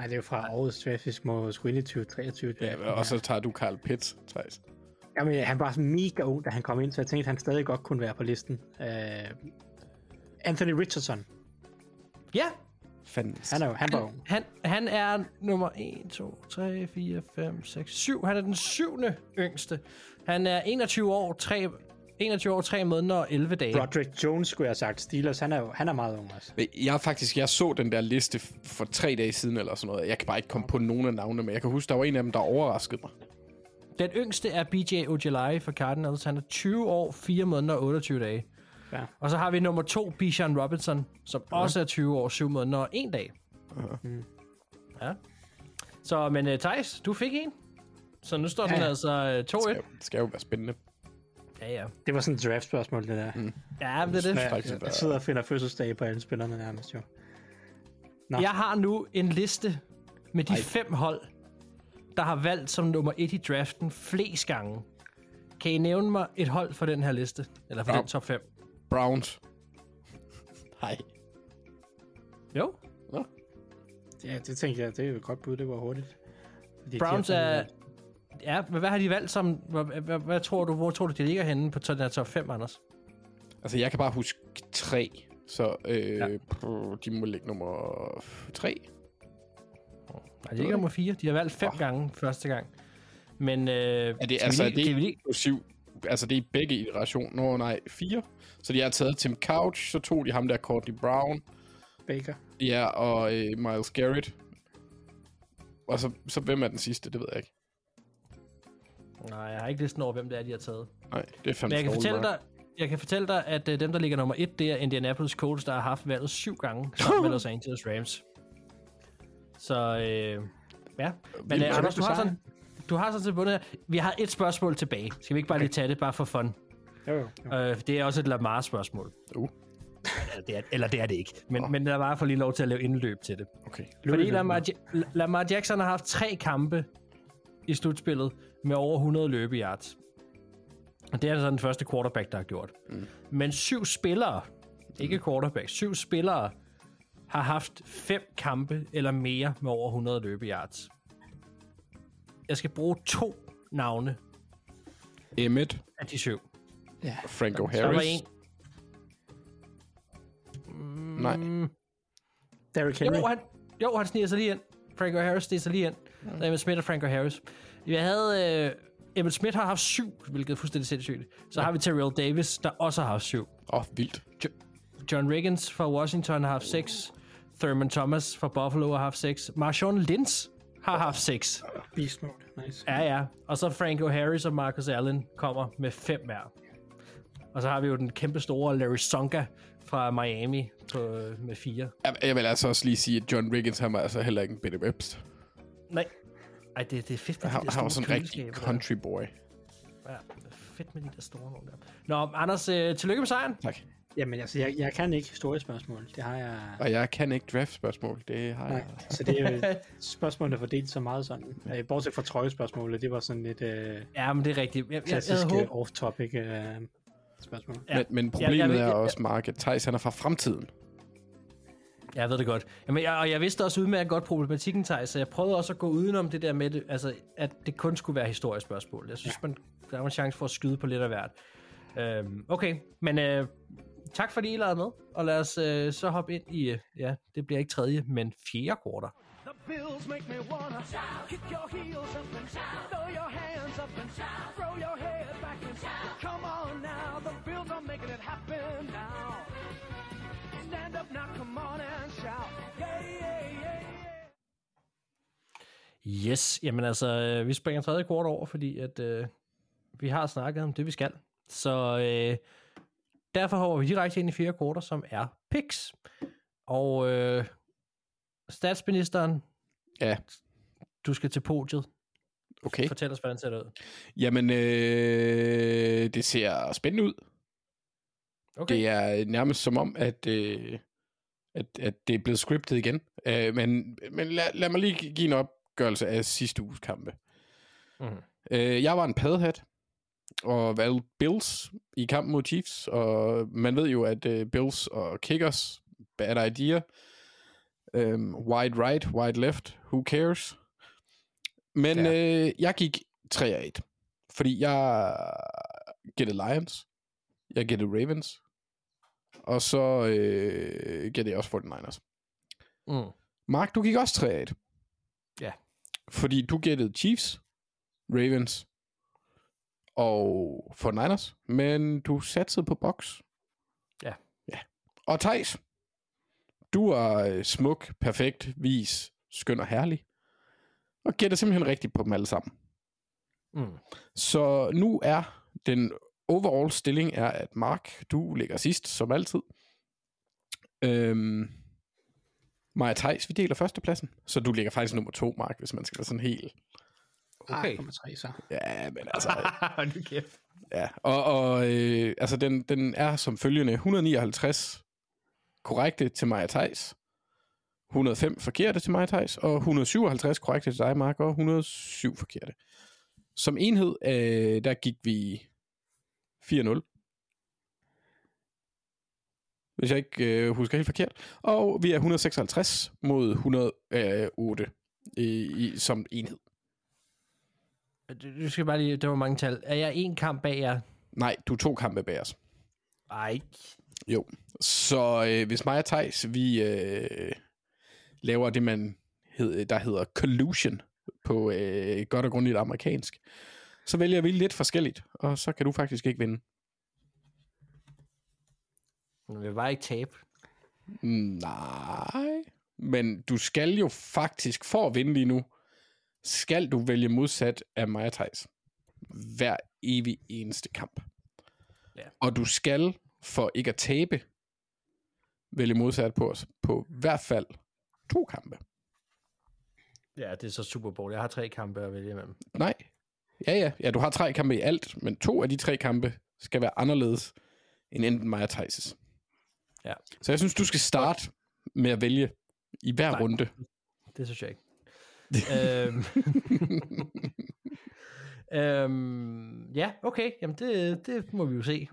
Nej, det er jo fra årets skulle ind i 2023. Ja, og så tager du Carl Pitts, Thijs. Jamen, han var så mega ung, da han kom ind, så jeg tænkte, at han stadig godt kunne være på listen. Uh, Anthony Richardson. Ja, Fanden. Han er jo, han var ung. han, han er nummer 1, 2, 3, 4, 5, 6, 7. Han er den syvende yngste. Han er 21 år, 3, 21 år, 3 måneder og 11 dage. Roderick Jones, skulle jeg have sagt. Steelers, han er, han er meget ung også. Jeg faktisk, jeg så den der liste for tre dage siden eller sådan noget. Jeg kan bare ikke komme på nogen af navnene, men jeg kan huske, der var en af dem, der overraskede mig. Den yngste er BJ Ojolari for Cardinals. Han er 20 år, 4 måneder og 28 dage. Ja. Og så har vi nummer 2, Bijan Robinson, som ja. også er 20 år, 7 måneder og 1 dag. Mm. Ja. Så, men uh, Thijs, du fik en. Så nu står den Ja, ja. altså uh, 2-1. Det skal, jo- det skal jo være spændende. Ja, ja. Det var sådan et draft-spørgsmål, det der. Mm. Ja, det er det. Jeg, faktisk jeg, sidder og finder fødselsdage på alle spillerne nærmest jo. Nå. Jeg har nu en liste med de Ej. fem hold, der har valgt som nummer 1 i draften flest gange. Kan I nævne mig et hold for den her liste? Eller for Ja. den top 5? Browns. Nej. Jo. Ja, det tænker jeg, det er jo et godt bud, det var hurtigt. Fordi Browns de har er... Ja, men hvad har de valgt som... Hvad, hvad, hvad tror du, hvor tror du, de ligger henne på den her top 5, Anders? Altså, jeg kan bare huske tre. Så øh, Ja. ja. de må ligge nummer tre. Nej, de ligger nummer 4. De har valgt fem Åh. gange første gang. Men... Øh, Er det, skal vi altså, er det skal vi lige- inklusiv? Altså, det er i begge iterationer. Nå, nej, fire. Så de har taget Tim Couch, så tog de ham der, Courtney Brown. Baker. Ja, og øh, Miles Garrett. Og så, så hvem er den sidste, det ved jeg ikke. Nej, jeg har ikke listen over, hvem det er, de har taget. Nej, det er fandme Men jeg kan fortælle dig, jeg kan fortælle dig, at uh, dem, der ligger nummer et, det er Indianapolis Colts, der har haft valget syv gange sammen med <laughs> Los Angeles Rams. Så øh, ja. Men Vildt. uh, Anders, du har sådan, du har sådan til bundet her. Vi har et spørgsmål tilbage. Skal vi ikke bare lige tage det, bare for fun? Jo, jo. jo. Uh, det er også et Lamar-spørgsmål. Uh. Eller det er, eller det er det ikke. Men, men Lamar får lige lov til at lave indløb til det. Okay. Fordi Lamar, Lamar Jackson har haft tre kampe i slutspillet med over 100 løbe yards. Og det er altså den første quarterback, der har gjort. Mm. Men syv spillere, ikke quarterback, syv spillere har haft fem kampe eller mere med over 100 løbe yards. Jeg skal bruge to navne Emmet. af de syv. Ja. Franco Så er der Harris. en. Nej. Mm, Derrick Henry. jo, han, jo, han sniger sig lige ind. Franco Harris sniger sig lige ind. Mm. Emmitt Smith og Franco Harris. Jeg havde... Øh, Emmitt Smith har haft syv, hvilket er fuldstændig sindssygt. Så har vi Terrell Davis, der også har haft syv. Åh, oh, vildt. John Riggins fra Washington har haft 6. Thurman Thomas fra Buffalo har haft 6. Marshawn Lynch har haft 6. Beast mode. Nice. Ja, ja. Og så Franco Harris og Marcus Allen kommer med 5 hver. Og så har vi jo den kæmpe store Larry Sonka fra Miami på, med 4. Jeg, jeg vil altså også lige sige, at John Riggins, han var altså heller ikke en Betty Webst. Nej. Ej, det, det er fedt Han, han var sådan en rigtig country boy. Der. Ja, det fedt med de der store nogle der. Nå, Anders, øh, tillykke med sejren. Tak. Jamen altså, jeg, jeg kan ikke historiespørgsmål. Det har jeg... Og jeg kan ikke draft-spørgsmål. Det har Nej, jeg. så det er jo <laughs> spørgsmålene fordelt så meget sådan. Øh, Bortset fra trøjespørgsmålet, det var sådan lidt øh, Ja, men det er rigtigt. Jeg, jeg, jeg, klassisk havde øh, håbet, off-topic øh, spørgsmål. Ja. Men, men jeg problemet ved- er jeg- også, Mark, at Thijs han er fra fremtiden. Jeg ved det godt. Jamen, jeg, og jeg vidste også udmærket godt problematikken, Thijs, så jeg prøvede også at gå udenom det der med, det, altså, at det kun skulle være historiske spørgsmål. Jeg synes, ja. man, der var en chance for at skyde på lidt af hvert. Øhm, okay, men øh, tak fordi I lavede med, og lad os øh, så hoppe ind i, øh, ja, det bliver ikke tredje, men fjerde kvartal. Bills make me wanna kick your heels up and throw your hands up and throw your head back and come on now. The bills are making it happen now. Stand up now, come on and shout. Yeah, yeah, yeah, yeah. Yes, jamen altså, øh, vi springer tredje kvart over, fordi at øh, vi har snakket om det, vi skal. Så øh, derfor hopper vi direkte ind i fjerde kvartal, som er picks. Og øh, statsministeren, Ja, du skal til podiet. okay. Fortæl os, hvordan ser det ud. Jamen, øh, det ser spændende ud. Okay. Det er nærmest som om, at, øh, at, at det er blevet scriptet igen. Øh, men men lad, lad mig lige give en opgørelse af sidste uges kampe. Mhm. Øh, jeg var en padhat, og valgte Bills i kampen mod Chiefs, og man ved jo, at øh, Bills og Kickers, bad idea, øhm, wide right, wide left, who cares? Men Ja. øh, jeg gik 3 af 1, fordi jeg gættede Lions, jeg gættede Ravens, og så øh, gættede jeg også 49ers. Mm. Mark, du gik også 3 af 1. Ja. Fordi du gættede Chiefs, Ravens og 49ers, men du satsede på box. Ja. Ja. Og Thijs, du er øh, smuk, perfekt, vis, skøn og herlig. Og gætter simpelthen rigtigt på dem alle sammen. Mm. Så nu er den overall stilling er, at Mark, du ligger sidst, som altid. Øhm, Maja Thijs, vi deler førstepladsen. Så du ligger faktisk nummer to, Mark, hvis man skal være sådan helt... Okay. Ah, 3 så. Ja, men altså... <laughs> Nu kæft. ja. Og, og øh, altså, den, den er som følgende 159 korrekte til Maja Thijs, 105 forkerte til Maja Thijs, og 157 korrekte til dig, Mark, og 107 forkerte. Som enhed, øh, der gik vi 4-0. Hvis jeg ikke øh, husker helt forkert. Og vi er 156 mod 108 i, i, som enhed. Du skal bare lige, der var mange tal. Er jeg en kamp bag jer? Nej, du er to kampe bag os. Ej. Jo. Så øh, hvis mig og Thijs, vi øh, laver det, man hed, der hedder collusion på øh, godt og grundigt amerikansk, så vælger vi lidt forskelligt, og så kan du faktisk ikke vinde. Jeg vil bare ikke tabe. Nej. Men du skal jo faktisk, for at vinde lige nu, skal du vælge modsat af mig og Thijs. Hver evig eneste kamp. Ja. Og du skal, for ikke at tabe, vælge modsat på os på hvert fald to kampe. Ja, det er så Super Bowl. Jeg har tre kampe at vælge imellem. Nej. Ja, ja. Ja, du har tre kampe i alt, men to af de tre kampe skal være anderledes end enten mig og Thijs'. Ja. Så jeg synes, du skal starte med at vælge i hver Nej. runde. Det synes jeg ikke. <laughs> øhm, øhm, ja, okay. Jamen, det, det må vi jo se.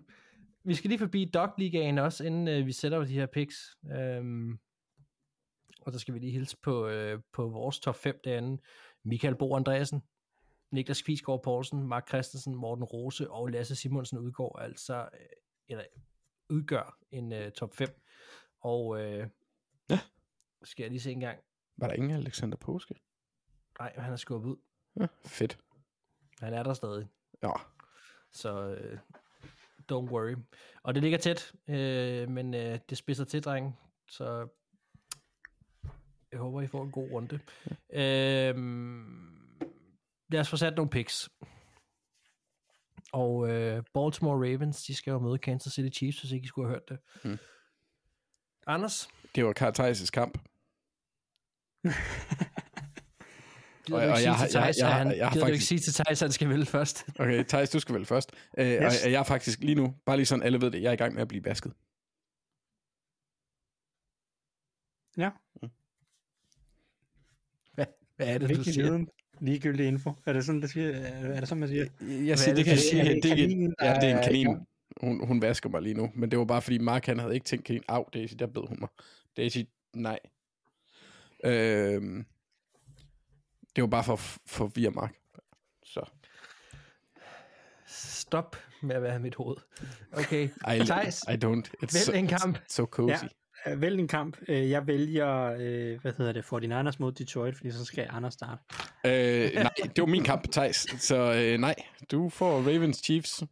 Vi skal lige forbi Dog Ligaen også, inden øh, vi sætter de her picks. Øhm, og så skal vi lige hilse på, øh, på vores top 5 derinde. Michael Bo Andreasen. Niklas Kvisgaard Poulsen, Mark Christensen, Morten Rose og Lasse Simonsen udgår altså, øh, eller udgør en uh, top 5. Og uh, Ja. skal jeg lige se en gang. Var der ingen Alexander Påske? Nej, han er skubbet ud. Ja, fedt. Han er der stadig. Ja. Så uh, don't worry. Og det ligger tæt, uh, men uh, det spidser til, dreng. Så jeg håber, I får en god runde. Øhm, lad os få sat nogle picks. Og øh, Baltimore Ravens, de skal jo møde Kansas City Chiefs, hvis ikke I skulle have hørt det. Mm. Anders, Det var Karl Theis' kamp. <laughs> gider Og- du og ikke jeg sige har- til jeg- Thijs, jeg har- han, jeg har gider du ikke faktisk- sige til Thijs, han skal vælge først? Okay, Thijs, du skal vel først. Øh, yes. Og, og jeg er faktisk lige nu, bare lige sådan alle ved det, jeg er i gang med at blive vasket. Ja, Hvad er det, du vigtig siger? viden. Ligegyldig info. Er det sådan, det siger? Er det sådan, man siger? Jeg siger, er det det, kan du sige, siger? det, Er det, kaninen, ja, det er en kanin. Hun, hun vasker mig lige nu, men det var bare fordi Mark han havde ikke tænkt kanin. Au, Daisy, der bed hun mig. Daisy, nej. Øhm, det var bare for at forvirre Mark. Så. Stop med at være mit hoved. Okay, <laughs> I, Thijs, I don't. It's vælg so, en kamp. so cozy. Ja. Øh, Vælg en kamp. Øh, Jeg vælger, øh, hvad hedder det, 49ers mod Detroit, fordi så skal Anders starte. Øh, nej, det var min kamp, Thijs. Så øh, nej, du får Ravens Chiefs.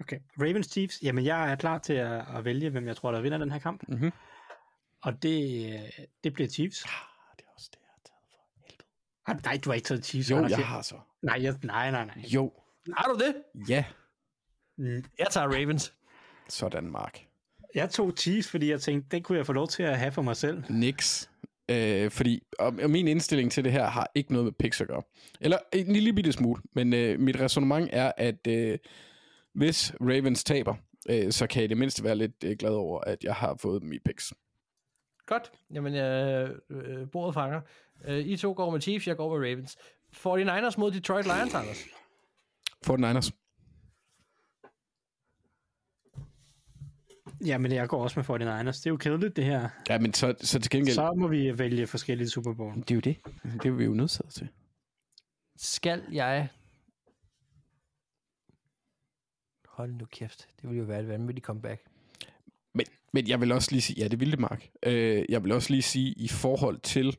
Okay. Ravens Chiefs. Jamen, jeg er klar til at, at vælge, hvem jeg tror, der vinder den her kamp. Mhm. Og det, det bliver Chiefs. Ah, det er også det, jeg har taget for Ah, nej, du har ikke taget Chiefs. Jo, Anders. jeg har så. Nej, jeg, nej, nej, nej. Jo, Har du det? ja. Jeg tager Ravens. Sådan, Mark. Jeg tog Chiefs, fordi jeg tænkte, den kunne jeg få lov til at have for mig selv. Nix. Øh, fordi og, og min indstilling til det her har ikke noget med picks at gøre. Eller en lille bitte smule. Men øh, mit resonemang er, at øh, hvis Ravens taber, øh, så kan jeg i det mindste være lidt øh, glad over, at jeg har fået dem i picks. Godt. Jamen, øh, øh, bordet fanger. Øh, I to går med Chiefs, jeg går med Ravens. 49ers mod Detroit Lions, Anders. For den Niners. Jamen, jeg går også med 49ers. Det er jo kedeligt, det her. Ja, men så, så til gengæld... Så må vi vælge forskellige Super Bowl. Det er jo det. Det er vi jo nødsaget til. Skal jeg... Hold nu kæft. Det ville jo være et vanvittigt comeback. Men, men jeg vil også lige sige, ja, det ville det, Mark. Øh, jeg vil også lige sige, i forhold til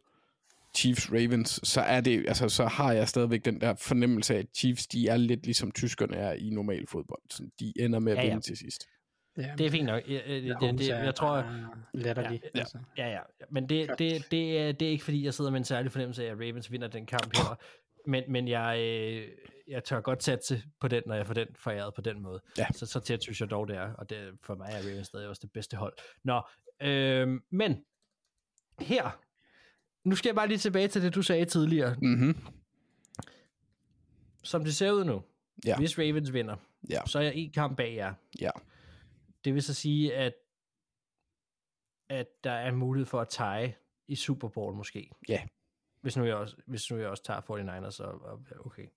Chiefs Ravens, så er det, altså, så har jeg stadigvæk den der fornemmelse af, at Chiefs, de er lidt ligesom tyskerne er i normal fodbold. Så de ender med at Ja, ja, ja. vinde til sidst. Ja, Det er fint nok. Jeg, jeg, jeg, det, jeg tror... Latterlig. Ja, altså. Ja, ja. Men det, det, det, er, det er ikke fordi, jeg sidder med en særlig fornemmelse af, at Ravens vinder den kamp her. Men, men jeg, øh, jeg tør godt satse på den, når jeg får den foræret på den måde. Ja. Så, så tæt synes jeg dog, det er. Og det, for mig er Ravens stadig også det bedste hold. Nå, øh, men her, nu skal jeg bare lige tilbage til det, du sagde tidligere. Mm-hmm. Som det ser ud nu, Ja. hvis Ravens vinder, Ja. så er jeg en kamp bag jer. Ja. Det vil så sige, at, at der er en mulighed for at tage i Super Bowl måske. Ja. Hvis nu jeg også, hvis nu jeg også tager 49ers, og, og okay.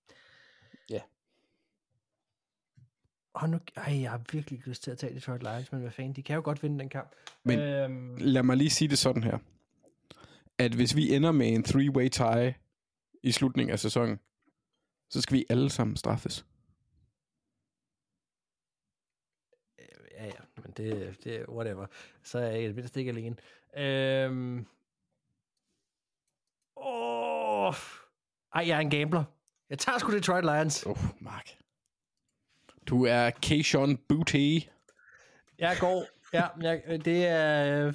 Ja. Og nu, ej, jeg har virkelig ikke lyst til at tage Detroit Lions, men hvad fanden, de kan jo godt vinde den kamp. Men- øhm, Lad mig lige sige det sådan her. At hvis vi ender med en three-way tie i slutningen af sæsonen, så skal vi alle sammen straffes. ja, ja, men det, det er whatever. Så er jeg i det mindste ikke alene. Øhm, åh, ej, jeg er en gambler. Jeg tager sgu Detroit Lions. Åh, oh, Mark. Du er Keishon Booty. Jeg går, ja, jeg, det er, øh,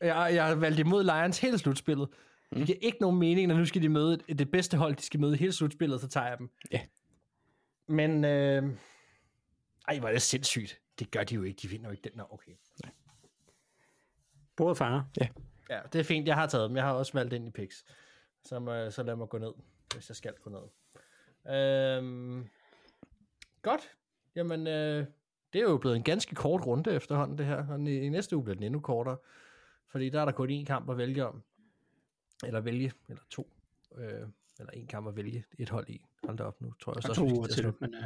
jeg, jeg har valgt imod Lions hele slutspillet. Det giver ikke nogen mening, når nu skal de møde det bedste hold, de skal møde hele slutspillet, så tager jeg dem. Ja. Men, øh, ej, hvor er det sindssygt. Det gør de jo ikke, de vinder jo ikke den. Nå, okay. Bordet fanger. Ja, det er fint, jeg har taget dem. Jeg har også valgt ind i picks. Så, må, så lad mig gå ned, hvis jeg skal gå ned. Øhm, godt. Jamen, øh, det er jo blevet en ganske kort runde efterhånden, det her. Og i, i næste uge bliver den endnu kortere. Fordi der er der kun én kamp at vælge om. Eller vælge, eller to. Øh, eller en kamp at vælge et hold i. Hold da op, nu tror jeg Og også, to uger til, men uh,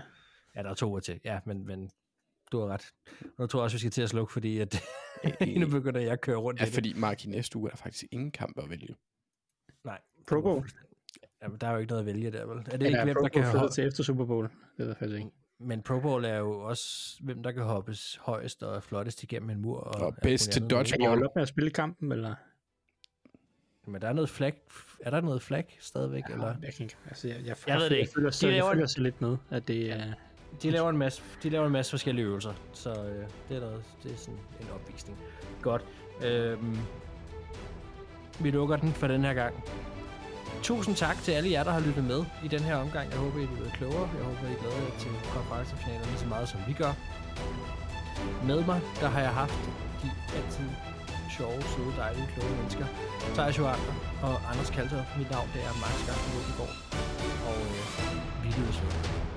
Ja, der er to uger til. Ja, men, men du har ret. Og nu tror jeg også, vi skal til at slukke, fordi at, <laughs> nu begynder jeg at køre rundt Ja, i det. fordi Mark, i næste uge er der faktisk ingen kamp at vælge. Nej. Pro Bowl. Jamen, der er jo ikke noget at vælge der, vel? Er det Det ikke, er hvem Pro der kan hoppe? til efter Super Bowl. Det ved jeg faktisk ikke. Men Pro Bowl er jo også, hvem der kan hoppes højst og flottest igennem en mur. Og, Og bedst til andet, dodge- ikke? Kan I op med at spille kampen, eller? Men der er noget flag. Er der noget flag stadigvæk? Eller? Jeg, kan ikke, altså, jeg, jeg, Jeg ved det ikke. Jeg føler, De så, jeg laver en- føler så lidt med, at det er... De laver en masse, de laver en masse forskellige øvelser, så øh, det er noget, det er sådan en opvisning. Godt. Øhm, vi lukker den for den her gang. Tusind tak til alle jer, der har lyttet med i den her omgang. Jeg håber, I er blevet klogere. Jeg håber, I glæder jer til konferencefinalen lige så meget, som vi gør. Med mig, der har jeg haft de altid sjove, søde, dejlige, kloge mennesker. Thijs Joander og Anders Kalter. Mit navn det er Max Garten Og øh, vi lyder